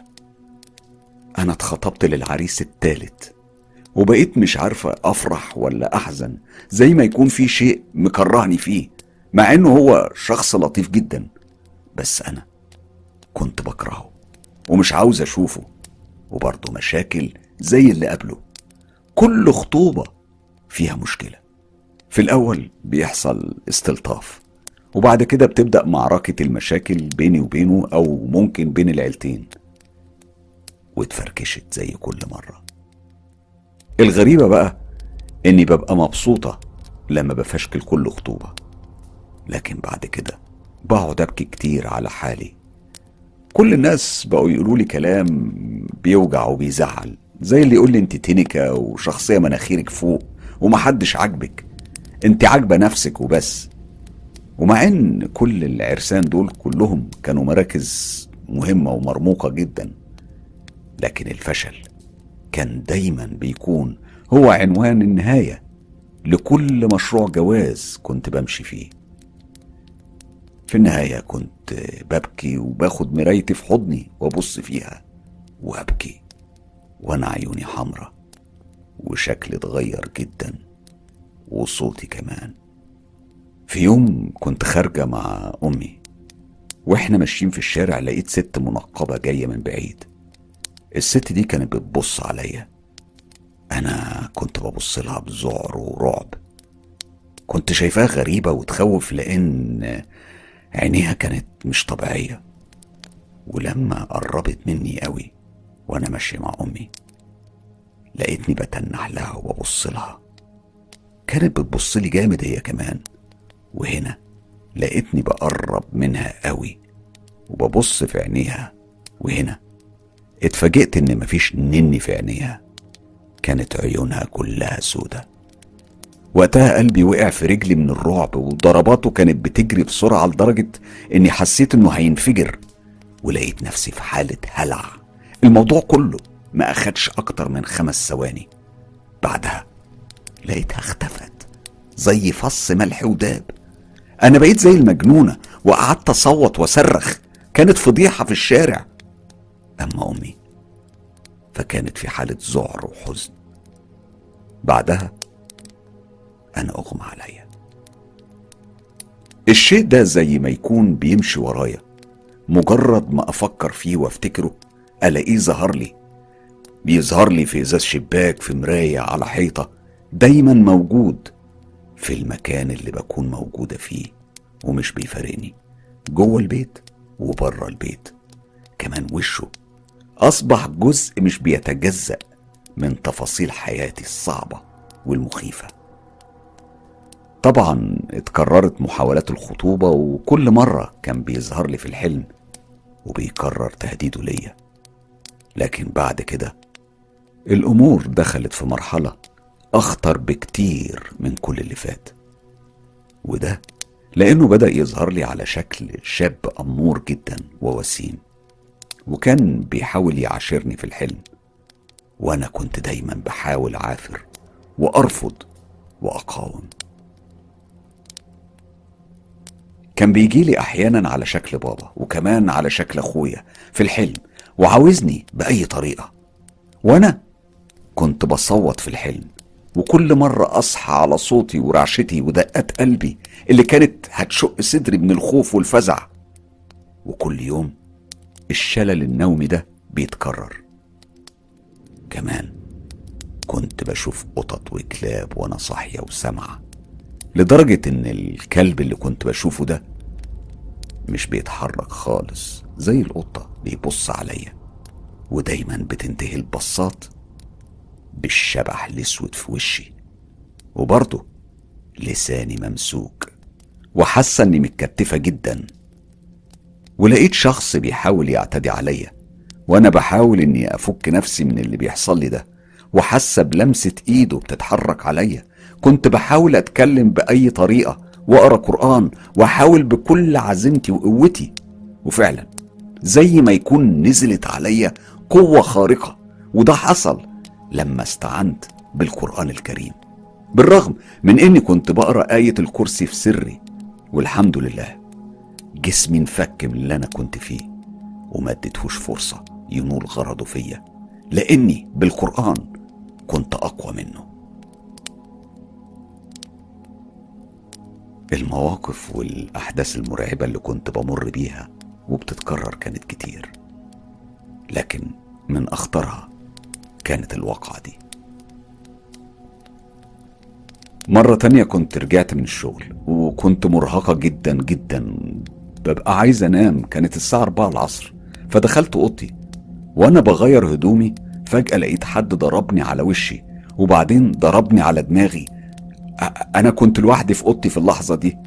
أنا اتخطبت للعريس التالت وبقيت مش عارفة أفرح ولا أحزن زي ما يكون في شيء مكرهني فيه مع إنه هو شخص لطيف جدا. بس أنا كنت بكرهه ومش عاوز أشوفه وبرضه مشاكل زي اللي قبله كل خطوبة فيها مشكلة. في الأول بيحصل استلطاف. وبعد كده بتبدأ معركة المشاكل بيني وبينه أو ممكن بين العيلتين. واتفركشت زي كل مرة. الغريبة بقى إني ببقى مبسوطة لما بفشكل كل خطوبة. لكن بعد كده بقعد أبكي كتير على حالي. كل الناس بقوا يقولوا لي كلام بيوجع وبيزعل زي اللي يقول لي أنت تنكة وشخصية مناخيرك فوق ومحدش عاجبك. أنت عاجبة نفسك وبس. ومع إن كل العرسان دول كلهم كانوا مراكز مهمة ومرموقة جدا لكن الفشل كان دايما بيكون هو عنوان النهاية لكل مشروع جواز كنت بمشي فيه. في النهاية كنت ببكي وباخد مرايتي في حضني وأبص فيها وأبكي وأنا عيوني حمرة وشكلي اتغير جدا وصوتي كمان. في يوم كنت خارجة مع أمي وإحنا ماشيين في الشارع لقيت ست منقبة جاية من بعيد. الست دي كانت بتبص عليا. أنا كنت ببص لها بذعر ورعب. كنت شايفاها غريبة وتخوف لأن عينيها كانت مش طبيعية. ولما قربت مني قوي وأنا ماشي مع أمي لقيتني بتنح لها وببص لها. كانت بتبص لي جامد هي كمان. وهنا لقيتني بقرب منها قوي وببص في عينيها وهنا اتفاجئت إن مفيش نني في عينيها. كانت عيونها كلها سودة. وقتها قلبي وقع في رجلي من الرعب وضرباته كانت بتجري بسرعة لدرجة إني حسيت إنه هينفجر ولقيت نفسي في حالة هلع. الموضوع كله ما أخدش أكتر من خمس ثواني. بعدها لقيتها اختفت زي فص ملح وداب. أنا بقيت زي المجنونة وقعدت أصوت واصرخ كانت فضيحة في الشارع. أما أمي فكانت في حالة ذعر وحزن. بعدها أنا أغمى عليا. الشيء ده زي ما يكون بيمشي ورايا. مجرد ما أفكر فيه وأفتكره ألاقيه ظهر لي. بيظهر لي في إزاز شباك في مراية على حيطة. دايما موجود. في المكان اللي بكون موجودة فيه ومش بيفارقني. جوه البيت وبره البيت. كمان وشه أصبح جزء مش بيتجزأ من تفاصيل حياتي الصعبة والمخيفة. طبعا اتكررت محاولات الخطوبة وكل مرة كان بيظهر لي في الحلم وبيكرر تهديده ليا. لكن بعد كده الأمور دخلت في مرحلة أخطر بكتير من كل اللي فات. وده لأنه بدأ يظهر لي على شكل شاب أمور جدا ووسيم وكان بيحاول يعاشرني في الحلم. وأنا كنت دايما بحاول عافر وأرفض وأقاوم. كان بيجيلي أحيانا على شكل بابا وكمان على شكل أخويا في الحلم وعاوزني بأي طريقة. وأنا كنت بصوت في الحلم وكل مرة أصحى على صوتي ورعشتي ودقات قلبي اللي كانت هتشق صدري من الخوف والفزع. وكل يوم الشلل النومي ده بيتكرر. كمان كنت بشوف قطط وكلاب وأنا صاحية وسامعة لدرجة إن الكلب اللي كنت بشوفه ده مش بيتحرك خالص زي القطة بيبص عليا ودايما بتنتهي البصات بالشبح الأسود في وشي وبرضه لساني ممسوك وحاسه اني متكتفة جدا ولقيت شخص بيحاول يعتدي عليا وأنا بحاول إني أفك نفسي من اللي بيحصل لي ده وحاسة بلمسة إيده بتتحرك عليا كنت بحاول أتكلم بأي طريقة وأقرأ قرآن وأحاول بكل عزيمتي وقوتي وفعلا زي ما يكون نزلت عليا قوة خارقة وده حصل لما استعنت بالقرآن الكريم. بالرغم من إني كنت بقرأ آية الكرسي في سري والحمد لله جسمي انفك من اللي أنا كنت فيه وما اديتهوش فرصة ينول غرضه فيا لإني بالقرآن كنت أقوى منه. المواقف والأحداث المرعبة اللي كنت بمر بيها وبتتكرر كانت كتير لكن من أخطرها كانت الواقعة دي. مرة تانية كنت رجعت من الشغل وكنت مرهقة جدا جدا. ببقى عايز أنام كانت الساعة 4 العصر فدخلت أوضتي. وأنا بغير هدومي فجأة لقيت حد ضربني على وشي وبعدين ضربني على دماغي. أ- أنا كنت لوحدي في أوضتي في اللحظة دي.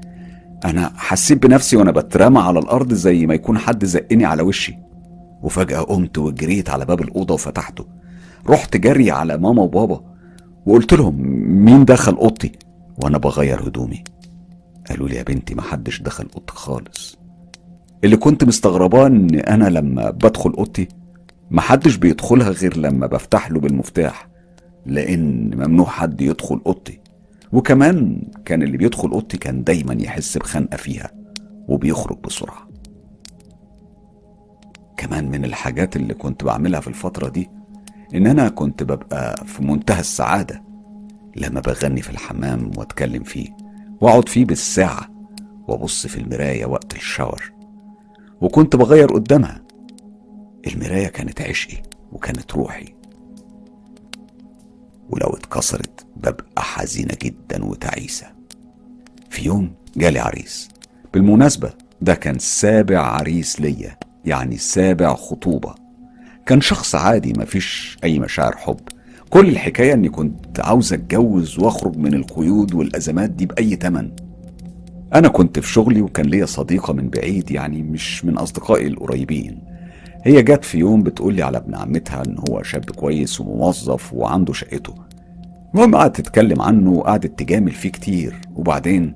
أنا حسيت بنفسي وأنا بترمى على الأرض زي ما يكون حد زقني على وشي. وفجأة قمت وجريت على باب الأوضة وفتحته. رحت جري على ماما وبابا وقلت لهم مين دخل أوضتي؟ وأنا بغير هدومي. قالوا لي يا بنتي محدش دخل أوضتك خالص. اللي كنت مستغرباه إن أنا لما بدخل أوضتي محدش بيدخلها غير لما بفتح له بالمفتاح لأن ممنوع حد يدخل أوضتي. وكمان كان اللي بيدخل أوضتي كان دايما يحس بخنقة فيها وبيخرج بسرعة. كمان من الحاجات اللي كنت بعملها في الفترة دي إن أنا كنت ببقى في منتهى السعادة لما بغني في الحمام وأتكلم فيه وأقعد فيه بالساعة وأبص في المراية وقت الشاور. وكنت بغير قدامها. المراية كانت عشقي وكانت روحي. ولو اتكسرت ببقى حزينة جدا وتعيسة. في يوم جالي عريس. بالمناسبة ده كان سابع عريس ليا يعني سابع خطوبة. كان شخص عادي مفيش أي مشاعر حب. كل الحكاية إني كنت عاوز أتجوز وأخرج من القيود والأزمات دي بأي تمن. أنا كنت في شغلي وكان ليا صديقة من بعيد يعني مش من أصدقائي القريبين. هي جت في يوم بتقولي على ابن عمتها إن هو شاب كويس وموظف وعنده شقته. المهم قعدت تتكلم عنه وقعدت تجامل فيه كتير. وبعدين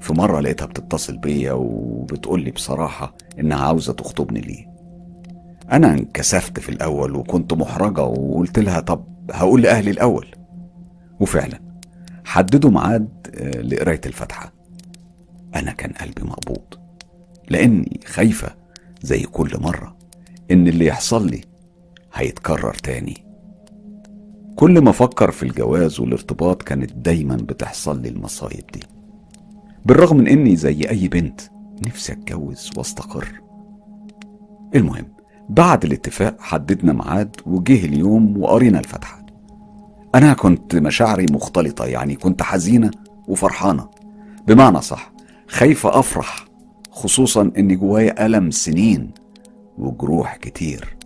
في مرة لقيتها بتتصل بيا وبتقولي بصراحة إنها عاوزة تخطبني ليه. أنا انكسفت في الأول وكنت محرجة وقلت لها طب هقول لأهلي الأول. وفعلا حددوا ميعاد آه، لقراية الفاتحة. أنا كان قلبي مقبوض لأني خايفة زي كل مرة إن اللي يحصل لي هيتكرر تاني. كل ما أفكر في الجواز والارتباط كانت دايما بتحصل لي المصايب دي. بالرغم من إني زي أي بنت نفسي أتجوز وأستقر. المهم بعد الاتفاق حددنا ميعاد وجه اليوم وقرينا الفاتحة أنا كنت مشاعري مختلطة يعني كنت حزينة وفرحانة. بمعنى صح خايفة أفرح خصوصا إن جوايا ألم سنين وجروح كتير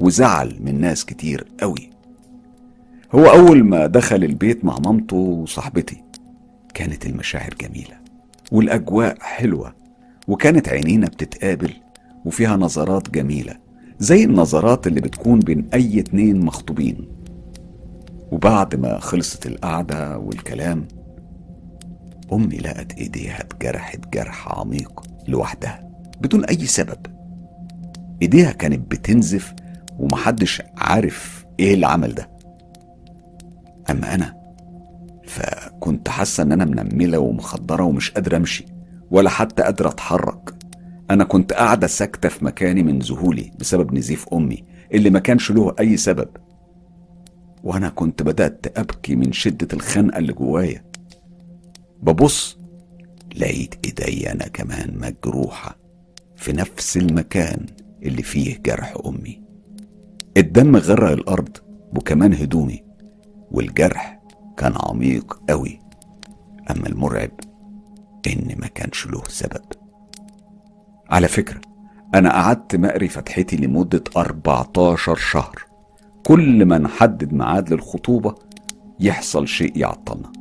وزعل من ناس كتير قوي. هو أول ما دخل البيت مع مامته وصاحبتي كانت المشاعر جميلة والأجواء حلوة وكانت عينينا بتتقابل وفيها نظرات جميلة. زي النظرات اللي بتكون بين أي اتنين مخطوبين. وبعد ما خلصت القعدة والكلام أمي لقت إيديها اتجرحت جرح عميق لوحدها بدون أي سبب. إيديها كانت بتنزف ومحدش عارف إيه اللي عمل ده. أما أنا فكنت حاسة إن أنا منملة ومخدرة ومش قادرة أمشي ولا حتى قادرة أتحرك. أنا كنت قاعدة ساكتة في مكاني من ذهولي بسبب نزيف أمي اللي ما كانش له أي سبب. وأنا كنت بدأت أبكي من شدة الخنقة اللي جوايا. ببص لقيت إيدي أنا كمان مجروحة في نفس المكان اللي فيه جرح أمي. الدم غرق الأرض وكمان هدومي والجرح كان عميق قوي أما المرعب إن ما كانش له سبب. على فكرة أنا قعدت مقري فتحتي لمدة 14 شهر. كل ما نحدد ميعاد للخطوبة يحصل شيء يعطلنا.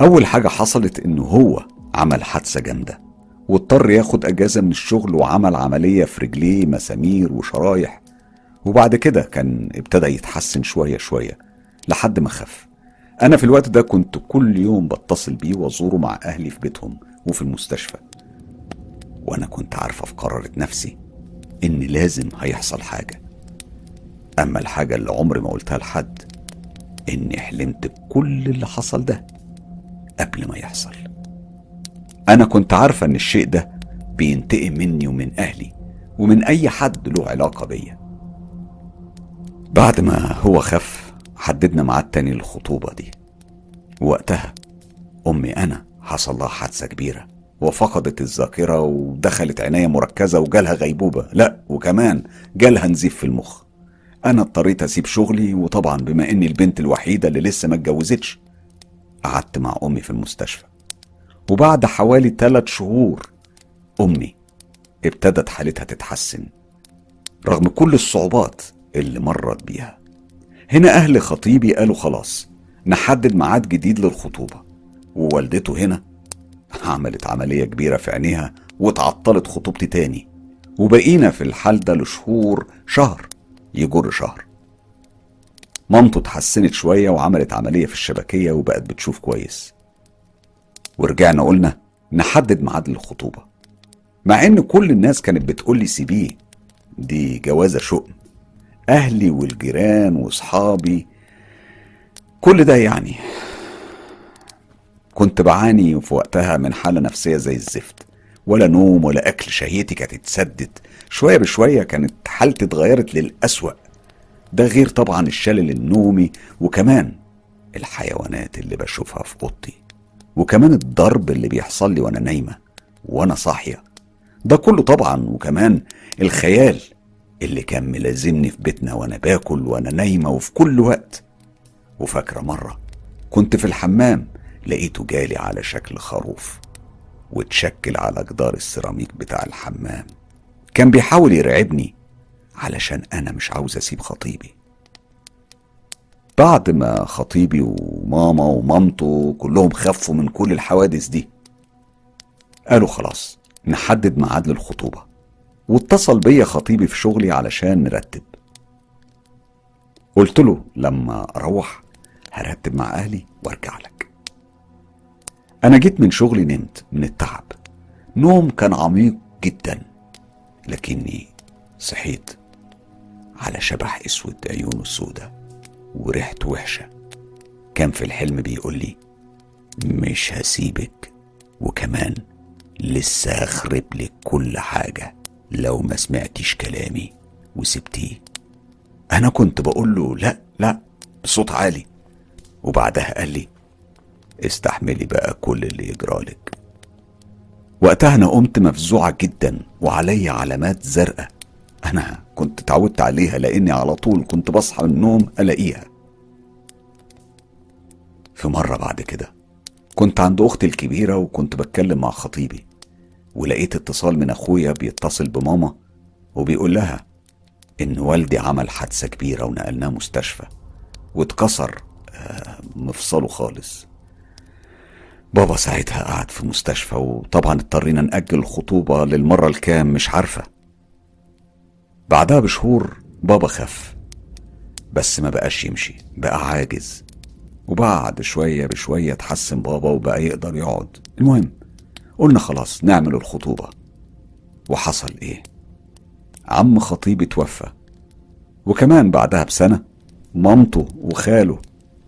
أول حاجة حصلت إنه هو عمل حادثة جامدة واضطر ياخد أجازة من الشغل وعمل عملية في رجليه مسامير وشرايح وبعد كده كان ابتدى يتحسن شوية شوية لحد ما خف. أنا في الوقت ده كنت كل يوم بتصل بيه وأزوره مع أهلي في بيتهم وفي المستشفى. وأنا كنت عارفة في قرارة نفسي إن لازم هيحصل حاجة. أما الحاجة اللي عمري ما قلتها لحد إني حلمت بكل اللي حصل ده قبل ما يحصل. أنا كنت عارفة إن الشيء ده بينتقم مني ومن أهلي ومن أي حد له علاقة بيا. بعد ما هو خف حددنا ميعاد تاني للخطوبة دي. وقتها أمي أنا حصل لها حادثة كبيرة. وفقدت الذاكرة ودخلت عناية مركزة وجالها غيبوبة. لا وكمان جالها نزيف في المخ. أنا اضطريت أسيب شغلي وطبعا بما إني البنت الوحيدة اللي لسه ما اتجوزتش قعدت مع أمي في المستشفى. وبعد حوالي ثلاث شهور أمي ابتدت حالتها تتحسن رغم كل الصعوبات اللي مرت بيها. هنا أهل خطيبي قالوا خلاص نحدد ميعاد جديد للخطوبة ووالدته هنا عملت عملية كبيرة في عينيها واتعطلت خطوبتي تاني وبقينا في الحال ده لشهور شهر يجر شهر. مامته اتحسنت شوية وعملت عملية في الشبكية وبقت بتشوف كويس. ورجعنا قلنا نحدد ميعاد للخطوبة مع إن كل الناس كانت بتقول لي سيبيه دي جوازة شؤم. أهلي والجيران وأصحابي كل ده يعني كنت بعاني في وقتها من حالة نفسية زي الزفت ولا نوم ولا أكل شهيتي كانت اتسدت شوية بشوية كانت حالتي اتغيرت للأسوأ. ده غير طبعا الشلل النومي وكمان الحيوانات اللي بشوفها في أوضتي وكمان الضرب اللي بيحصل لي وأنا نايمة وأنا صاحية. ده كله طبعا وكمان الخيال اللي كان ملازمني في بيتنا وأنا باكل وأنا نايمة وفي كل وقت. وفاكرة مرة كنت في الحمام لقيته جالي على شكل خروف واتشكل على جدار السيراميك بتاع الحمام. كان بيحاول يرعبني علشان أنا مش عاوز أسيب خطيبي. بعد ما خطيبي وماما ومامته كلهم خفوا من كل الحوادث دي قالوا خلاص نحدد ميعاد للخطوبة. واتصل بيا خطيبي في شغلي علشان نرتب. قلت له لما أروح هرتب مع أهلي وأرجع لك. أنا جيت من شغلي نمت من التعب. نوم كان عميق جدا لكني صحيت على شبح أسود عيونه سودة وريحته وحشة. كان في الحلم بيقول لي مش هسيبك وكمان لسه هخرب لك كل حاجة لو ما سمعتيش كلامي وسبتيه. أنا كنت بقول له لا لا بصوت عالي. وبعدها قال لي استحملي بقى كل اللي يجرالك وقتها أنا قمت مفزوعة جدا وعليا علامات زرقاء. أنا كنت اتعودت عليها لأني على طول كنت بصحى من النوم ألاقيها. في مرة بعد كده كنت عند أختي الكبيرة وكنت بتكلم مع خطيبي. ولقيت اتصال من أخويا بيتصل بماما وبيقول لها إن والدي عمل حادثة كبيرة ونقلناه مستشفى. واتكسر آه، مفصله خالص. بابا ساعتها قعد في مستشفى وطبعا اضطرينا نأجل الخطوبة للمرة الكام مش عارفة. بعدها بشهور بابا خف بس ما بقاش يمشي بقى عاجز. وبعد شوية بشوية اتحسن بابا وبقى يقدر يقعد. المهم قلنا خلاص نعمل الخطوبة. وحصل إيه؟ عم خطيبي توفى وكمان بعدها بسنة مامته وخاله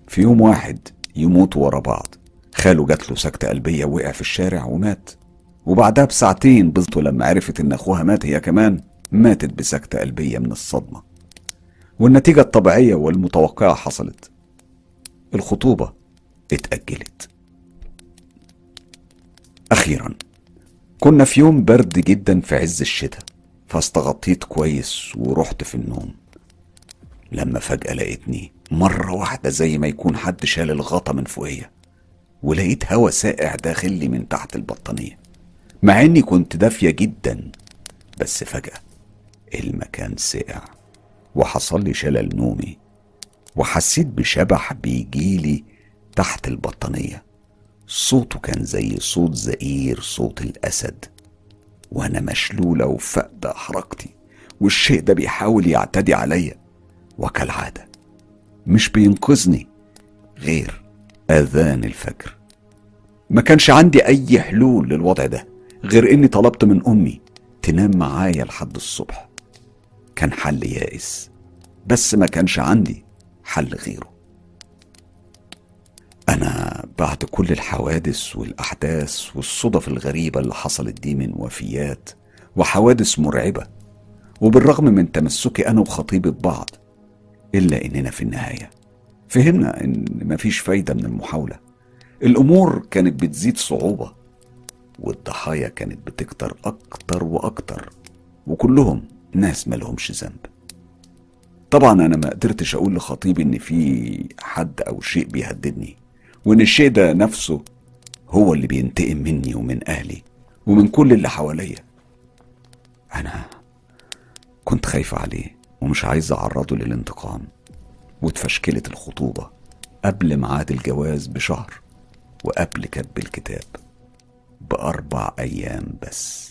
في يوم واحد يموتوا ورا بعض. خاله جات له سكتة قلبية وقع في الشارع ومات. وبعدها بساعتين بنته لما عرفت إن أخوها مات هي كمان ماتت بسكتة قلبية من الصدمة. والنتيجة الطبيعية والمتوقعة حصلت. الخطوبة اتأجلت. أخيرا كنا في يوم برد جدا في عز الشتاء فاستغطيت كويس ورحت في النوم. لما فجأة لقيتني مرة واحدة زي ما يكون حد شال الغطا من فوقيا ولقيت هوا ساقع داخل لي من تحت البطانية مع إني كنت دافية جدا بس فجأة المكان سقع وحصل لي شلل نومي وحسيت بشبح بيجيلي تحت البطانية. صوته كان زي صوت زئير صوت الأسد وأنا مشلولة وفاقدة حركتي والشيء ده بيحاول يعتدي عليا. وكالعادة مش بينقذني غير أذان الفجر. ما كانش عندي أي حلول للوضع ده غير إني طلبت من أمي تنام معايا لحد الصبح. كان حل يائس بس ما كانش عندي حل غيره. أنا بعد كل الحوادث والأحداث والصدف الغريبة اللي حصلت دي من وفيات وحوادث مرعبة وبالرغم من تمسكي أنا وخطيبي ببعض إلا إننا في النهاية. فهمنا إن مفيش فايدة من المحاولة. الأمور كانت بتزيد صعوبة والضحايا كانت بتكتر أكتر وأكتر وكلهم ناس ملهمش ذنب. طبعا أنا ما قدرتش أقول لخطيبي إن في حد أو شيء بيهددني وإن الشيء ده نفسه هو اللي بينتقم مني ومن أهلي ومن كل اللي حواليا. أنا كنت خايفة عليه ومش عايز أعرضه للانتقام. واتفشكلت الخطوبة قبل ميعاد الجواز بشهر وقبل كتب الكتاب بأربع أيام بس.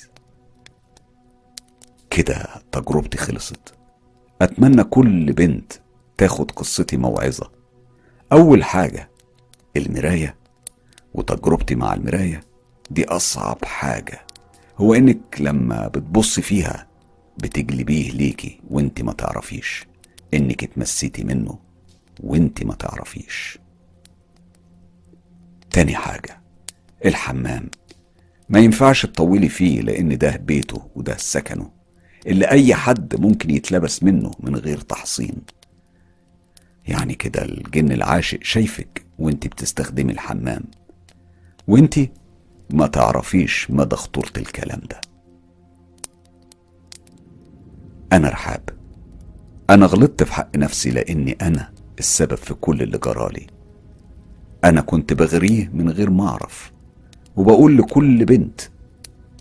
كده تجربتي خلصت. أتمنى كل بنت تاخد قصتي موعظة. أول حاجة المراية وتجربتي مع المراية دي أصعب حاجة. هو إنك لما بتبص فيها بتجلبيه ليكي وانت ما تعرفيش. إنك اتمسيتي منه وإنت ما تعرفيش. تاني حاجة الحمام. ما ينفعش تطولي فيه لأن ده بيته وده سكنه. اللي أي حد ممكن يتلبس منه من غير تحصين. يعني كده الجن العاشق شايفك وإنت بتستخدمي الحمام. وإنت ما تعرفيش مدى خطورة الكلام ده. أنا رحاب. أنا غلطت في حق نفسي لأني أنا السبب في كل اللي جرالي أنا كنت بغريه من غير ما أعرف وبقول لكل بنت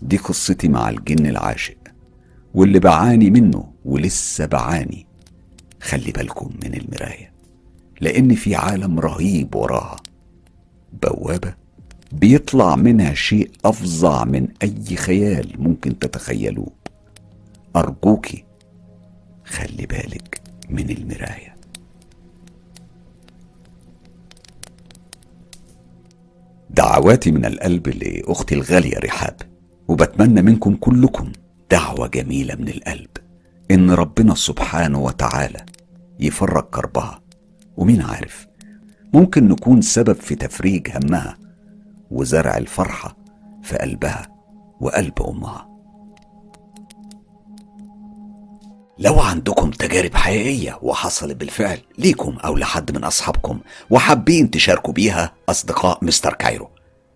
دي قصتي مع الجن العاشق واللي بعاني منه ولسه بعاني. خلي بالكم من المراية لأن في عالم رهيب وراها. بوابة بيطلع منها شيء أفظع من أي خيال ممكن تتخيلوه. أرجوكي خلي بالك من المراية. دعواتي من القلب لأختي الغالية رحاب وبتمنى منكم كلكم دعوة جميلة من القلب. إن ربنا سبحانه وتعالى يفرج كربها. ومين عارف ممكن نكون سبب في تفريج همها وزرع الفرحة في قلبها وقلب أمها. لو عندكم تجارب حقيقية وحصلت بالفعل ليكم أو لحد من أصحابكم وحابين تشاركوا بيها أصدقاء مستر كايرو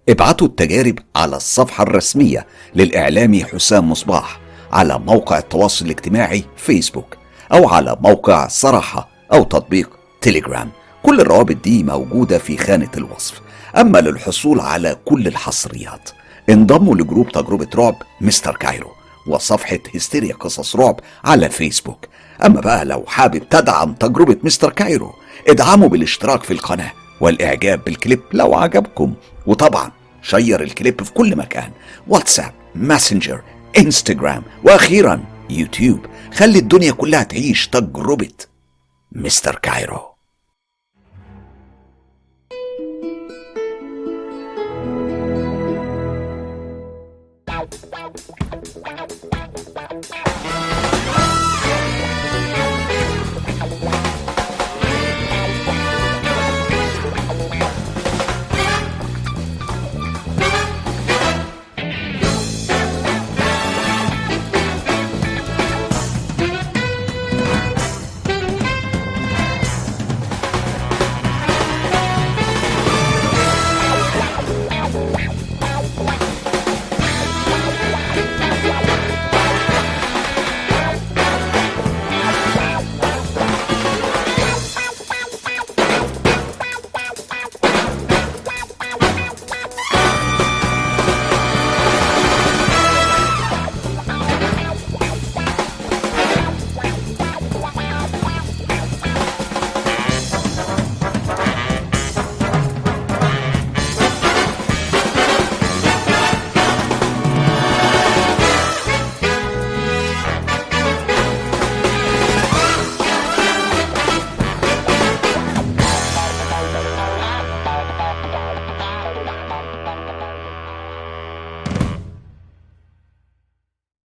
ابعتوا التجارب على الصفحة الرسمية للإعلامي حسام مصباح على موقع التواصل الاجتماعي فيسبوك أو على موقع صراحة أو تطبيق تيليجرام كل الروابط دي موجودة في خانة الوصف. أما للحصول على كل الحصريات انضموا لجروب تجربة رعب مستر كايرو. وصفحة هستيريا قصص رعب على فيسبوك. أما بقى لو حابب تدعم تجربة مستر كايرو ادعموا بالاشتراك في القناة والإعجاب بالكليب لو عجبكم. وطبعا share الكليب في كل مكان واتساب ماسنجر إنستجرام وأخيرا يوتيوب. خلي الدنيا كلها تعيش تجربة مستر كايرو.